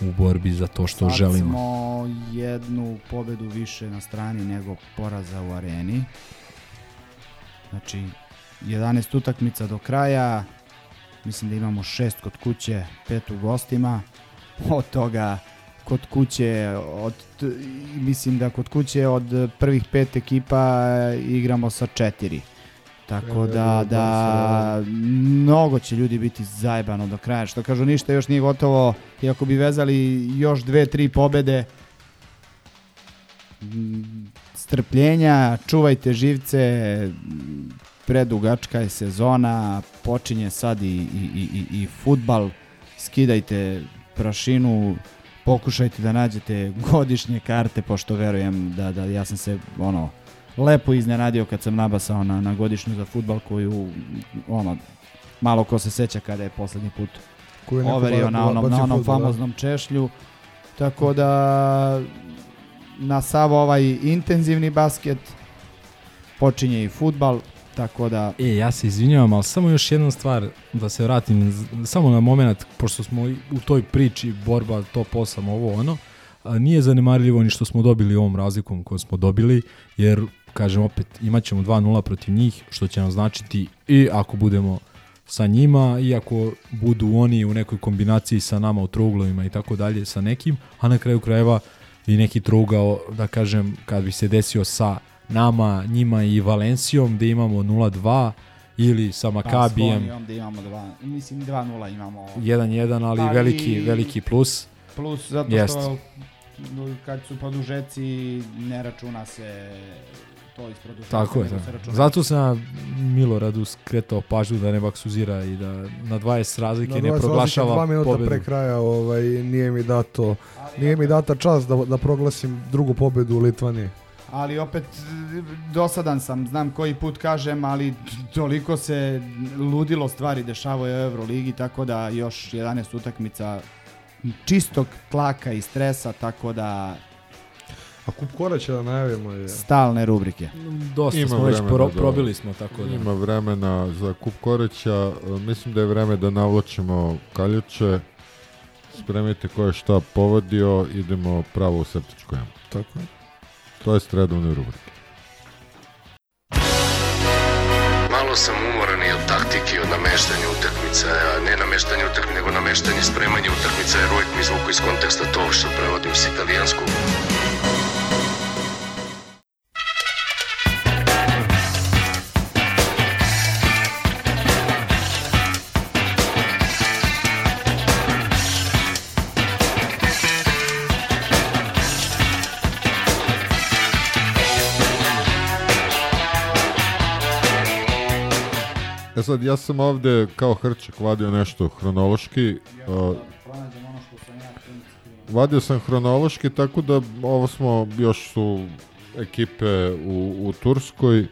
u borbi za to što Sad želimo. smo jednu pobedu više na strani nego poraza u areni. Znači, 11 utakmica do kraja. Mislim da imamo šest kod kuće, pet u gostima. Od toga kod kuće, od, mislim da kod kuće od prvih pet ekipa igramo sa četiri. Tako E, da, da mnogo će ljudi biti zajebano do kraja. Što kažu, ništa još nije gotovo. I ako bi vezali još dve, tri pobede, strpljenja, čuvajte živce, predugačka je sezona, počinje sad i, i, i, i, i futbal, skidajte prašinu, pokušajte da nađete godišnje karte, pošto verujem da, da ja sam se ono, lepo iznenadio kad sam nabasao na, na godišnju za futbal koju ono, malo ko se seća kada je poslednji put Koju overio ba- na onom, na onom fudbal, da. famoznom češlju. Tako da na sav ovaj intenzivni basket počinje i futbal, tako da E, ja se izvinjavam, ali samo još jedna stvar da se vratim samo na moment, pošto smo u toj priči borba top 8 ovo ono, nije zanemarljivo ni što smo dobili ovom razlikom koju smo dobili, jer kažem opet, imat ćemo 2-0 protiv njih, što će nam značiti i ako budemo sa njima, i ako budu oni u nekoj kombinaciji sa nama u trouglovima i tako dalje sa nekim, a na kraju krajeva i neki trougao, da kažem, kad bi se desio sa nama, njima i Valencijom, gde imamo 0-2, ili sa Makabijem Pa, s Fonijom da imamo dva, mislim 2-0 imamo. 1-1, ali, Ali- veliki, veliki plus. Plus zato Jest. što kad su produžeci ne računa se to iz produžetka. Tako je, računa- Zato sam Miloradu skretao pažnju da ne baksuzira i da na 20 razlike Na ne 20 proglašava dva minuta pobedu. pre kraja ovaj, nije mi dato nije mi data čas da, da proglasim drugu pobedu u Litvaniji. Ali opet dosadan sam, znam koji put kažem, ali toliko se ludilo stvari dešavaju u Euroligi, tako da još 11 utakmica čistog tlaka i stresa, tako da A kup Koraća da najavimo je... stalne rubrike. Dosta smo već pro, probili smo, tako da. Ima vremena za kup koreća. E, Mislim da je vreme da navlačimo kaljuče. Spremite ko je šta povodio. Idemo pravo u septičku jamu. Tako je. To je stredovne rubrike. Malo sam umoran i od taktike, od nameštanja utakmica, a ne nameštanja utakmica, nego nameštanje spremanja utakmica, jer uvijek mi izvuku iz konteksta to što prevodim s italijanskog. E sad, ja sam ovde kao hrčak vadio nešto hronološki. uh, vadio sam hronološki, tako da ovo smo, još su ekipe u, u Turskoj.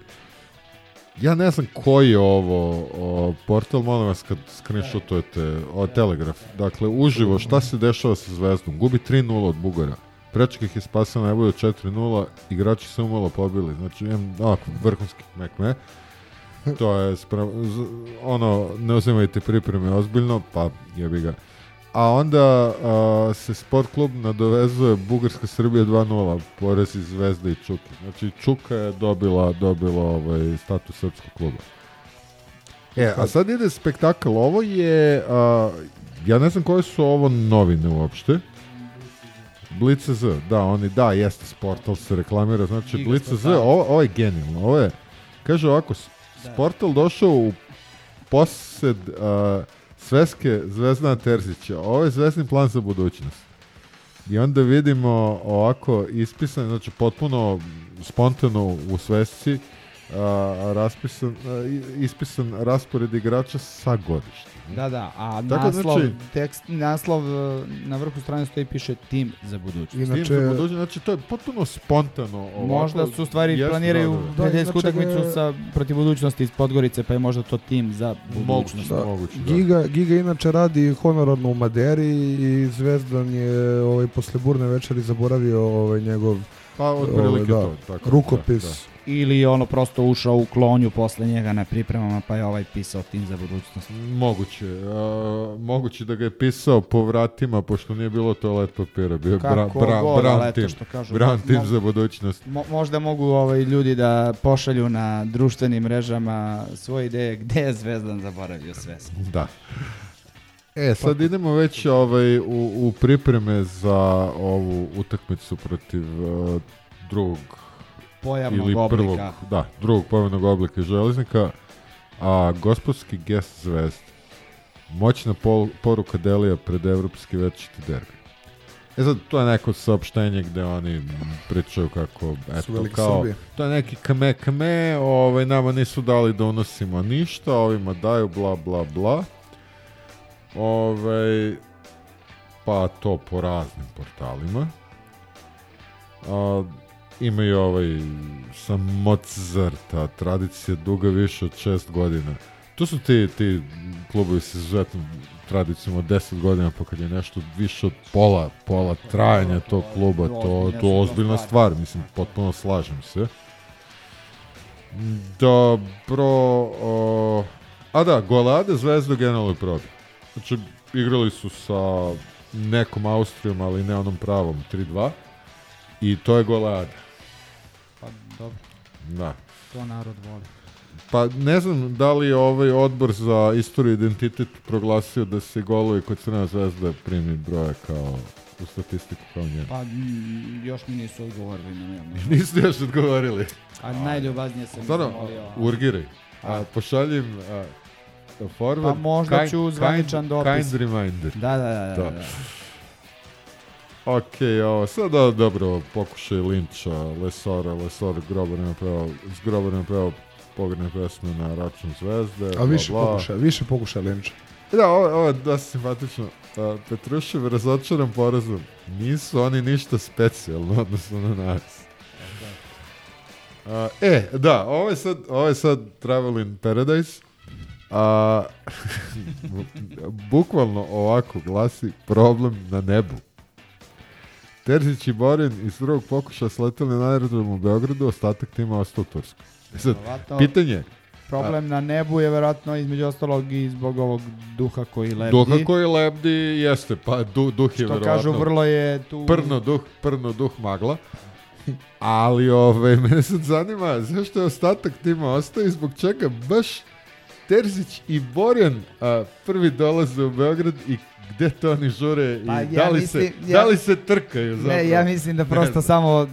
Ja ne znam koji je ovo o, portal, molim vas kad screenshotujete, o Telegraf. Dakle, uživo, šta se dešava sa Zvezdom? Gubi 3-0 od Bugara. Prečak ih je spasao najbolje od 4-0, igrači su umalo pobili. Znači, imam ovako, vrhunski mekme. To je z- ono, ne uzimajte pripreme ozbiljno, pa jebi ga. A onda a, se sport klub nadovezuje Bugarska Srbija 2-0, porez iz Zvezde i Čuke. Znači Čuka je dobila, dobila ovaj, status srpskog kluba. E, a sad ide spektakl. Ovo je, a, ja ne znam koje su ovo novine uopšte. Blice Z, da, oni, da, jeste Sportal se reklamira, znači Blice Z, ovo, ovo je genijalno, ovo je, kaže ovako, S- Sportal došao u posed uh, sveske Zvezdana Terzića, ovo je zvezdni plan za budućnost. I onda vidimo ovako ispisan, znači potpuno spontano u svesci, a, raspisan, i- ispisan raspored igrača sa godištem. Da, da, a Tako, naslov, znači- tekst, naslov e, na vrhu strane stoji piše tim za budućnost. Tim za budućnost, znači to je potpuno spontano. Ovako, Možda su stvari Jeste, planiraju da, da, da. prijateljsku inače ga utakmicu je- sa protiv budućnosti iz Podgorice, pa je možda to tim za budućnost. Da. moguće, da. Giga, Giga inače radi honorarno u Maderi i Zvezdan je ovaj, posle burne večeri zaboravio ovaj, njegov Pa, otprilike ovaj, to, tako, rukopis. da, da. Ili je ono prosto ušao u klonju posle njega na pripremama, pa je ovaj pisao tim za budućnost. Moguće. A, moguće da ga je pisao po vratima, pošto nije bilo toalet papira. Bio je bra, Kako bra, god, brown eto team. što kažu, mo- team mo- za budućnost. Mo- možda mogu ovaj ljudi da pošalju na društvenim mrežama svoje ideje gde je Zvezdan zaboravio sve. Da. E, sad idemo već ovaj, u, u pripreme za ovu utakmicu protiv uh, drugog Pojavnog ili oblika. prvog, da, drugog pojavnog oblika železnika, a gospodski gest zvezde. Moćna pol, poruka Delija pred evropski večiti derbi. E sad, to je neko saopštenje gde oni pričaju kako, eto, kao, Srbi. to je neki kame kame, ovaj, nama nisu dali da unosimo ništa, ovima daju bla bla bla. Ovaj, pa to po raznim portalima. A, imaju ovaj sa Mozarta, tradicija duga više od šest godina. To su ti, ti klubovi sa izuzetnom tradicijom od 10 godina, pa kad je nešto više od pola, pola trajanja tog kluba, to, to ozbiljna stvar, mislim, potpuno slažem se. Dobro, o, a da, Golade Zvezda generalno probi. Znači, igrali su sa nekom Austrijom, ali ne onom pravom, 3-2. I to je Golada. Da. to narod voli. Pa ne znam da li je ovaj odbor za istoriju i identitet proglasio da se golovi kod Crvena zvezda primi broje kao u statistiku kao njeno. Pa još mi nisu odgovorili na mail. Niste još odgovorili. A najljubaznije sam Stvarno, zamolio. urgiraj. A, pošaljem a, forward. Pa možda kind- ću zvaničan dopis. Kind reminder. Da, da, da, da, da. Ok, ovo, sada dobro, pokušaj linča Lesora, Lesor grobar je napravio, s grobar je napravio pogredne pesme na račun zvezde. A bla, više bla. pokušaj, više pokušaj Linča. Da, ovo, ovo je dosta simpatično. Petrušev razočaran porazom. Nisu oni ništa specijalno odnosno na nas. A, e, da, ovo je sad, ovo je sad Travel in Paradise. A, bukvalno ovako glasi problem na nebu. Terzić i Borin iz drugog pokušaja sleteli na aerodrom u Beogradu, ostatak tima ostao u Tursku. E sad, Verovatno pitanje, Problem na nebu je verovatno između ostalog i zbog ovog duha koji lebdi. Duha koji lebdi jeste, pa du, duh je Što verovatno... kažu, vrlo je tu- Prno duh, prno duh magla. Ali ove, mene sad zanima zašto je ostatak tima ostao i zbog čega baš Terzić i Borjan a, prvi dolaze u Beograd i gde to oni žure i Pa ja da, li mislim- se, ja- da li se trkaju zapravo? Ne, ja mislim da Ne prosto znam. samo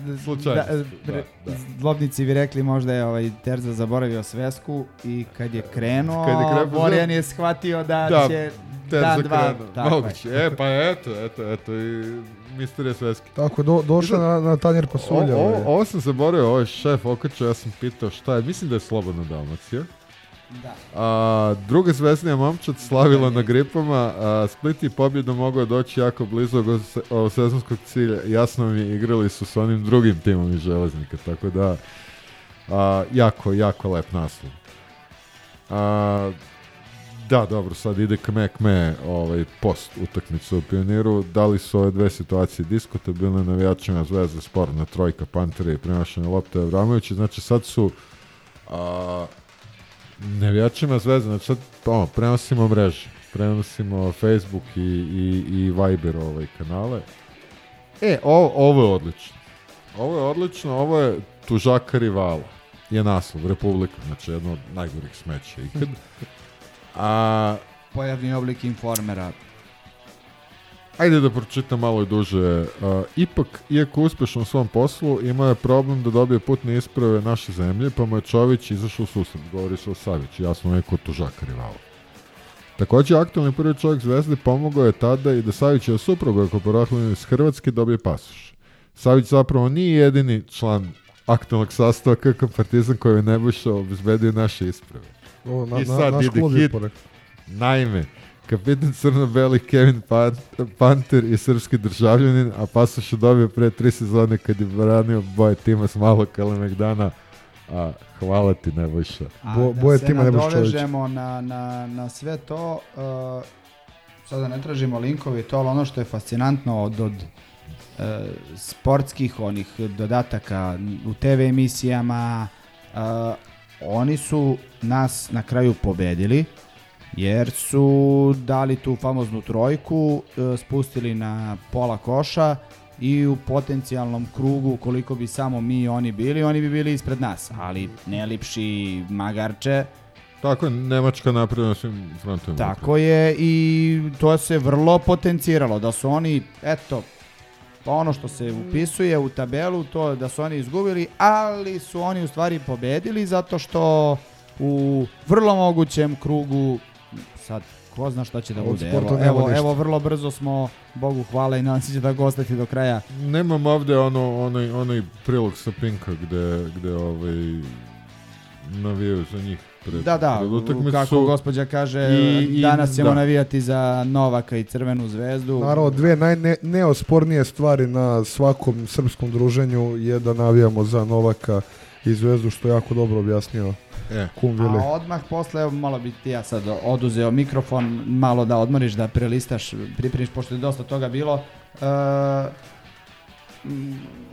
da, da, da. zlobnici bi rekli možda je ovaj Terza zaboravio svesku i kad je krenuo, Kad je krenuo, Borjan da. je shvatio da, Da, će Terza dan, dva, krenuo. tako je. Moguće. E, pa eto, eto, eto i misterija sveski. Tako, do, došao na, na tanjer pasulja. O, o, ovo sam zaboravio, ovo je šef okačao, ja sam pitao šta je, mislim da je Slobodna Dalmacija. Da. A, druga zvezdnija momčad slavila na gripama, a Split je pobjedom mogao doći jako blizu ovog se- ovog sezonskog cilja. Jasno mi igrali su s onim drugim timom iz Železnika, tako da a, jako, jako lep naslov. A, da, dobro, sad ide kme kme ovaj, post utakmicu u Pioniru. Da li su ove dve situacije diskutabilne navijačima Zvezda sporna trojka Pantera i premašanje lopte Avramovića? Znači sad su a, navijačima Zvezda, znači sad ono, prenosimo mreže, prenosimo Facebook i, i, i Viber ovaj, kanale. E, ovo, ovo je odlično. Ovo je odlično, ovo je tužaka rivala. Je naslov, Republika, znači jedno od najgorih smeća ikad. A, Pojavni oblik informera. Ajde da pročitam malo i duže. Uh, ipak, iako uspešan u svom poslu, ima je problem da dobije putne isprave naše zemlje, pa mu je Čović izašao u susret. Govori se o Savić, jasno neko tužaka rivala. Takođe, aktualni prvi čovjek Zvezde pomogao je tada i da Savićeva supruga, ako porahljena iz Hrvatske, dobije pasoš. Savić zapravo nije jedini član aktualnog sastava kako Partizan koji je Nebojša obezbedio naše isprave. O, na- I na- sad naš ide hit. Naime, kapitan crno-beli Kevin Pan Panter je srpski državljanin, a pasoš je dobio pre tri sezone kad je branio boje tima s malog Kalemegdana. A, hvala ti Nebojša. A Bo- da boje se tima Nebojša Čović. nadovežemo na, na, na sve to, uh, sada ne tražimo linkovi to, ali ono što je fascinantno od, od uh, sportskih onih dodataka u TV emisijama, uh, oni su nas na kraju pobedili, jer su dali tu famoznu trojku, uh, spustili na pola koša i u potencijalnom krugu koliko bi samo mi i oni bili, oni bi bili ispred nas, ali ne lipši magarče, Tako je, Nemačka napredna na svim frontovima. tako je i to se vrlo potenciralo, da su oni, eto, pa ono što se upisuje u tabelu, to da su oni izgubili, ali su oni u stvari pobedili zato što u vrlo mogućem krugu, sad ko zna šta će da Od bude, evo, evo, evo vrlo brzo smo, Bogu hvala i nadam se će tako ostati do kraja. Nemam ovde ono, onaj, onaj prilog sa Pinka gde, gde ovaj, navijaju za njih pred, Da, da, pred utakmicu. kako gospođa kaže, I- i- danas ćemo da. navijati za Novaka i Crvenu zvezdu. Naravno, dve najneospornije stvari na svakom srpskom druženju je da navijamo za Novaka i Zvezdu, što je jako dobro objasnio E. Kum Vili. A odmah posle, evo, malo bi ti ja sad oduzeo mikrofon, malo da odmoriš, da prelistaš, pripremiš, pošto je dosta toga bilo. E,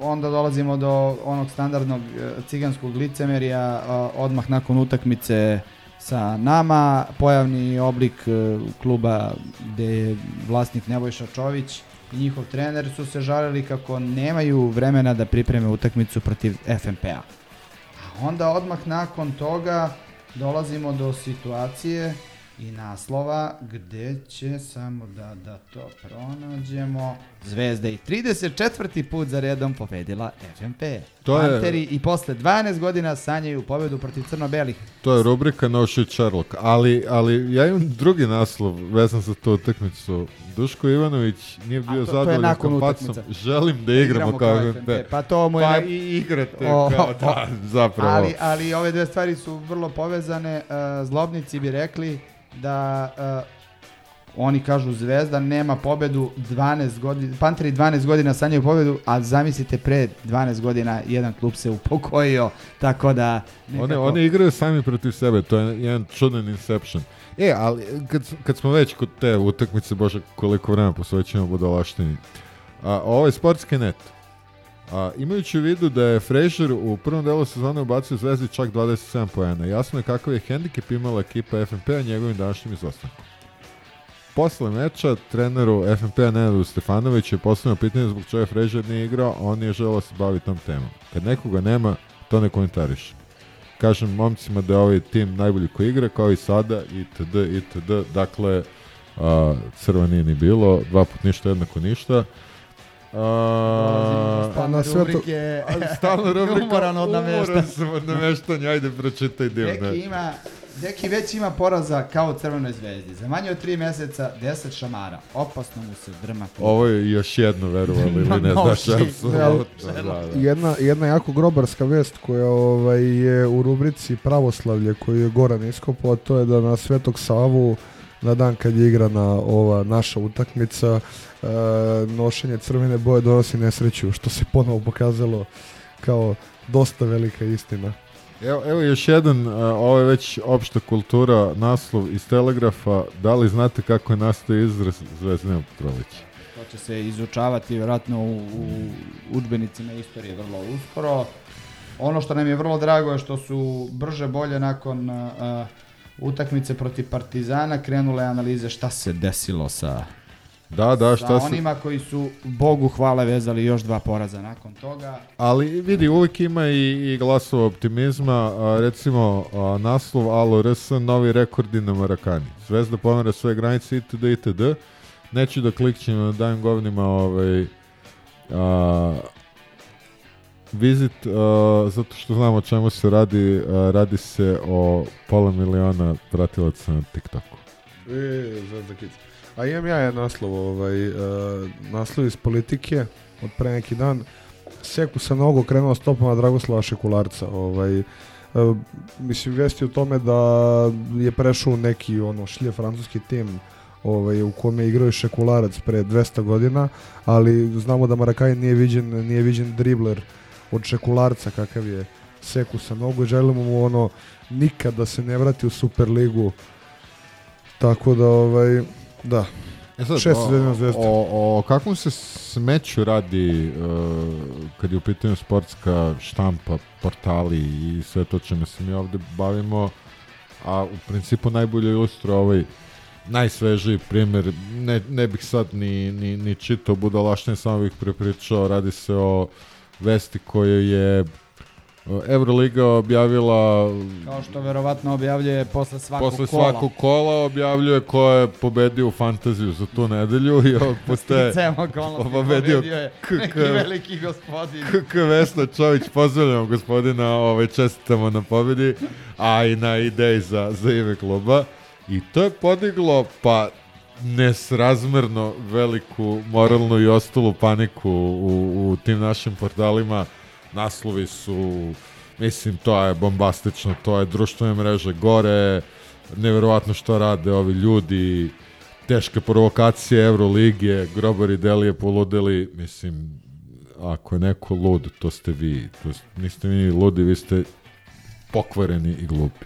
onda dolazimo do onog standardnog e, ciganskog licemerija, e, odmah nakon utakmice sa nama, pojavni oblik e, kluba gde je vlasnik Nebojša Čović i njihov trener su se žalili kako nemaju vremena da pripreme utakmicu protiv FNP-a. Onda odmah nakon toga dolazimo do situacije i naslova gde će samo da, da to pronađemo. Zvezda i 34. put za redom pobedila FNP. To je- Panteri i posle 12 godina sanjaju pobedu protiv crno-belih. To je rubrika No Shit Sherlock, ali, ali ja imam drugi naslov vezan za tu utakmicu. Duško Ivanović nije bio to- zadovoljan kompacom. Želim da Da igramo igramo kao kao FNP. Pa to mu je Pa i igrate O, kao da, zapravo. Ali, ali ove dve stvari su vrlo povezane. E, zlobnici bi rekli da e, oni kažu Zvezda nema pobedu 12 godina, Panteri 12 godina sanjaju pobedu, a zamislite pre 12 godina jedan klub se upokojio, tako da One, nekako- one igraju sami protiv sebe, to je jedan čudan inception. E, ali kad, kad smo već kod te utakmice, bože, koliko vremena posvećujemo budalaštini. A, ovo je sportski net. A, imajući u vidu da je Frazier u prvom delu sezone ubacio Zvezdi čak 27 poena, jasno je kakav je hendikep imala ekipa FNP-a njegovim današnjim izostankom. Posle meča, treneru FNP-a Nenadu Stefanoviću je postavljeno pitanje zbog čega Frazier nije igrao, a on nije želeo se baviti tom temom. Kad nekoga nema, to ne komentariš. Kažem momcima da je ovaj tim najbolji koji igra, kao i sada, itd., itd. Dakle, a, crva nije ni bilo, dva put ništa, jednako ništa. A, Pa na sve to- rubrike- stalna rubrika, Umoran od nameštanja. umoran sam od nameštanja, ajde pročitaj divne. Deki ima, Deki već ima poraza kao u Crvenoj zvezdi. Za manje od 3 meseca 10 šamara. Opasno mu se drma. Ovo je još jedno, verovali ili ne, No znaš, apsolutno. Da, da. Jedna, jedna jako grobarska vest koja ovaj, je u rubrici pravoslavlje koju je Goran iskopao, to je da na Svetog Savu na dan kad je igrana ova naša utakmica e, nošenje crvene boje donosi nesreću što se ponovo pokazalo kao dosta velika istina. Evo, evo još jedan, ovo je već opšta kultura, naslov iz Telegrafa. Da li znate kako je nastao izraz Zvezdino proleće? To će se izučavati vjerojatno u, u udžbenicima istorije vrlo uskoro. Ono što nam je vrlo drago je što su brže bolje nakon uh, utakmice protiv Partizana krenule analize šta se desilo sa Da, da, šta sa onima koji su Bogu hvala vezali još dva poraza nakon toga. Ali vidi, uvijek ima i, i glasova optimizma, a, recimo a, naslov Alo RS, novi rekordi na Marakani. Zvezda pomera svoje granice itd. itd. Neću da klikćem na dajem govnima ovaj, a, Vizit, a, zato što znamo o čemu se radi, a, radi se o pola miliona pratilaca na TikToku. E, Zvezda Kids. A imam ja jedan naslov, ovaj, uh, naslov iz politike od pre neki dan. Seku sa nogu krenuo stopama Dragoslava Šekularca. Ovaj, uh, mislim, vesti o tome da je prešao neki ono šlje francuski tim ovaj, u kome je igrao Šekularac pre 200 godina, ali znamo da Marakaj nije viđen, nije viđen dribler od Šekularca kakav je Seku sa nogu želimo mu ono nikad da se ne vrati u Superligu tako da, ovaj, da. E sad, Šest o, zvezda. o, o kakvom se smeću radi uh, kad je u pitanju sportska štampa, portali i sve to čime se mi ovde bavimo, a u principu najbolje ilustra ovaj najsvežiji primjer, ne, ne bih sad ni, ni, ni čitao budalašnje, samo bih prepričao, radi se o vesti koje je Euroliga objavila Kao što verovatno objavljuje posle svakog posle kola. svakog kola objavljuje ko je pobedio u fantaziju za tu nedelju i postaje Sticajem okolnosti pobedio je KK neki veliki gospodin. KK Vesna Čović, pozdravljamo gospodina, ovaj, čestitamo na pobedi, a i na ideji za, za ime kluba. I to je podiglo, pa nesrazmerno veliku moralnu i ostalu paniku u, u tim našim portalima. Naslovi su, mislim, to je bombastično, to je društvene mreže gore, neverovatno što rade ovi ljudi, teške provokacije Euroligije, grobari delije poludeli, mislim, ako je neko lud, to ste vi, to s- niste vi ludi, vi ste pokvareni i glupi.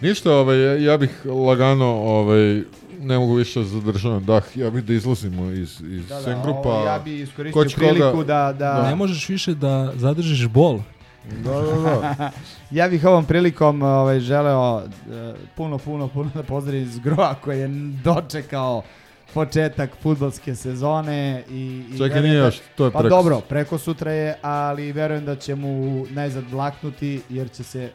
Ništa, ovaj, ja bih lagano, ovaj, ne mogu više da zadržavam dah, ja bih da izlazimo iz, iz Da, da, Sen grupa. ja bi iskoristio Ko će priliku da- da- Ne možeš više da zadržiš bol. Da, da, da. ja bih ovom prilikom ovaj, želeo e, puno, puno, puno da pozdravim Zgroa koji je dočekao početak futbolske sezone i, i Čekaj, nije da- još, to je pa preko dobro, sutra. preko sutra je, ali verujem da će mu najzad blaknuti jer će se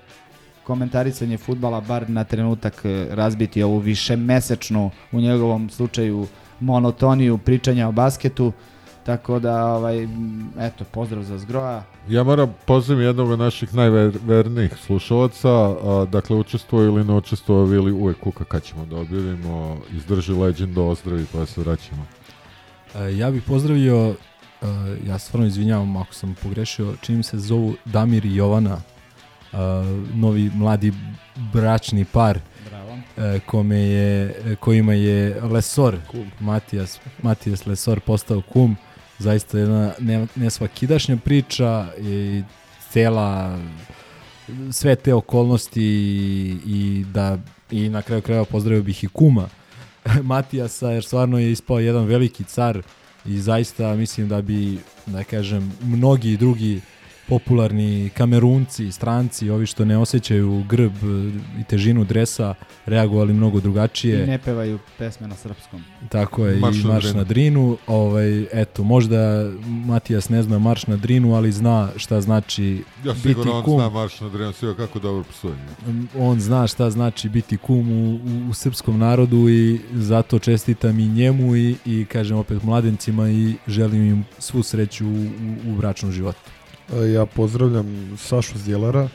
komentarisanje futbala bar na trenutak e, razbiti ovu višemesečnu u njegovom slučaju monotoniju pričanja o basketu. Tako da, ovaj, eto, pozdrav za Zgroa. Ja moram pozdraviti jednog od naših najvernijih slušalaca, a, dakle učestvuje ili ne učestvuje ili uvek kuka kad ćemo da objavimo, izdrži legend, ozdravi pa se vraćamo. E, ja bih pozdravio, e, ja stvarno izvinjavam ako sam pogrešio, čini mi se zovu Damir i Jovana, novi mladi bračni par. Bravo. e, kome je, kojima je Lesor, Matijas, Matijas Lesor postao kum, zaista jedna ne, nesvakidašnja priča i cela sve te okolnosti i, i da i na kraju krajeva pozdravio bih i kuma Matijasa jer stvarno je ispao jedan veliki car i zaista mislim da bi da kažem mnogi drugi popularni kamerunci, stranci, ovi što ne osjećaju grb i težinu dresa, reagovali mnogo drugačije. I ne pevaju pesme na srpskom. Tako je, Marš i na Marš Drinu. na Drinu. Ovaj, eto, možda Matijas ne zna Marš na Drinu, ali zna šta znači Ja biti sigurno on kum. zna marš na drenu, sigurno kako dobro psuje. On zna šta znači biti kum u, u, u srpskom narodu i zato čestitam i njemu i, i kažem opet mladencima i želim im svu sreću u, u, u bračnom životu. E, Ja pozdravljam Sašu Zdjelara,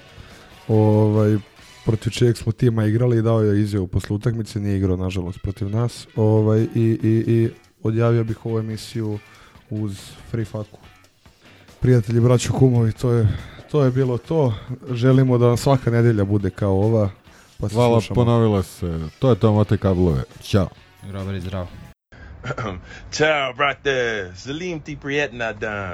ovaj, protiv čijeg smo tima igrali i dao je izjavu posle utakmice, nije igrao nažalost protiv nas ovaj, i, i, i odjavio bih ovu emisiju uz free faku. Prijatelji, braćo, kumovi, to je, to je bilo to. Želimo da vam svaka nedelja bude kao ova. Pa se Hvala, slušamo. ponovila se. To je to, mote kablove. Ćao. Grobar i zdravo. Ciao, brate. Salim ti prijetna dan.